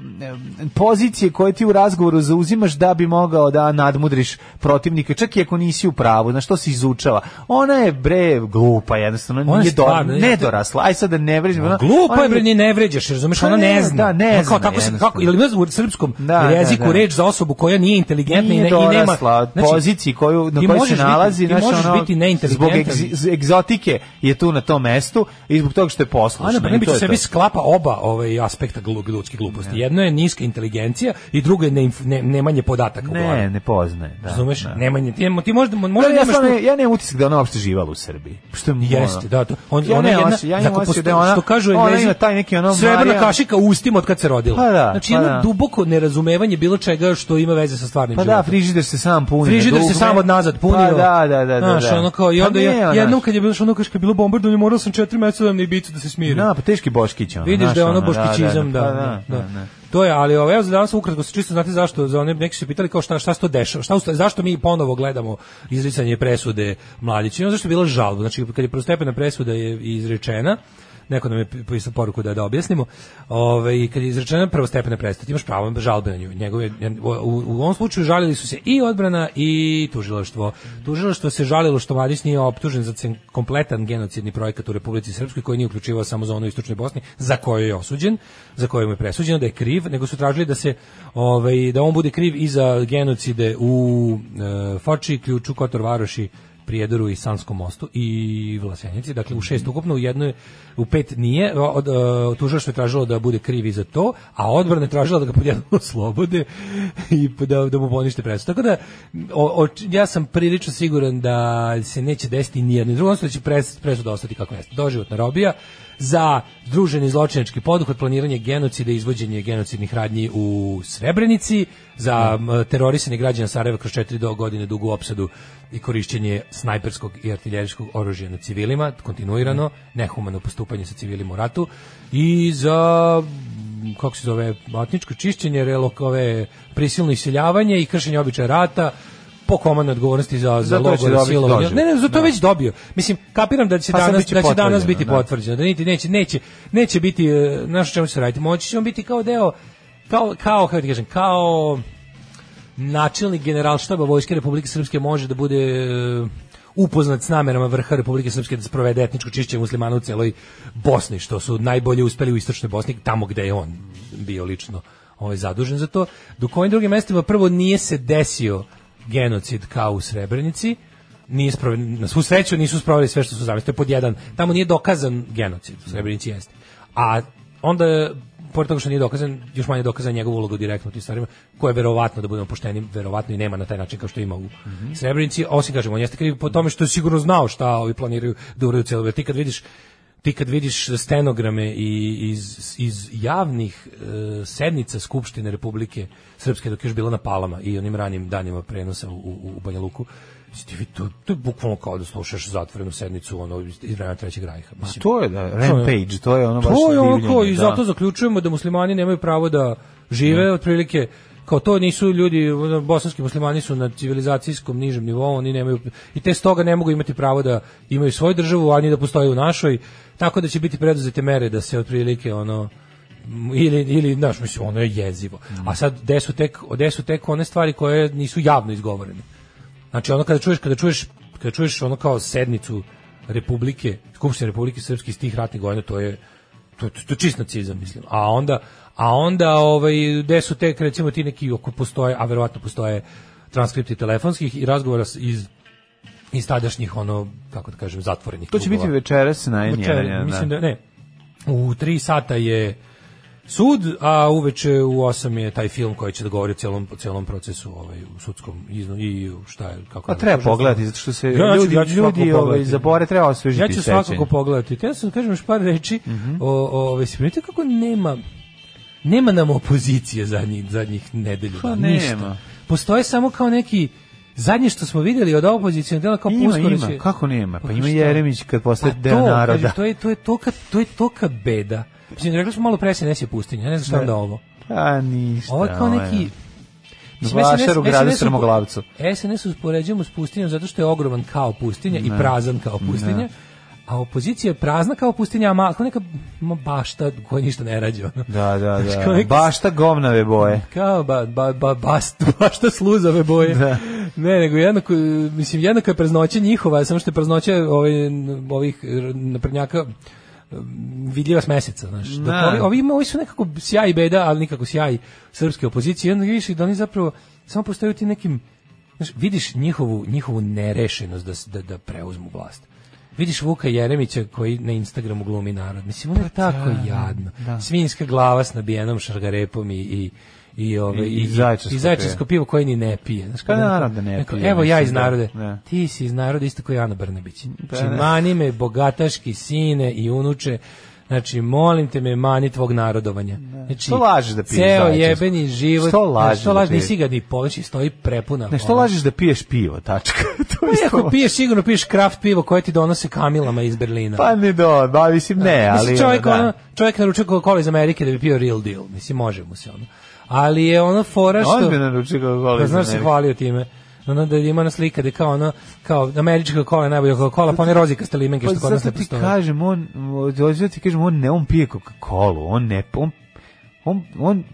pozicije koje ti u razgovoru zauzimaš da bi mogao da nadmudriš protivnika, čak i ako nisi u pravu, znaš, to se izučava. Ona je, bre, glupa, jednostavno, Ona je nije do, stvarno, ja- nedorasla, aj sad da ne vređam. ona- Glupa je bre, ni ne vređaš, razumeš, Pa ona ne, zna. da, ne zna, kako se, kako, ili u srpskom Da, da, jeziku da. reč za osobu koja nije inteligentna i, Nije ne, i nema... od poziciji koju, na kojoj se biti- nalazi, ti znaš, možeš ono, biti zbog egzi- egzotike je tu na tom mestu i zbog toga što je poslušna. Ana i Brnabić to u je sebi to. sklapa oba ovaj aspekta ljudske gluposti. Jedno je niska inteligencija i drugo je neinf- ne, nemanje podataka u glavi. Ne, ne poznaje. Da, Razumeš? da. Nemanje. Ti, ti možda, možda Da, ja, stvarno, tu- ja nemam utisak da ona uopšte živala u Srbiji. Što je Jeste, da, to. On, Ja ona jedna, osjećaj- ja imam osjećaj da ona- što kažu ona ima taj neki ono srebrna kašika ustima od kad se rodila. Pa da, znači, pa jedno da. duboko nerazumevanje bilo čega što ima veze sa stvarnim Pa da, frižider se sam puni. Frižider se sam od nazad punio. Pa da, da, da. da, Znaš, da. ono kao, i Pa onda ono, jednom kad je bilo, ono, kad je bilo bombardovanje, morao sam četiri meseca da mi Ibicu da se smiri. Da, pa teški Boškić. Ono, Vidiš da je ono boškićizam, da, pa da, da. da, da. To je, ali ovo, evo za danas ukratko se čisto znate zašto, za one neki su se pitali kao šta, šta se to dešava, šta, zašto mi ponovo gledamo izricanje presude mladića, ono zašto je bila žalba, znači kad je prvostepena presuda je izrečena, neko nam je pisao poruku da da objasnimo. Ovaj kad je izrečena prvostepena presuda, imaš pravo žalbe na nju. Njegove u, u ovom slučaju žalili su se i odbrana i tužilaštvo. Tužilaštvo se žalilo što Mladić nije optužen za kompletan genocidni projekat u Republici Srpskoj koji nije uključivao samo zonu istočne Bosne, za koju je osuđen, za koju mu je presuđeno da je kriv, nego su tražili da se ovaj da on bude kriv i za genocide u e, Foči, Ključu, Kotor Varoši, Prijedoru i Sanskom mostu i Vlasenici. Dakle, u šest ukupno, u jednoj, u pet nije. Od, uh, tužilaštvo je tražilo da bude kriv i za to, a odbrana je tražila da ga podjedno oslobode i da, da mu ponište presudu. Tako da, o, o, ja sam prilično siguran da se neće desiti nijedno. Drugo, da će pres, presuda ostati kako jeste. Doživotna robija za združeni zločinački poduhvat, planiranje genocida i izvođenje genocidnih radnji u Srebrenici, za m, terorisanje građana Sarajeva kroz četiri do godine dugu opsadu i korišćenje snajperskog i artiljerijskog oružja na civilima, kontinuirano, nehumano postupanje sa civilima u ratu i za kako se zove, etničko čišćenje, relokove, prisilno iseljavanje i kršenje običaja rata, po komandnoj odgovornosti za za logore dobiti silovanja. Ne, ne, za to Da. već dobio. Mislim, kapiram da će Pa danas da će danas biti da. potvrđeno, da niti neće neće neće biti e, znaš o čemu se radi. Moći će on biti kao deo kao kao kako kažem, kao načelnik generalštaba Vojske Republike Srpske može da bude e, upoznat s namerama vrha Republike Srpske da sprovede etničko čišćenje muslimana u celoj Bosni, što su najbolje uspeli u istočnoj Bosni, tamo gde je on bio lično ovaj, zadužen za to. Dok ovim drugim mestima prvo nije se desio genocid kao u Srebrenici, nije sproveden, na svu sreću nisu sproveli sve što su zamislili. To je pod jedan. Tamo nije dokazan genocid, u Srebrenici jeste. A onda pored toga što nije dokazan, još manje dokazan njegov ulogu direktno u tim stvarima, koje je verovatno, da budemo pošteni, verovatno i nema na taj način kao što ima u Srebrenici, osim kažemo, on jeste kriv po tome što je sigurno znao šta ovi planiraju da uraju cijelo. Ti kad vidiš ti kad vidiš stenograme i iz, iz javnih e, sednica Skupštine Republike Srpske dok je još bilo na Palama i onim ranim danima prenosa u, u, u Banja Luku, to, to je bukvalno kao da slušaš zatvorenu sednicu ono, iz vremena trećeg rajha. Mislim, to je da, Rampage, to je ono baš to je ono i da. zato zaključujemo da muslimani nemaju pravo da žive otprilike kao to nisu ljudi bosanski muslimani su na civilizacijskom nižem nivou oni nemaju i te stoga ne mogu imati pravo da imaju svoju državu ani da postoje u našoj tako da će biti preduzete mere da se otprilike ono ili ili znaš mislim ono je jezivo a sad gde su tek gde su tek one stvari koje nisu javno izgovorene Znači ono kada čuješ kada čuješ kada čuješ ono kao sednicu Republike, Skupštine Republike Srpske iz tih ratnih godina, to je to, to, to čist nacizam, mislim. A onda a onda ovaj gde su tek recimo ti neki oko postoje, a verovatno postoje transkripti telefonskih i razgovora iz iz tadašnjih ono kako da kažem zatvorenih To će biti večeras na Večer, N1. mislim da ne. U 3 sata je sud, a uveče u 8 je taj film koji će da govori o celom, o celom procesu ovaj, u sudskom iznu i šta je, kako... Pa je treba pogledati, zato što se Ja ljudi, ja ću ljudi ovaj, zabore, treba osvežiti Ja ću svakako pogledati. Te ja sam kažem još par reči Mhm. o, o, ovaj, si kako nema nema nam opozicije zadnjih, zadnjih nedelju. Pa dana, ništa. nema. Postoje samo kao neki Zadnje što smo vidjeli od opozicijnog dela kao Ima, uskoro ima. će- Kako nema? Pa ima šta? Jeremić kad postaje Pa deo to, naroda. kažem, to je to je toka to je toka beda. Mislim rekli smo malo pre SNS je pustinja, ne znam šta Da. onda ovo. Pa ništa. Ovo je kao neki Vašar u gradu SNS Strmoglavcu. SNS uspoređujemo s pustinjom zato što je ogroman kao pustinja i Ne. prazan kao pustinja. Ne. A opozicija je prazna kao pustinja, a kao neka bašta koja ništa ne rađe. ono. Da, da, da. neka- Bašta govnave boje. Kao ba, ba, ba, bast, bašta sluzave boje. Da. Ne, nego jednako, mislim, jednako je praznoća njihova, samo što je praznoća ovaj, ovih naprednjaka vidljiva s meseca, znaš. Dok Da. Ovi, ovi, ima- ovi su nekako sjaj beda, ali nikako sjaj srpske opozicije. Onda vidiš da oni zapravo samo postaju ti nekim, znaš, vidiš njihovu, njihovu nerešenost da, da, da preuzmu vlast. Vidiš Vuka Jeremića koji na Instagramu glumi narod. Mislim, ono je tako da, jadno. da. Svinjska glava s nabijenom šargarepom i, i i ove I- i i zaječarsko pivo koje ni ne pije. Znaš, Pa kao naravno da ne neko, pije, Evo ja iz da- narode. da. Ti si iz naroda isto kao Ana Brnabić. Znači, da. mani me bogataški sine i unuče. Znači, molim te me mani tvog narodovanja. Znači, Što lažeš da piješ Ceo jebeni život. Što lažeš Što da lažeš, piješ? nisi ga ni poveći, stoji prepuna. Ne, što ono. lažeš da piješ pivo, tačka. to Pa je ako piješ, sigurno piješ kraft pivo koje ti donose kamilama iz Berlina. Pa ne do, ba, mislim ne, ali... Mislim, čovjek, da. ono, čovjek naručuje Coca-Cola iz Amerike da bi pio real deal. Mislim, može mu se ono. Ali je ono fora što... On bi naručio Coca-Cola Pa iz znaš se Amerike. hvalio time. Ono da ima ona slika da kao ono, kao američka kola najbolja Coca-Cola, pa one rozikaste limenke Pa što kod nas ne postoje. kažem, on, hoću da ti kažem, on ne, on pije Coca-Cola, on ne, on, on, on,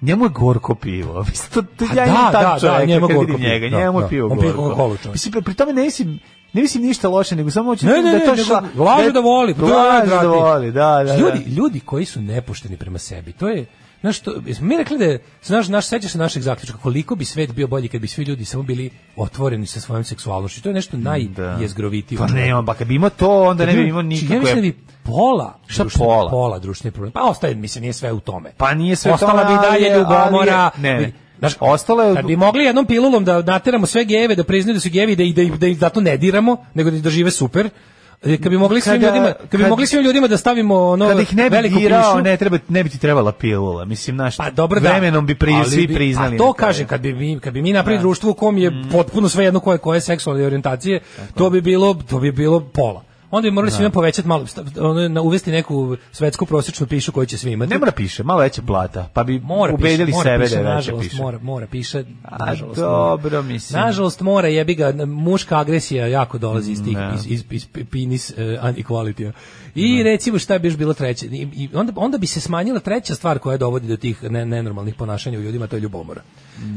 njemu je gorko pivo. To, to, Pa ja da, imam da, tak da, njemu gorko njega, da, njemu da. je pivo On pije gorko. Čovjek. Mislim, pri tome ne mislim, ne mislim ništa loše, nego samo hoću Ne, da ne, da to šla, laže da voli, pa laže da voli, da, da, da. Ljudi, ljudi koji su nepošteni prema sebi, to je Znaš, to, mi rekli da znaš, naš, sećaš se našeg zaključka, koliko bi svet bio bolji kad bi svi ljudi samo bili otvoreni sa svojom seksualnošću. To je nešto najjezgrovitije. Pa ne, pa kad bi imao to, onda ne bi imao Ja nikakve... mislim da bi pola, Šta društvene- pola? pola društvenih problema. Pa ostaje, mislim, nije sve u tome. Pa nije sve u Ostala tome, bi i dalje ljubomora. ne, ne. Znaš, Ostalo je- Kad bi mogli jednom pilulom da nateramo sve gejeve da priznaju da su gejevi i da, ih- da, ih- da ih zato ne diramo, nego da ih dožive super, kad bi mogli svim Kada- ljudima, kad bi mogli svim ljudima da stavimo ono Kad ih ne bi dirao, ne, treba, ne bi ti trebala pilula. Mislim, naš, Pa dobro da. vremenom bi pri, ali svi priznali. A to na kažem kad bi mi kad bi mi napravili društvo u kom je potpuno svejedno koje koje seksualne orijentacije, to bi bilo to bi bilo pola. Onda bi morali svima povećati malo, ono, na- uvesti neku svetsku prosječnu pišu koju će svi imati. Ne mora piše, malo veća plata, pa bi Mora ubedili piše, mora sebe piše, da je nažalost, piše. Mora, mora piše, A, nažalost. dobro, mora. mislim. Nažalost mora, jebi ga, muška agresija jako dolazi iz tih, Ne. iz, iz, iz penis uh, inequality I recimo šta bi još bilo treće? I, i onda, onda bi se smanjila treća stvar koja dovodi do tih ne, nenormalnih ponašanja u ljudima, to je ljubomora.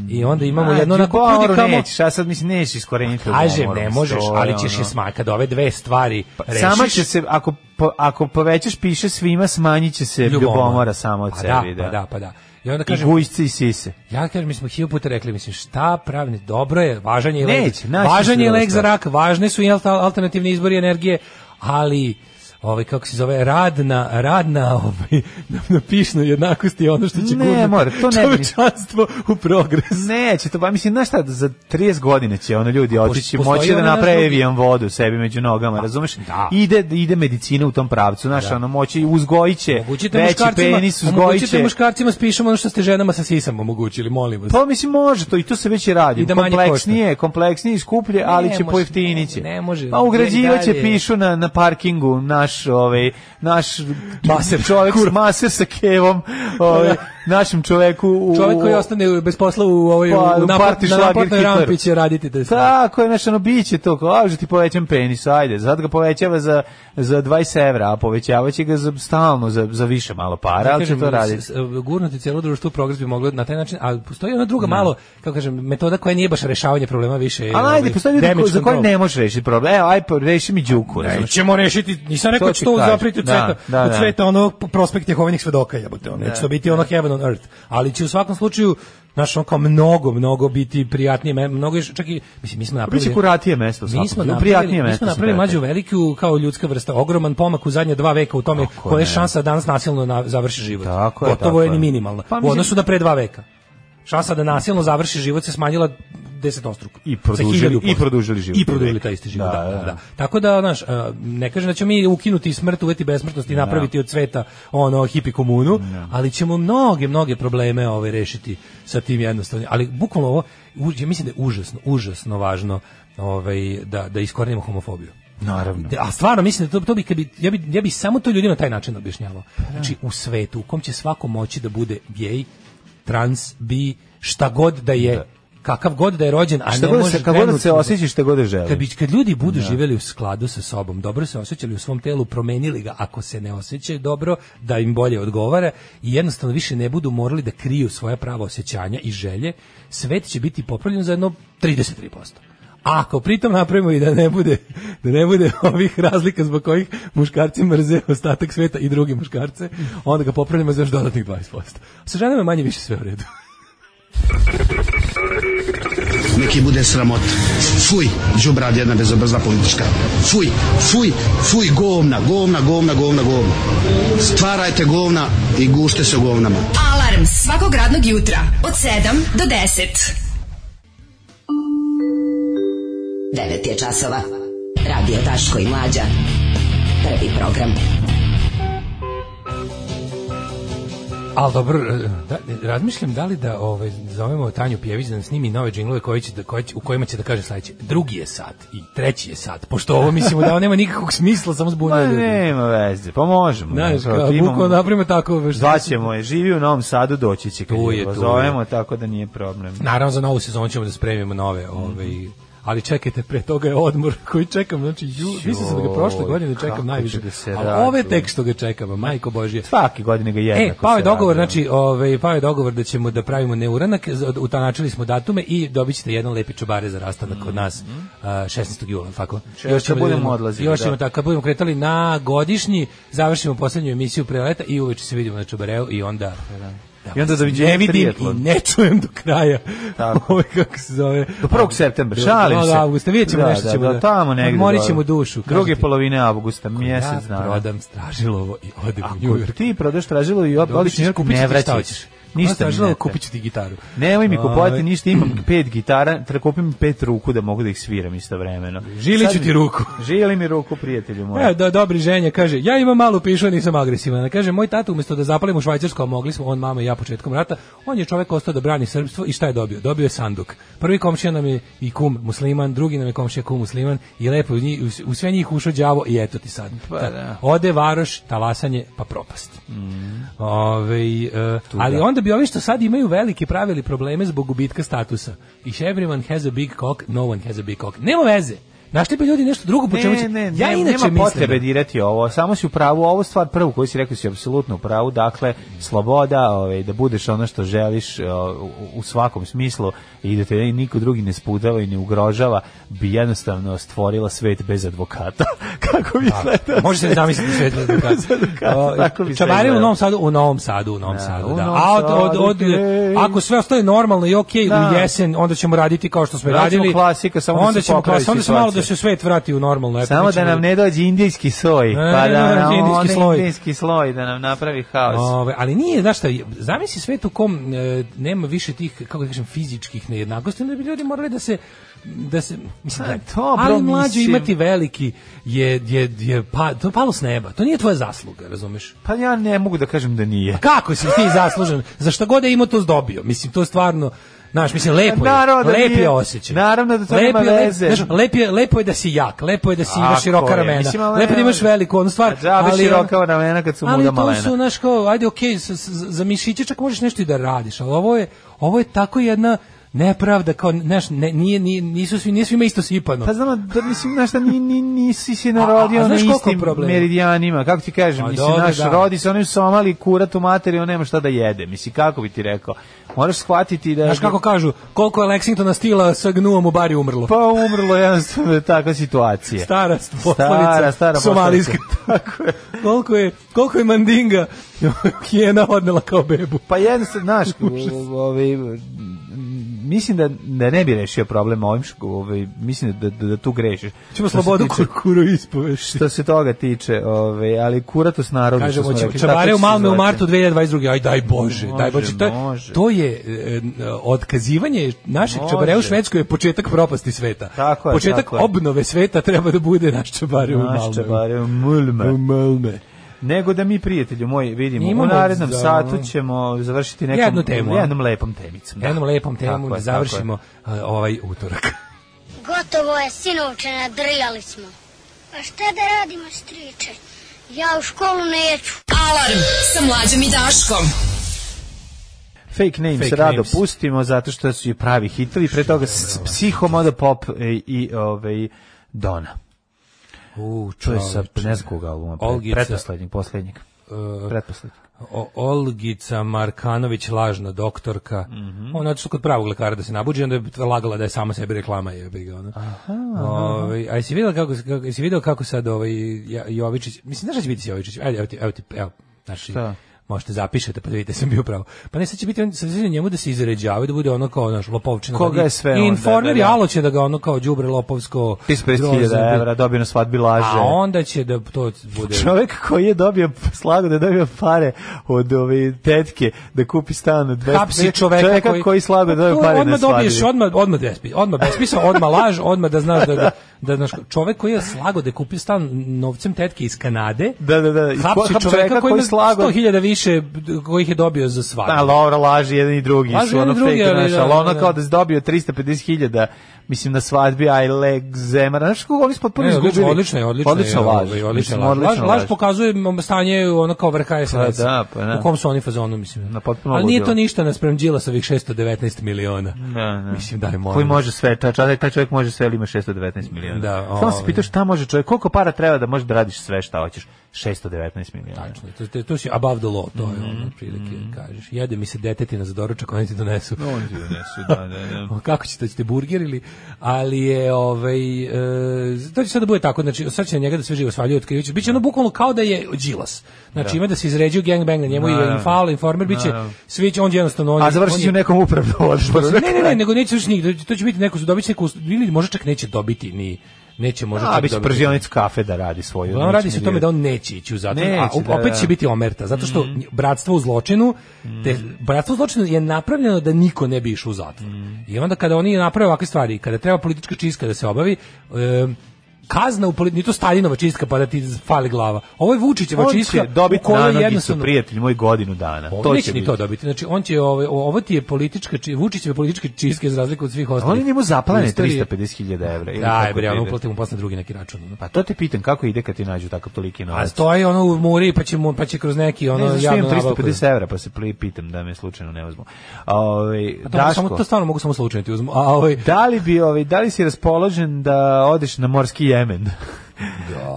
I onda imamo A, jedno onako ljubomoru ljudi kamo... nećeš, a sad mislim nećeš iskoreniti Kažem, ljubomoru, ne možeš, ali ćeš je. Kada ove dve stvari rešiš... Sama će se, ako, po, ako povećaš piše svima, smanjit će se ljubomora, samo od pa sebi. Da, pa da, pa da. I onda I kažem, gujsce i sise. Ja kažem, mi smo hiljadu puta rekli, mislim, šta pravni, dobro je, važan je i lek, važan je lek za rak, važne su i alternativni izbori energije, ali ovaj kako se zove radna radna ovaj na, na pišnoj jednakosti je ono što će Ne, mora, to ne čovečanstvo u progres. Neće to, pa mislim, znaš šta, za 30 godina će ono ljudi otići, moći da naprave Evian vodu sebi među nogama, razumeš? da. Ide, ide medicina u tom pravcu, znaš, ono, moći, uzgojiće, Omogućite veći penis, omogućite uzgojiće. muškarcima spišemo ono što ste ženama sa sisama omogućili, molim vas. Pa mislim može to i to se već i radi. I da kompleksnije, kompleksnije i skuplje, ali će može, pojeftiniti. ne može. Pa ugrađivaće pišu na na parkingu naš ovaj naš Maser. čovjek maser sa kevom, ovaj našem čoveku u Čovjek koji ostane bez posla u ovoj Pa, u u napad, na naplatnoj rampi će raditi da. Tako je, znaš, ono, biće to, kao, a, že ti povećam penis, ajde, sad ga povećava za, za 20 evra, a povećavaće ga za, stalno za, za više malo para, ali će to raditi. Gurnuti cijelo društvo progres bi moglo na taj način, ali postoji ona druga malo, kako kažem, metoda koja nije baš rešavanje problema više. Ali ajde, ovaj, postoji za control. ne možeš rešiti problem. Aj, po- reši mi đuku. Nećemo rešiti, nisam rekao To da će ti to kažem. zapriti od Da, sveta, da, od da. sveta ono prospekt Jehovinih svedoka, jebote, ono, neće to biti ono heaven on earth, ali će u svakom slučaju naš on kao mnogo, mnogo biti prijatnije, mnogo, je- čak i, mislim, mi smo napravili... Biće kuratije mesto, Mi smo prijatnije napravili, mi mesto smo sam napravili mlađu veliku kao ljudska vrsta, ogroman pomak u zadnje dva veka u tome koja je šansa da danas nasilno na, završi život. Tako je, Gotovo tako je je. ni minimalna. Pa u mislim- odnosu na pre dva veka. Šansa da nasilno završi život se smanjila desetostruko. I produžili- i produžili život. I produžili taj isti život, Da, da, da, da, da. da. Tako da, znaš, a, ne kažem da ćemo mi ukinuti smrt, uveti besmrtnost i napraviti od sveta ono hipi komunu, ali ćemo mnoge, mnoge probleme ove rešiti sa tim jednostavno. Ali bukvalno ovo, ja mislim da je užasno, užasno važno ovaj, da, da iskorenimo homofobiju. Naravno. A stvarno mislim da to, to bi, bi, ja bi, ja bi samo to ljudima na taj način objašnjavao. Znači, u svetu u kom će svako moći da bude gej, trans, bi, šta god da je, kakav god da je rođen, a Šta ne može se, kako god se osjećaš, šta god da želiš. kad, bi, kad ljudi budu Da. živjeli u skladu sa sobom, dobro se osjećali u svom telu, promenili ga ako se ne osjećaju dobro, da im bolje odgovara i jednostavno više ne budu morali da kriju svoja prava osjećanja i želje, svet će biti popravljen za jedno 33%. A ako pritom napravimo i da ne bude da ne bude ovih razlika zbog kojih muškarci mrze ostatak sveta i drugi muškarce, onda ga popravljamo za još dodatnih 20%. Sa ženama je manje više sve u redu. Neki bude sramot. Fuj, džubrad jedna bezobrazna politička. Fuj, fuj, fuj, govna, govna, govna, govna, govna. Stvarajte govna i gušte se u govnama. Alarm svakog radnog jutra od 7 do 10. 9 je časova. Radio Daško i Mlađa. Prvi program. Al dobro, da, razmišljam da li da ovaj zovemo Tanju Pjević da nam snimi nove džinglove koji će da koji će, u kojima će da kaže sledeće. Drugi je sat i treći je sat. Pošto ovo mislimo da ovo nema nikakvog smisla, samo Ma zbunjuje ljudi. nema veze, pa možemo. Znaš, Kao, bukvalno napravimo tako. veš, Zvaćemo je, živi u Novom Sadu, doći će kad je, zovemo, tako da nije problem. Naravno za novu sezonu ćemo da spremimo nove, ovaj ali čekajte, pre toga je odmor koji čekam, znači, ju, mislim sam da ga prošle godine čekam najviše, da se ali ove tek što ga čekamo, majko Božje. Svake godine ga jednako E, pao je se dogovor, raduje. znači, ovaj, pao je dogovor da ćemo da pravimo neuranak, utanačili smo datume i dobit ćete jedan lepi čobare za rastanak kod nas a, 16. jula, tako? Čega ćemo kad budemo odlazili, Još da. ćemo tako, kad budemo kretali na godišnji, završimo poslednju emisiju pre leta i uveče se vidimo na čobareu i onda... I onda doviđenja ne vidim i ne čujem do kraja. Tako. Ovo kako se zove. Do 1. septembra, šalim se. Do avgusta, vidjet ćemo Da, nešto da, ćemo da, tamo negde. Odmorit do- ćemo dušu. Druge polovine avgusta, mjesec ja dana. prodam stražilovo i odem u New Ako ti prodaš tražilo i York, kupit ću ne hoćeš. Ništa mi ne kupit ću ti gitaru. Nemoj mi kupovati Ovaj. ništa, imam pet gitara, treba kupim pet ruku da mogu da ih sviram istovremeno. Žiliću Sad- ti ruku. Žili mi ruku, prijatelju moj. E, da, dobri ženja, kaže, ja imam malu pišu, nisam agresivan. Kaže, moj tata umjesto da zapalimo Švajcarsku, a mogli smo, on, mama i ja početkom rata, on je čovek ostao da brani srpstvo i šta je dobio? Dobio je sanduk. Prvi komšija nam je i kum musliman, drugi nam je komšija kum musliman i lepo u, njih, u sve njih ušao đavo i eto ti sad. Pa da. Ode varoš, talasanje, pa propast. Ove, e, ali onda bi ovi što sad imaju velike pravili probleme zbog gubitka statusa. If everyone has a big cock, no one has a big cock. Nema veze. Našli bi ljudi nešto drugo po čemu će... Ne, ne, ja ne, inače nema potrebe da- dirati ovo, samo si u pravu, ovo stvar prvu koju si rekao si apsolutno u pravu, dakle, sloboda, ovaj, da budeš ono što želiš u, svakom smislu i da te niko drugi ne sputava i ne ugrožava, bi jednostavno stvorila svet bez advokata. Kako bi izgledao Može se zamisliti svet bez advokata. Čabari u. Novom Sadu, u Novom Sadu, u Novom Da, Sadu, da. A od, od, od, ako sve ostaje normalno i okej Da. u jesen, onda ćemo raditi kao što smo radili. klasika, samo da onda ćemo popravi klasi, onda se malo da se svet vrati u normalno. Samo da nam ne dođe indijski soj, Ne, pa ne, da ne, nam indijski onaj sloj. indijski sloj da nam napravi haos. Ove, ali nije, znaš šta, zamisli svet u kom e, nema više tih, kako da kažem, fizičkih nejednakosti, onda bi ljudi morali da se da se mislim, Pa, da- dobro, ali mislim. imati veliki je, je, je pa, to je palo s neba, to nije tvoja zasluga, razumeš? Pa ja ne mogu da kažem da nije. Kako si ti zaslužen? Za šta god je imao to dobio. Mislim, to stvarno Znaš, mislim, lepo je. Naravno da lep je osjećaj. Naravno da to Lepo nema veze. znaš, lep je, lepo je da si jak, lepo je da si imaš široka ramena, Mislim, ali lepo da imaš veliku onu stvar. A džabe ali, široka ramena kad su ali muda to malena. su, znaš, kao, ajde, okej, s- za mišiće čak možeš nešto i da radiš, ali ovo je, ovo je tako jedna nepravda, kao, znaš, ne, nije, nije, nisu svi, nije svima isto sipano. Pa znam, da mislim, znaš šta, ni, ni, nisi se narodio A- a na istim meridijanima, kako ti kažem, Pa mislim, dobro, naš da. rodi se, onaj somali kurat u materiju, on nema šta da jede, mislim, kako bi ti rekao, moraš shvatiti da... Znaš kako kažu, koliko je Lexingtona stila sa gnuom u bari umrlo. Pa umrlo je jednostavno je takva situacija. Stara poslovica, Stara, stara somalijska. poslovica. Tako je. koliko je, koliko je mandinga hijena odnela kao bebu. Pa jednostavno, znaš, ovaj, mislim da, da ne bi rešio problem ovim, ovaj, mislim da, da, da tu grešiš. Ćemo slobodu kurkuru ispovesti. Što se toga tiče, ovaj, ali kuratos narodu, što Kažemo, smo će, rekli. čabare tako u Malme u martu 2022. Aj daj Bože, Može, daj Bože. To može. to je e, otkazivanje našeg čabarea u Švedskoj je početak propasti sveta. Tako je, početak tako je. obnove sveta treba da bude naš čabare u Naš Malme. čabare u Mulme. U Malme. Nego da mi, prijatelju moj, vidimo, Imamo u narednom za- satu ćemo završiti nekom, Jednu temu, jednom lepom temicom. da. Jednom lepom temom da završimo a, ovaj utorak. Gotovo je, sinovče, nadrijali smo. A šta da radimo, striče? Ja u školu neću. Alarm sa mlađom i Daškom. Fake names Fake rado names. pustimo zato što su i pravi hitovi, pre toga s- Psiho Moda Pop i, i ovaj, Dona. U, To je sa čoveče. ne znam kog albuma, Olgica. pretposlednjeg, poslednjeg. Uh, Pretposlednjeg. O- Olgica Markanović, lažna doktorka. Mhm. Ona je kod pravog lekara da se nabuđi, onda je lagala da je sama sebi reklama je ga ona. Ovaj, a jesi videla kako, kako jesi video kako sad ovaj Jovičić, mislim da će biti Jovičić. Ajde, evo ti, evo ti, evo. Znači, Šta? Možete zapišete pa da vidite sam bio pravo. Pa ne sad će biti on sad će njemu da se izređava da bude ono kao naš lopovčina. Koga da- je sve I onda, informer da, da. Alo će da ga ono kao đubre lopovsko. 350.000 grozno- evra dobio na svadbi laže. A onda će da to bude Čovjek koji je dobio slago da dobio pare od ove tetke da kupi stan od 200 hapsi čoveka, koji, koji slago da dobio pare na odmah svadbi. dobiješ odmah odmah bespi, odmah besmisao, odmah laž, odmah da znaš da da, da znaš čovek koji je slago da je kupio stan novcem tetke iz Kanade. Da, da, da. I Hapsi hapsi čoveka koji ima slago- 100.000 više kojih je dobio za svadbu. A Laura laži jedan i drugi Laže su ono i drugi, fake, ali znaš, da, ali ono da. kao da si dobio 350.000 mislim na svadbi aj leg zemara, znaš kako oni su potpuno Ne, izgubili. odlično, odlično je, odlično, odlično je, laž. ovaj, odlično Mislim, je laž. Laž, odlično laž pokazuje stanje ono kao vrha SNS. Pa da, pa da. U kom su oni fazonu, mislim. Na potpuno Ali nije to ništa naspram Đilasovih 619 miliona. Da, da. Mislim, daj, molim Koji može sve, taj, taj, taj čovjek može sve, ali ima 619 miliona. Da, Samo se ovaj. pitaš šta može čovjek, koliko para treba da može da radiš sve šta hoćeš? 619 miliona. Tačno, to, to, to si above the law, to je Mhm. ono, prilike, kažeš. Jede mi se detetina za doručak, oni ti donesu. No, oni ti donesu, da, da, da. Kako ćete, ćete burger ili, ali je, ovaj, e, to će sad da bude tako, znači, sad će na njega da sve živo svaljuje, otkriviće, bit će ono bukvalno kao da je Đilas. Znači, Da. ima da se izređuju gangbang na njemu i infal, informer, bit će, Naravno. svi će, on jednostavno... On, A je- završit će je- u nekom upravnom odboru. ne, ne, ne, nego neće još njih, to će biti neko, dobit će neku, ili možda čak neće dobiti ni, neće možda A, čak bi pržionicu kafe da radi svoju. Uglavnom radi se o tome da on neće ići u zatvor, Neće, a da, opet da. će biti omerta, zato što bratstvo u zločinu, te, bratstvo u zločinu je napravljeno da niko ne bi išao u zatvor. I onda kada oni naprave ovakve stvari, kada treba politička čistka da se obavi, em, kazna u politi- nije to Staljinova čistka pa da ti fali glava. Ovo je Vučićeva On čistka će dobiti jednostavno prijatelj moj, godinu dana. Ovo To neće će ni to dobiti. Znači on će ovo ovo ti je politička či, Vučićeve političke čistke za razliku od svih ostalih. Oni njemu zaplane U istoriji- 350.000 evra. Daj, kako bre, ono uplatimo posle drugi neki račun. Pa to te pitam, kako ide kad ti nađu takav toliki A novac? stoji ono u muri, pa će, mu, pa će kroz neki ono ne nabavku. 350 evra, pa se pli- pitam da me slučajno ne uzmu. Ovaj A to, mogu samo, Daško, to stvarno mogu samo slučajno ti uzmu. A ovaj, da li bi, ovaj, da li si raspoložen da odeš na morski Jemen?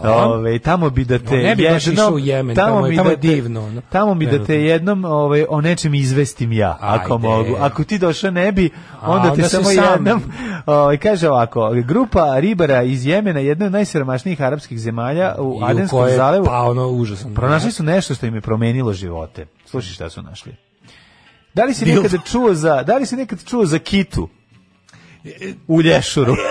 Ove, tamo bi da te No, ne bi jednom- išao u Jemen, tamo je- mi tamo da je te- divno, ono. Tamo mi da te jednom ovaj, o nečem izvestim ja, ako Ajde. mogu. Ako ti došao ne bi, A, onda te onda samo sam- jednom... Ovaj, kaže ovako, grupa ribara iz Jemena, jedna od najsiromašnijih arapskih zemalja u i u Adenskom koje- zalevu, Pa ono užasno. pronašli su nešto što im je promenilo živote. Slušaj šta su našli. Da li si nekada čuo za, da li si nekada čuo za kitu? U lješuru.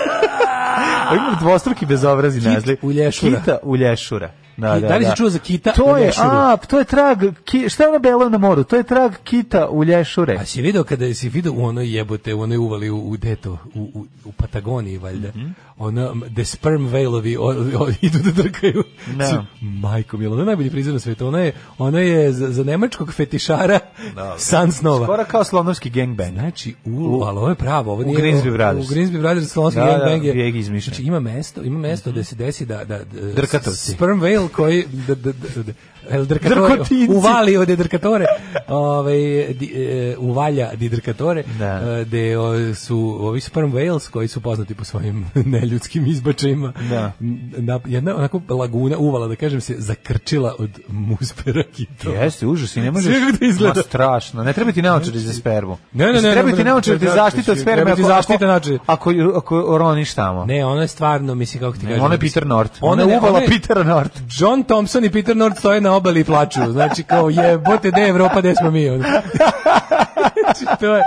Ima dvostruki bezobrazi Kit naziv. u lješura. Kita u lješura. Da, da, da li si da. čuo za kita to je? A, to je trag, ki, šta je ono belo na moru? To je trag kita u lješure. A si video kada si video u onoj jebote, u onoj uvali u, u deto, u, u, u Patagoniji valjda, Mhm. Ono, the sperm o- o- idu da drkaju. Da. Si- Majko milo, ono je najbolji prizor na svetu, ona je, ona je za, za nemačkog fetišara san snova. Skoro kao slonovski gangbang. Znači, u, ali ovo je pravo, ovo U nije... Grimsby Brothers. U Grimsby Brothers, Slovenski Da, da, gangbang je... bijeg izmišljen. Znači, ima mesto, ima mesto da se desi da... da, da Drkatovci. Sperm whale koji... Da, da, da, da, El drkatore, uvali od drkatore, ovaj, di, e, uvalja di drkatore, Da. e, gde o, su ovi sperm whales koji su poznati po svojim neljudskim izbačajima. Da. Na, jedna onako laguna, uvala da kažem se, zakrčila od muspera kitova. Jeste, užas i ne možeš... Sve to izgleda. Ma, strašno. Ne treba ti naočari za spermu. Ne, ne, ne, Mislim, Treba ne, ti ne, naočari da ne, te zaštite od ne, sperme. treba ti ako- naočari. Ako, ako roniš tamo. Ne, ono je stvarno, mislim, kako ti kažem. Ona je Peter Nort. Ona Ona ne- je uvala ona je- Petera Nort. John Thompson i Peter Nord stoje na obali i plaču. Znači, kao jebote, gde je Evropa, gde smo mi? znači, to je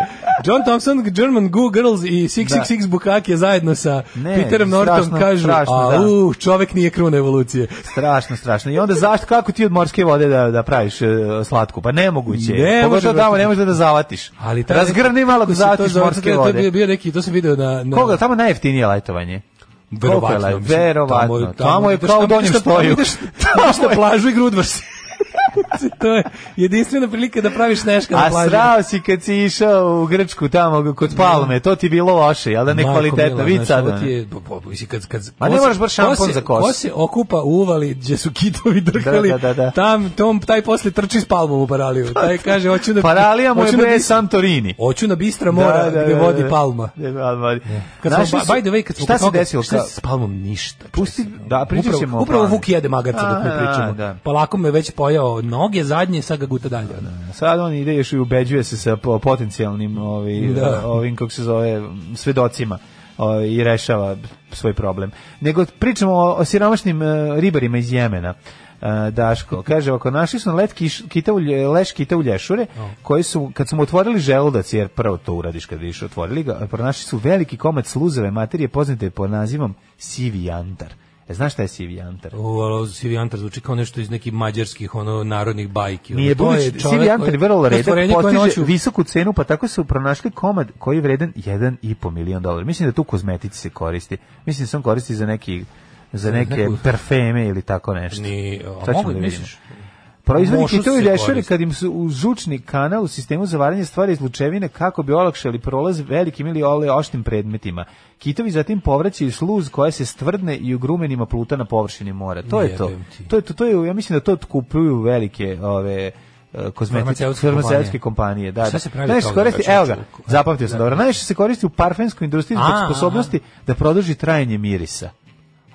John Thompson, German Goo Girls i 666 Bukake zajedno sa Ne, Peterom Nortom strašno, kažu, strašno, a da. uh, čovek nije kruna evolucije. Strašno, strašno. I onda zašto, kako ti od morske vode da, da praviš e, slatku? Pa nemoguće. Ne može, tamo brate. ne možeš da zavatiš. Ali taj- Razgrni malo da zavatiš morske to je- To je vode. bio, neki, to sam video na... na Koga? Tamo najjeftinije letovanje. Je Verovatno. le- mislim, Verovatno. Tamo, je kao u tamo, donjem. Ideš, ideš na plažu i grudvaš se. To je jedinstvena prilika da praviš neška na A plaži. srao si kad si išao u Grčku tamo kod Palme, to ti bilo loše, jel da Majko nekvalitetno, mila, vid znaš, sad. ovo ono. ti je, po- po- mislim, kad, kad, Ma ne moraš baš šampon za kosu. Ko se okupa u uvali gdje su kitovi drkali, Da, da, da, da. tam, tom, taj posle trči s palmom u paraliju. Taj kaže, hoću da... Paralija mu je na bis- Santorini. Hoću na bistra mora gdje vodi palma. Kad smo, by the way, kad smo šta se desilo? Šta s palmom ništa. Pusti, da, pričat Upravo, ćemo upravo. Vuk jede magarca dok A, pričamo. da. Polako me već pojao noge zadnje, sad ga guta dalje. ono. Sad on ide još i ubeđuje se sa po- potencijalnim ovi, Da. ovim, kako se zove, svedocima ovaj, i rešava svoj problem. Nego pričamo o, o siromašnim e, ribarima iz Jemena. E, Daško, kaže, ako našli su na let kiš, kita u, leš kita u lješure, koji su, kad su mu otvorili želudac, jer prvo to uradiš kad vidiš, otvorili ga, pronašli su veliki komad sluzave materije poznate pod nazivom sivi jantar. E, znaš šta je sivi jantar? U, ali Sivi Antar zvuči kao nešto iz nekih mađarskih ono narodnih bajki. Nije Ono, to je Sivi Antar je vrlo redak, postiže noću- visoku cenu, pa tako su pronašli komad koji je vreden 1,5 milion dolara. Mislim da tu kozmetici se koristi. Mislim da se on koristi za neki za neke neku- parfeme ili tako nešto. Ni, a mogu, da misliš? Proizvodi kitovi koristi. kad im su u žučni kanal u sistemu za varanje stvari iz lučevine kako bi olakšali prolaz velikim ili ole oštrim predmetima. Kitovi zatim povraćaju sluz koja se stvrdne i u grumenima pluta na površini mora. To je to. To je to, to je ja mislim da to kupuju velike ove e, kozmetičke Farmaceutske kompanije. kompanije. Da, Šta da. se pravi Najviše se koristi, evo ga, zapamtio sam da. dobro. Najviše se koristi u parfemskoj industriji zbog sposobnosti da produži trajanje mirisa.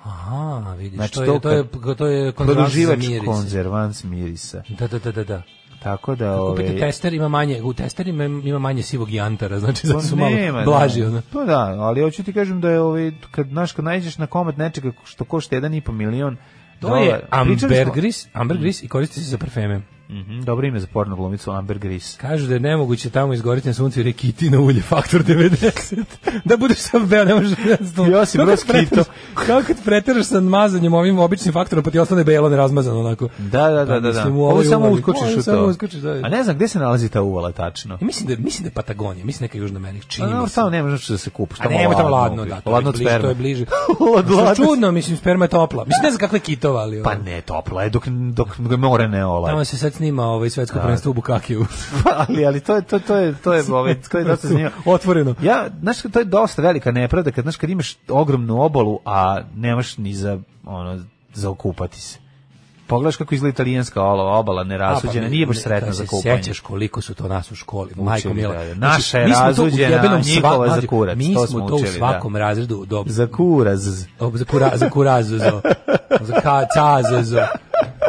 Aha, vidiš, Znači, to, to je, to je, to je konzervans za Produživač miris. konzervans mirisa. Da, da, da, da, da. Tako da, Kupite ove, tester, ima manje, u testerima ima manje sivog jantara, znači Pa zato su malo nema, blaži. da. Ono. Pa da, ali hoću ti kažem da je ovaj kad znaš kad nađeš na komad nečega što košta 1,5 milion To je. Pričali smo- ambergris, ambergris i koristi se za parfeme. Mhm, dobro ime za porno glumicu Amber Gris. Kažu da je nemoguće tamo izgoriti na suncu jer je kitina ulje faktor 90. da budeš sam beo, ne možeš jednostavno. Josip Kako Broz kad preteraš- Kito. Kako kad preteraš sa mazanjem ovim običnim faktorom pa ti ostane belo nerazmazano onako. Da, da, da, da. da. Ovo samo uskočiš u samo to. uskočiš, da. A ne znam gde se nalazi ta uvala tačno. Ja mislim da mislim da je Patagonija, mislim neka Južna Amerika, čini no, se. tamo ne možeš da se kupiš. A ne, tamo ladno, da, Ladno bliže, to je bliže. Čudno, mislim, sperma je topla. Mislim, ne znam kakve kitova, ali... Pa ne, toplo je dok, dok more ne ola. Tamo se sad snima ovaj svetsko prvenstvo u Bukakiju. ali, ali to je, to, to je, to je, ovaj, to je dosta zanimljivo. Otvoreno. Ja, znaš, to je dosta velika nepravda kad, znaš, kad imaš ogromnu obalu, a nemaš ni za, ono, za okupati se. Pogledaš kako izgleda italijanska obala, obala nerasuđena, pa, nije baš sretna za kupanje. Sećaš koliko su to nas u školi, majko Učili, mila. da, da. Znači, Naša je mi smo to u razluđena, jebenom a sva- njihova za kurac, Mi to smo to u učili, da. svakom razredu do Za kuraz. O, za kura, za kurazu, za, za ka, caze, za...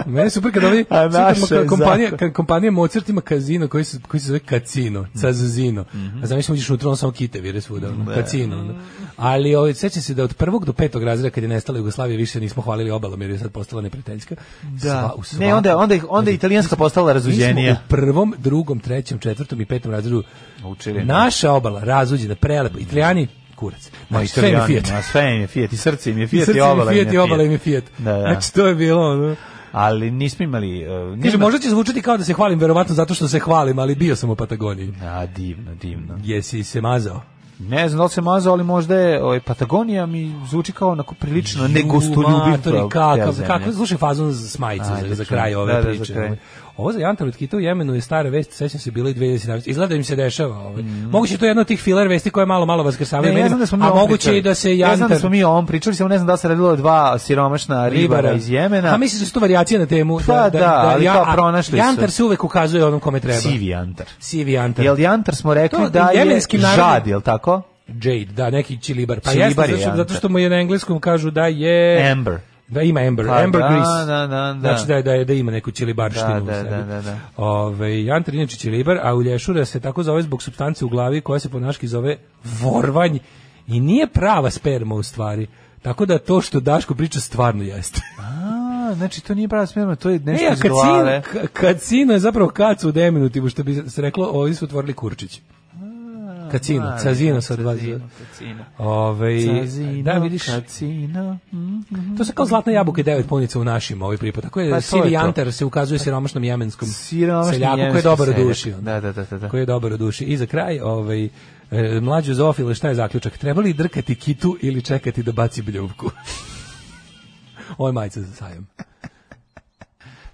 Meni je super kad ovi, super je kompanija, kad kompanija Mozart ima kazino koji se, koji se zove Kacino, Cazazino. A znam mislim uđeš unutra, samo kite vire svuda, ono, Kacino. ono. Ali ovaj, sećam se da od prvog do petog razreda kad je nestala Jugoslavija više nismo hvalili obalom jer je sad postala neprijateljska. Sva- u Ne, onda, onda, onda Znači, italijanska postala razuđenija. u prvom, drugom, trećem, četvrtom i petom razredu Učili. naša obala razuđena, prelepa. Italijani, kurac. Ma, Znači, sve je Fiat. ma, sve je Fiat, i srce im je I Fiat, i je obala im je Fiat, i obala im je Fiat. Da, da. Znači, to je bilo ono. Ali nismo imali... Uh, Kaže, možda će zvučati kao da se hvalim, verovatno zato što se hvalim, ali bio sam u Patagoniji. A, divno, divno. Jesi se mazao? Ne znam da li se mazao, ali možda je ovaj, Patagonija mi zvuči kao onako prilično kakav, zemlje. kakav, slušaj fazon za smajice Ajde, za, za kraj ove Da, da, za priče. kraj. Ovo za Jantar od Kita u Jemenu je stara vest, sećam se, bila i 2017. Izgleda da im se dešava. Ovaj. Moguće je to jedno od tih filer vesti koje malo, malo vaskrsavaju. Ne, ja znam da smo mi a moguće pričali. i da se Ja znam da Jantar... smo mi o ovom pričali, samo ne znam da se radilo dva siromašna ribara iz Jemena. A mislim da su to varijacije na temu. Pa da, ali kao a pronašli su. Jantar se uvek ukazuje onom kome treba. Sivi jantar. Sivi Jantar. Jel jantar smo rekli To da je žad, jel tako? Jade, da, neki čilibar. Pa Čilibar jeste, je zato, zato Jantar. što mu je na engleskom kažu da je... Amber. Da ima Amber, Pa Amber da, Grease. da, da, da. Znači da, da, da ima neku čilibarštinu Da, u da, sebi. da, da, da. Ove, jantar inače čilibar, a u lješura se tako zove zbog supstance u glavi koja se po naški zove vorvanj i nije prava sperma u stvari. Tako da to što Daško priča stvarno jeste. A, znači to nije prava smjerno, to je nešto E, iz glave. sin, ka- kad sino je zapravo kacu u deminutivu, što bi se reklo, ovi su otvorili kurčić. Kacino, cazino sa dva Cazino, z. Cazino. Ove, Cazino, da vidiš, Cazino. Mhm. to se kao zlatna jabuka i devet punica u našim ovaj pripad. Tako je Pa to. Jantar se ukazuje siromašnom jemenskom Siromašni seljaku koji je dobar u duši. Da, da, da, da, da. Koji je dobar u duši. I za kraj, ovaj, e, mlađu zoofile, šta je zaključak? Treba li drkati kitu ili čekati da baci bljuvku? Ovo je majica za sajam.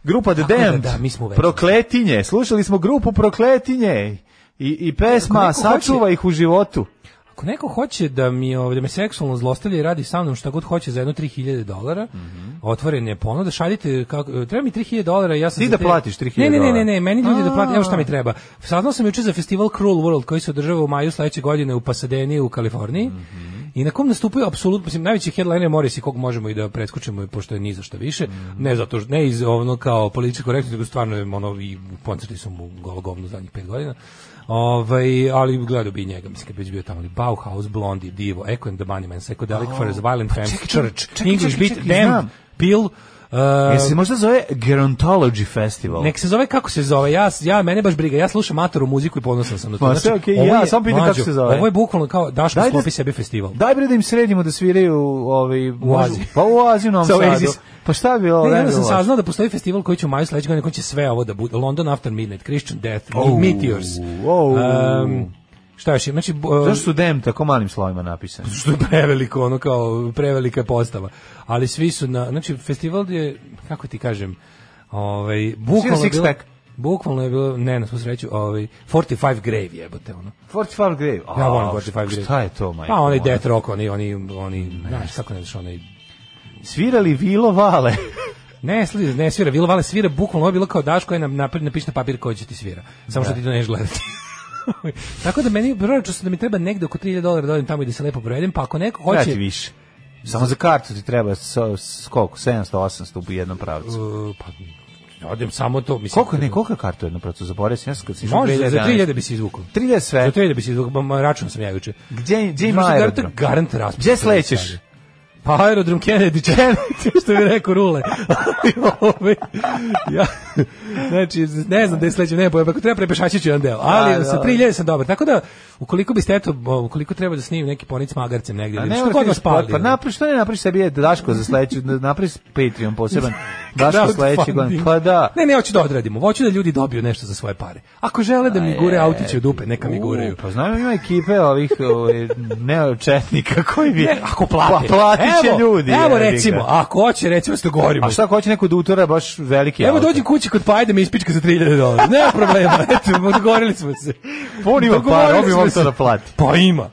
Grupa The da, Damned. da, mi smo. Prokletinje. Slušali smo grupu Prokletinje. I, i pesma Sačuva hoće- ih u životu. Ako neko hoće da mi ovaj da me seksualno zlostavlja i radi sa mnom šta god hoće za jedno 3000 dolara, otvoren je ponuda, šaljite kako treba mi 3000 dolara, ja sam Ti da te- platiš 3000 Ne, ne, ne, ne, ne, meni ljudi da plate, evo šta mi treba. Saznao sam juče za festival Cruel World koji se održava u maju sledeće godine u Pasadeni u Kaliforniji. I na kom nastupaju apsolutno, mislim, najveći headliner je Morrissey, kog možemo i da preskočimo, pošto je ni za šta više. Ne zato što, ne iz ono kao političke korektnosti, nego stvarno je ono, i koncerti su mu golo govno zadnjih pet godina. Ovaj, ali gledao bi i njega, mislim, kad bi bio tamo, Bauhaus, Blondie, Divo, Echo and the Bunnymen, Psychedelic Oh. Furs, Violent Pa Femmes, Church, čekaj, English čekaj, Beat, znam. Peel, uh, Jel se možda zove Gerontology Festival? Nek se zove kako se zove. Ja ja mene baš briga. Ja slušam matoru muziku i ponosan sam na to. Znači, Ma, sve okej, ovo ja je- samo pitam kako se zove. Ovo je bukvalno kao Daško Daj da- sklopi sebi festival. Daj bre da im sredimo da sviraju ovaj, u Aziji. Pa u Aziju, u Novom Sa Sadu. Oasis. Pa šta bi ovo? Ne, bi sam saznao da postoji festival koji će u maju sledeće godine, koji će sve ovo da bude. London After Midnight, Christian Death, Oh, Meteors. oh. Um, šta još? ima? Znači, Zašto su dem tako malim slovima napisani? što je preveliko, ono kao prevelika je postava. Ali svi su na, znači festival je, kako ti kažem, ovaj, bukvalno je Six bilo, Pack? bukvalno je bilo, ne, na svu sreću, ovaj, 45 Grave jebote, ono. 45 Grave. Ja volim A, 45 Grave. Šta je to, majko? Pa onaj moja? death rock, oni, oni, oni, znaš, kako ne znaš, onaj, Svirali Vilo Vale. ne, sli, ne svira, Vilo Vale svira, bukvalno ovo je bilo kao Daško je nam napred napiše na papir koji će ti svira. Samo što ti to neš gledati. Tako da meni proračun da mi treba negde oko 3000 dolara da odem tamo i da se lepo provedem, pa ako neko hoće ti više. Samo za kartu ti treba s, s koliko? 700, 800 u jednom pravcu. Uh, pa odem samo to, mislim. Koliko ne, koliko kartu jedno pravcu? Zaboravio sam, ja kad Može, za 2011. 3000 bi se izvukao. 3000 sve. Za 3000 bi se izvukao, račun sam ja juče. Gdje, gdje ima garant- aerodrom? Garant raspis. Gdje slećeš? Pa aerodrom Kennedy, Kennedy, što bi rekao Rule. Ove, ja, znači, ne znam da je sledeće, ne pojma, ako treba prepešaći ću jedan deo, ali Da, sa da. 3000 sam dobar. Tako da, ukoliko biste, eto, ukoliko treba da snimim neki ponic magarcem negdje, A ili ne, što god vas pali. Pa napravi, što ne napraviš sebi je Daško za sledeću, napravi Patreon poseban. Daško sledeći godin. Pa da. Ne, ne, hoću da odradimo. Hoću da ljudi dobiju nešto za svoje pare. Ako žele da mi gure autiće u dupe, neka mi guraju. Pa znam ima ekipe ovih ovaj, neočetnika koji bi... Ako plate. Pa platit će Evo, ljudi. Evo recimo, ako hoće, recimo se dogovorimo. A šta ako hoće neko da utora baš veliki Evo dođi kući kod Pajde me ispička za 3000 dolara. Nema problema. Eto, dogovorili smo se. Pa on ima para, on bi se. to da plati. Pa ima.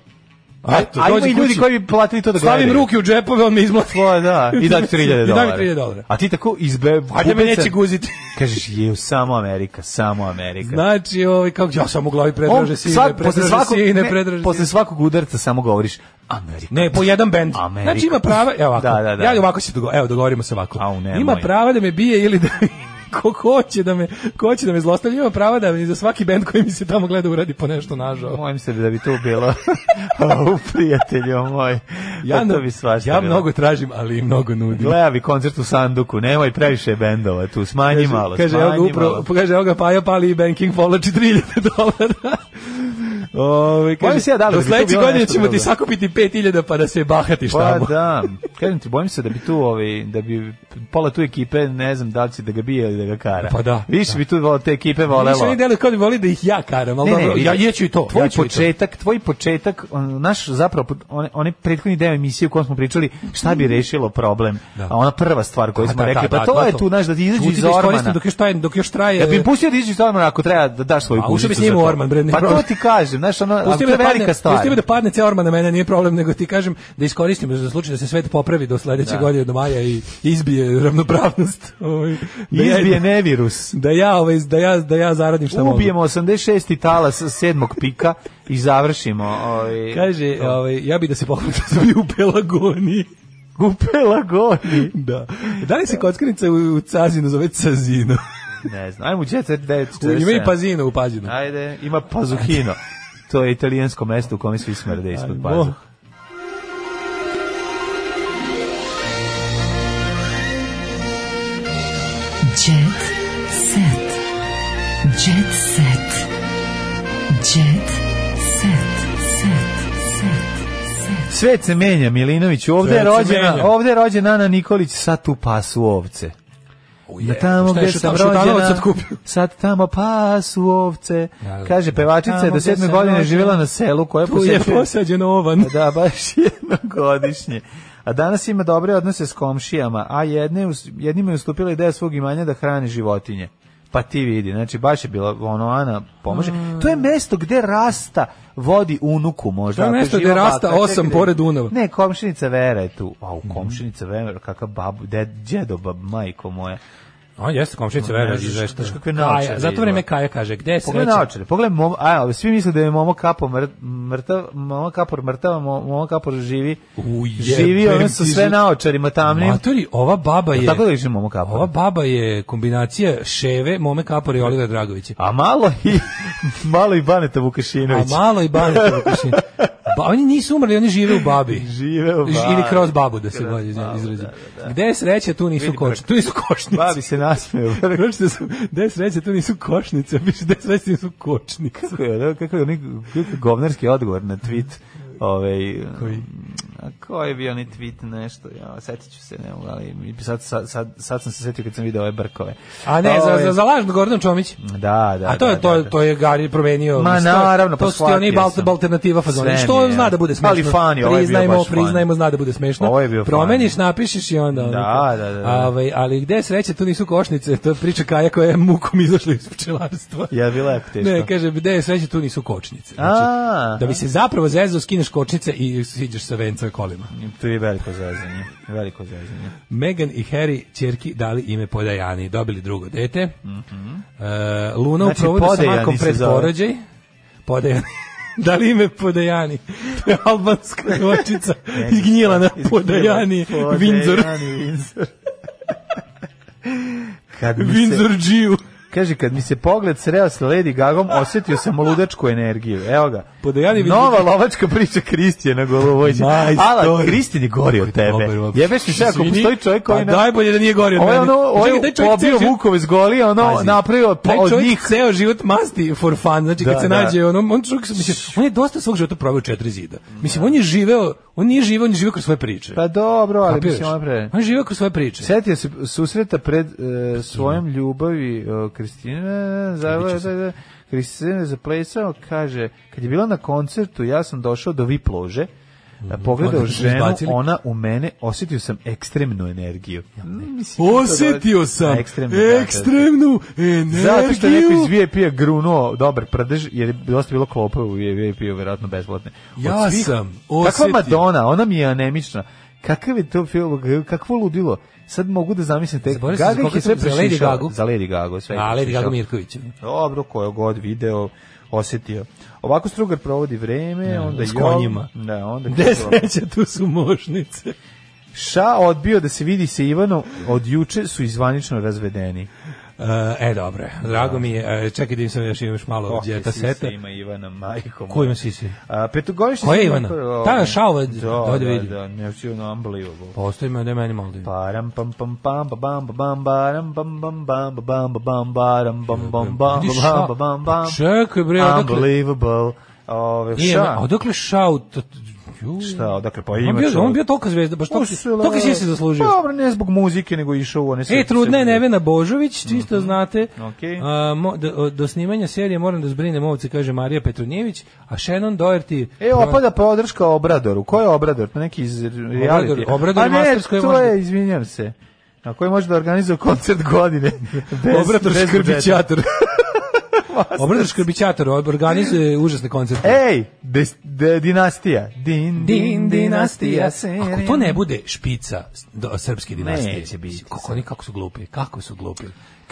Eto, a ima i ljudi kući. koji bi platili to da Stavim gledaju. ruke u džepove, on me izmlati. Pa da, i da ti 3000 I da dolara. mi 3000 dolara. A ti tako izbe... Valjda me neće guziti. Kažeš, je samo Amerika, samo Amerika. Znači, ovaj, kako ja sam u glavi predraže sine, svak- posle predraže svakog, sine, ne, predraže posle sine. svakog udarca samo govoriš Amerika. Ne, po jedan bend. Amerika. Znači ima prava, evo ovako. Da, da, da. Ja ovako se dogo, evo dogovorimo se ovako. Au, nemoj. ima prava da me bije ili da ko hoće da me ko hoće da me zlostavlja, ima prava da mi za svaki bend koji mi se tamo gleda uradi po nešto nažao. Mojim se da bi tu bilo u prijatelju moj. Ja, Pa to bi svašta ja bilo. mnogo tražim, ali i mnogo nudim. Gleda bi koncert u sanduku, nemoj previše bendova tu, smanji malo, kaže, evo ga smanji upravo, malo. kaže, evo ga Paja pali i banking povlači 3000 dolara. Bojim kaže, se ja da do tu sledeće godine ćemo ti sakupiti 5000 pa da se bahatiš Pa tamo. da, kažem ti, bojim se da bi tu, ovaj, da bi pola tu ekipe, ne znam da li će da ga bije ili da ga kara. Pa da, Više bi tu vol- te ekipe Više volelo. oni deluju kao da voli da ih ja karam, ali dobro, ja jeću i to. Tvoj ja početak, tvoj početak, on, naš zapravo on, onaj prethodni deo emisije u kojem smo pričali šta bi rešilo problem. Da. A ona prva stvar koju Da, smo da, rekli, da, pa to da, je to. tu naš da ti izađe iz da Ormana. Dok još, traje, dok još traje... Ja bi pustio da izađe iz Ormana ako treba da daš svoju A, kućicu. ušao bi s njim. Orman, bre, Pa to ti kažem, znaš, ono, ali Pusti to je da velika padne, stvar. pusti me da padne ceo orman na mene, nije problem, nego ti kažem da iskoristim za slučaj da se svet popravi do sledeće Da. godine do maja i izbije ravnopravnost. Ovaj, da ja- Izbije nevirus. Da ja, ovaj, da ja, da ja zaradim šta mogu. Ubijemo 86. talas sedmog pika i završimo. Ovaj, Kaže, ovaj, ja bi da se pohvalim da sam u Pelagoni. u Pelagoni. Da. Da li se kockarnica u, u Cazinu zove Cazino? Ne znam, ajmo Jet Set 947. Ima i Pazino u Pazinu. Ajde, ima Pazuhino. To je italijansko mesto u kome svi smrde ispod Ajmo. pazuha. Jet set. Jet set. Jet set. Set. Set. Svet se menja, Milinović. Ovde je Svet rođena, ovde je rođena Ana Nikolić, sad tu pasu ovce. Na tamo Šta je gde sam rođena, sad tamo pasu ovce. Da, Kaže, pevačica je Tamo do sedme godine rođena, živjela na selu koje Tu je posađen ovan. Da, baš jednogodišnje. A danas ima dobre odnose s komšijama, a jedne, jednima je ustupila ideja svog imanja da hrani životinje. Pa ti vidi, znači baš je bila ono Ana pomaže. To je mesto gde rasta vodi unuku možda. To je mesto gde rasta baka, osam čekaj, pored Dunava. Ne, komšinica Vera je tu. A u komšinica Vera, kakav babu, ded, djedo, bab, majko moja. A jeste komšinica Vera izvešta. znaš kakve naočare Zato vreme Kaja kaže, gde je Pogledaj naočare, pogledaj Momo, a, svi misle da je Momo Kapor mrt- mrtav, Momo Kapor mrtav, a Mo- Momo Kapor živi. Živi sa ti sve naočarima tamnim. Matori, ova baba je... Tako da liči Momo Kapor. Ova baba je kombinacija Ševe, Mome Kapora i Olivera Dragovića. A malo i malo i Baneta A Vukašinović. malo i Baneta Vukašin. Ba, oni nisu umrli, oni žive u babi. Žive u babi. Ili kroz babu, da se bolje babu, izrazi. da, da, da. Gde je sreća, tu nisu kočnice. Tu nisu košnice. Babi se. Pročite su, gde je sreća, tu nisu košnice. Piše, gde je sreća, tu nisu kočnice. Kako je, kako je onaj kakav govnarski odgovor na tweet ovaj Koji? A koji je bio onaj tweet nešto ja setit ću se ne mogu, ali sad, sad, sad, sad sam se setio kad sam video ove brkove A ne, za, Ovaj, za, za lažno Gordon Čomić. da da A to je da, to, da, da. to je Gari promenio. Ma, mislim, to je- naravno, pa to su ti oni alternativa fazona. Sve Što je. zna da bude smešno. Ali funny, ovo je bio baš priznajmo, zna da bude smešno. Ovo je bio. Promeniš, napišeš i onda. Da, da, da, da. Ovaj, ali gde je sreća, tu nisu košnice. To je priča Kaja koja je mukom izašla iz pčelarstva. Ja bi lepo teško. Ne, kaže, gde je sreća, tu nisu kočnice. A. Znači, da bi se zapravo zezao, skineš kočnice i siđeš sa venca kolima. to je veliko zezanje veliko zezanje Meghan i Harry ćerki dali ime Podajani, dobili drugo dete. E, Luna Znači, u provodu sa se pred porođaj. Podajani. dali ime Podajani. To je albanska nočica izgnjila na Podajani. Podajani, Windsor. kad mi se, Džiju. Kaže, kad mi se pogled sreo sa Lady Gagom, osjetio sam ludačku energiju. Evo ga. Podajani Nova lovačka priča Kristijana Golovođa. Ala, Kristijan je gori od tebe. Jebeš mi sve ako postoji čovjek koji... Pa daj bolje da nije gori od mene. ono, ovo je pobio Vukove z goli, ono Pazi, napravio po, od njih... ceo život masti for fun, znači kad Da, se da. nađe, ono, on, čovjek, mislim, on je dosta svog života proveo četiri zida. Mislim, on je živeo, on nije živeo, on je živeo kroz svoje priče. Pa dobro, ali Kapiraš? mislim, pre... On je živeo kroz svoje priče. Setio se susreta pred e, svojom ljubavi e, Kristina za Kristina je zaplesao, kaže, kad je bila na koncertu, ja sam došao do VIP lože, pogledao Onda su ženu, ona u mene, osjetio sam ekstremnu energiju. Mm, mislim, to Osjetio da- sam ekstremnu, da, da. ekstremnu energiju. Zato što je neko iz VIP-a grunuo dobar prdež, jer je dosta bilo klopa u VIP-u, verovatno besplatne. Od Ja svih- sam Kakva osjetio. Madonna, ona mi je anemična. Kakav je to film, kakvo ludilo. Sad mogu da zamislim tek. Gaga je sve sam- za Lady prešišao. Gagu? Za Lady Gagu. Sve A, Lady prešišao. Gaga Mirković. Dobro, ko je god video, osjetio. Ovako Strugar provodi vreme, onda s konjima. Da, onda Gde sreća, tu su mošnice. Ša odbio da se vidi sa Ivanom, od juče su izvanično razvedeni. E, e, dobro, drago mi je. E, čekaj da im sam još još malo Oh, djeta sise seta. ima Ivana, majko Ko moja. ima sisi? A, petogodišnji Koja je Ivana? Ta šaova, da, dojde da, vidi. da, ne, ono unbelievable. Postoji me da je meni malo da. Param pam pam pam pa bam pa bam baram bam bam bam pa bam pa bam baram bam bam bam Vidiš, pa bam ša- pa bam bam. Čekaj, bre, odakle- Unbelievable. Ove, Nije, šta? a odakle šau? Šta, odakle pa On ima bio, čovjek. on bio tolika zvezda, baš toliko, toliko si se zaslužio. Pa, Dobro, ne zbog muzike, nego išao u one sve. E, trudna je Nevena Božović, čisto znate. Okej. A, mo, do, do snimanja serije moram da zbrinem ovce, kaže Marija Petronjević, a Shannon Doherty... E, opada podrška Obradoru. Ko je Obrador? To neki iz reality. Obrador A je to je, izvinjam se. Na koji može da organizuje koncert godine. Bez, Obrator Škrbićator. Budžeta. Obrator Škrbićator organizuje užasne koncerte. Ej, des, de, dinastija. Din, Din dinastija. Ako to ne bude špica do, srpske dinastije. Neće biti. Kako oni kako su glupi, kako su glupi.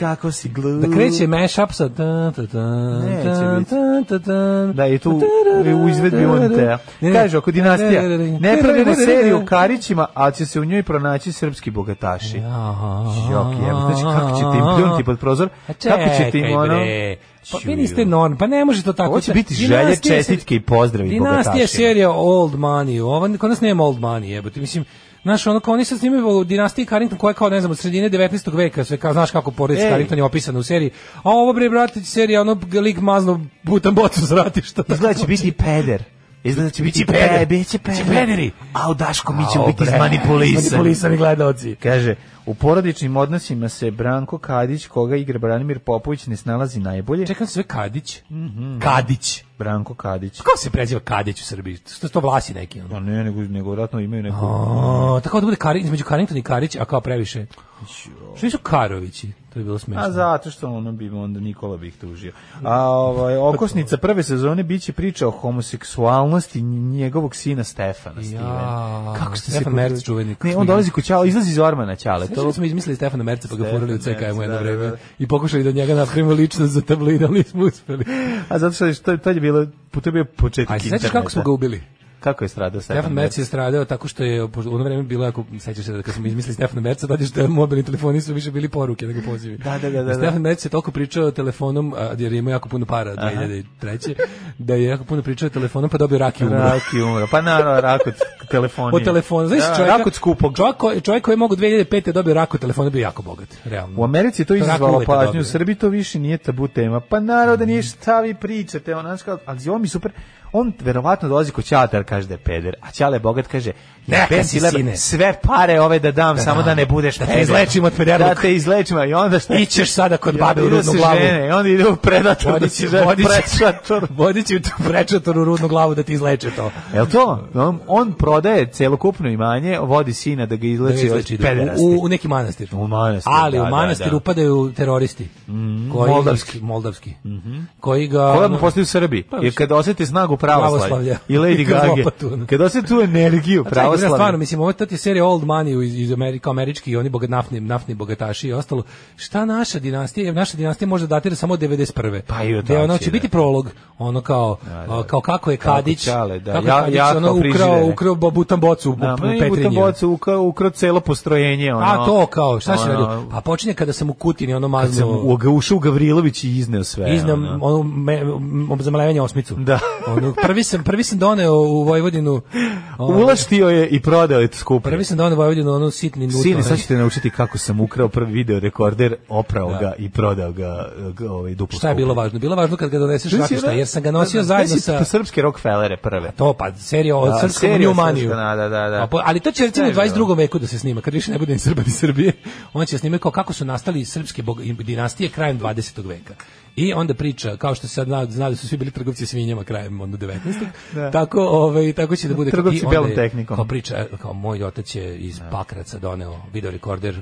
Kako si glup. Da kreće mashup sa ta ta ta Neće ta biti. ta ta ta. Da, i tu u izvedbi on te. Kaže, oko dinastija. Ne pravimo seriju o Karićima, ali će se u njoj pronaći srpski bogataši. Jok, jebo. Znači, kako ćete im pljunuti pod prozor? Kako ćete im ono... Pa vi niste norm, pa ne može to tako. Ovo će biti želje, Dinastija čestitke i pozdravi Dinastija je bogatašima. serija Old Money. Ovo kod nas nema Old Money, jebote. Mislim, Znaš, ono kao oni sad snimaju u dinastiji Carrington koja je kao, ne znam, od sredine 19. veka, sve kao, znaš kako porodica. Carrington je opisana u seriji. A ovo, bre, brate, serija, ono, lik mazno butan bocu s ratišta. Izgleda će biti peder. Izgleda će biti peder. Biće peder. Biće pederi. A u Daško mi ćemo biti izmanipulisani. Manipulisani gledaoci. Kaže, U porodičnim odnosima se Branko Kadić, koga igra Branimir Popović, ne snalazi najbolje. Čekam se sve Kadić. Mhm. Kadić. Branko Kadić. Kako se preziva Kadić u Srbiji? Što to vlasi neki? ono? Pa ne, nego, nego vjerojatno imaju neku... O, tako da bude Kari, između Carrington i Karić, a kao previše. Što nisu Karovići? To je bilo smešno. A zato što ono bi onda Nikola bi ih tužio. A ovaj okosnica prve sezone biće priča o homoseksualnosti njegovog sina Stefana Stevena. Kako ste se Stefan Merc, čuveni. Ne, on dolazi Ćala, izlazi iz ormana Ćale. To To smo izmislili Stefana Merca pa ga furali u CKM jedno da, da, vreme da. i pokušali da njega napravimo ličnost za tabloid, ali nismo uspeli. A zato što je to, to je bilo to je bio početak A se sećaš kako smo ga ubili? Kako je stradao Stefan, Stefan Merc je stradao tako što je u ono vreme bilo jako sećaš se da kad smo izmislili Stefana Merca da mobilni telefoni su više bili poruke nego pozivi. Da, da, da, da, I Stefan Merc je toliko pričao telefonom a, jer je imao jako puno para Aha. 2003. da je jako puno pričao telefonom pa dobio rak i umro. Rak i umro. Pa naravno, rak od telefonije. Od telefona. Znaš, Da, čovjeka, rak od skupog. Čovjek, koji- čovjek koji je mogu 2005. dobio rak od telefona bio jako bogat, realno. U Americi je to rak izazvalo pažnju, u Srbiji to više nije tabu tema. Pa naravno da nije šta vi pričate, on, znaš kao, ali on mi super, on verovatno dolazi kod Ćaleta jer kaže da je peder, a Ćale bogat kaže, Neka "Jebem si, lebe, sine." sve pare ove da dam, Da samo dam. da ne budeš Da te peder. izlečim od pederluka. Da te izlečim, i onda šta? Ićeš sada kod babe u rudnu glavu. žene, i onda ide u predator da Vodić, si žene, vodić, prečator. vodić u prečator u rudnu glavu da ti izleče to. Jel to? On, on prodaje celokupno imanje, vodi sina da ga Da izleči, ga izleči, od da, pederasti. u, u neki manastir. U manastir, Ali da, u da, manastir da. upadaju teroristi. koji, moldavski. Moldavski. Koji ga... Ono- mu postaju u Srbiji? Pa, Jer kad osjeti snagu pravoslavlja Pravoslavlja. i Lady Gaga, lopatu. kad osjeti tu energiju A čekaj, pravoslavlja, stvarno, mislim, ovo je serija Old Money iz, iz Amerika, američki, oni bogat, naftni, naftni bogataši i ostalo. Šta naša dinastija, naša dinastija može datira samo od 91. Pa i od Gde ono će da. biti prolog, ono kao, a, kao kako je Kako Kadić, Ćale, da. kako Ja- Kadić, jako ono ukrao, ukrao butan bocu u, Da, u Petrinji. Butambocu ukrao, ukrao celo postrojenje. Ono, A to kao, šta ono, radio? Pa počinje kada sam u Kutini ono ga ušao u Gavrilović i izneo sve. iznam ono. ono me, osmicu. Da. Ono, prvi sam prvi sam doneo u Vojvodinu. ono, Ulaštio je i prodao je skupo. Prvi sam doneo u Vojvodinu ono sitni nut. Sine, onaj- sad ćete naučiti kako sam ukrao prvi video rekorder, oprao Da. ga i prodao ga ovaj, duplo Šta je bilo važno? Bilo važno kad ga doneseš Rakišta, da- jer sam ga nosio da, zajedno desi sa... srpske Rockefellere prve. To pa serija o Da, serija New Maniju. da, da, da. A po- ali to će recimo u Sve je bilo. 22. veku da se snima, kad više ne bude ni Srba ni Srbije. On će snimati kao kako su nastali srpske dinastije krajem 20. veka. I onda priča, kao što se sad zna, zna da su svi bili trgovci svinjama krajem onda 19. Da. Tako, ovaj, tako će da bude. Trgovci belom tehnikom. Kao priča, kao moj otac je iz Pakraca doneo video rekorder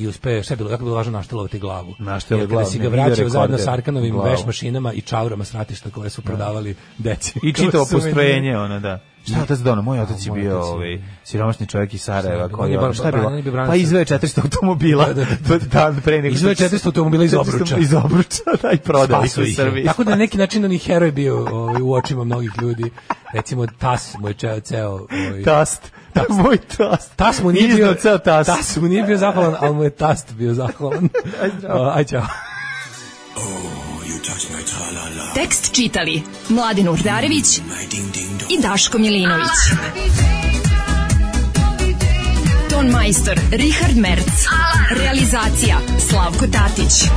i uspe, šta je bilo, jako je bilo važno naštelovati glavu. Našteluje Jer kada glavu, si ga vraćao zajedno sa Arkanovim glavu. veš mašinama i čaurama s ratišta koje su prodavali deci. I čitavo postrojenje, ono, da. Šta je otac dono? Moj otac je bio ovaj, siromašni čovjek iz Sarajeva. Koji, je šta bilo? Pa izveo 400 automobila Da, da, da. pre nego. Izveo 400 automobila iz 400 obruča. Iz obruča, da, i prodali Spasao su u ih. Srbiji. Tako da na neki način on je heroj bio ovaj, u očima mnogih ljudi. Recimo Tas, moj čeo, ceo... Ovaj, Tast. Moj tast. Tas mu nije bio... ceo tast. Tas mu nije bio zahvalan, ali mu je Tast bio zahvalan. Aj, zdravo. Aj, čao. Tekst čitali Mladin Urdarević i Daško Milinović. Ton majstor Richard Merc. Realizacija Slavko Tatić.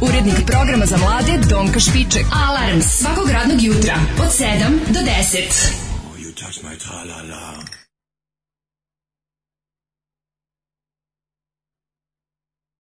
Urednik programa za mlade Donka Špiček. Alarms svakog radnog jutra od 7 do 10. You touch my tra-la-la.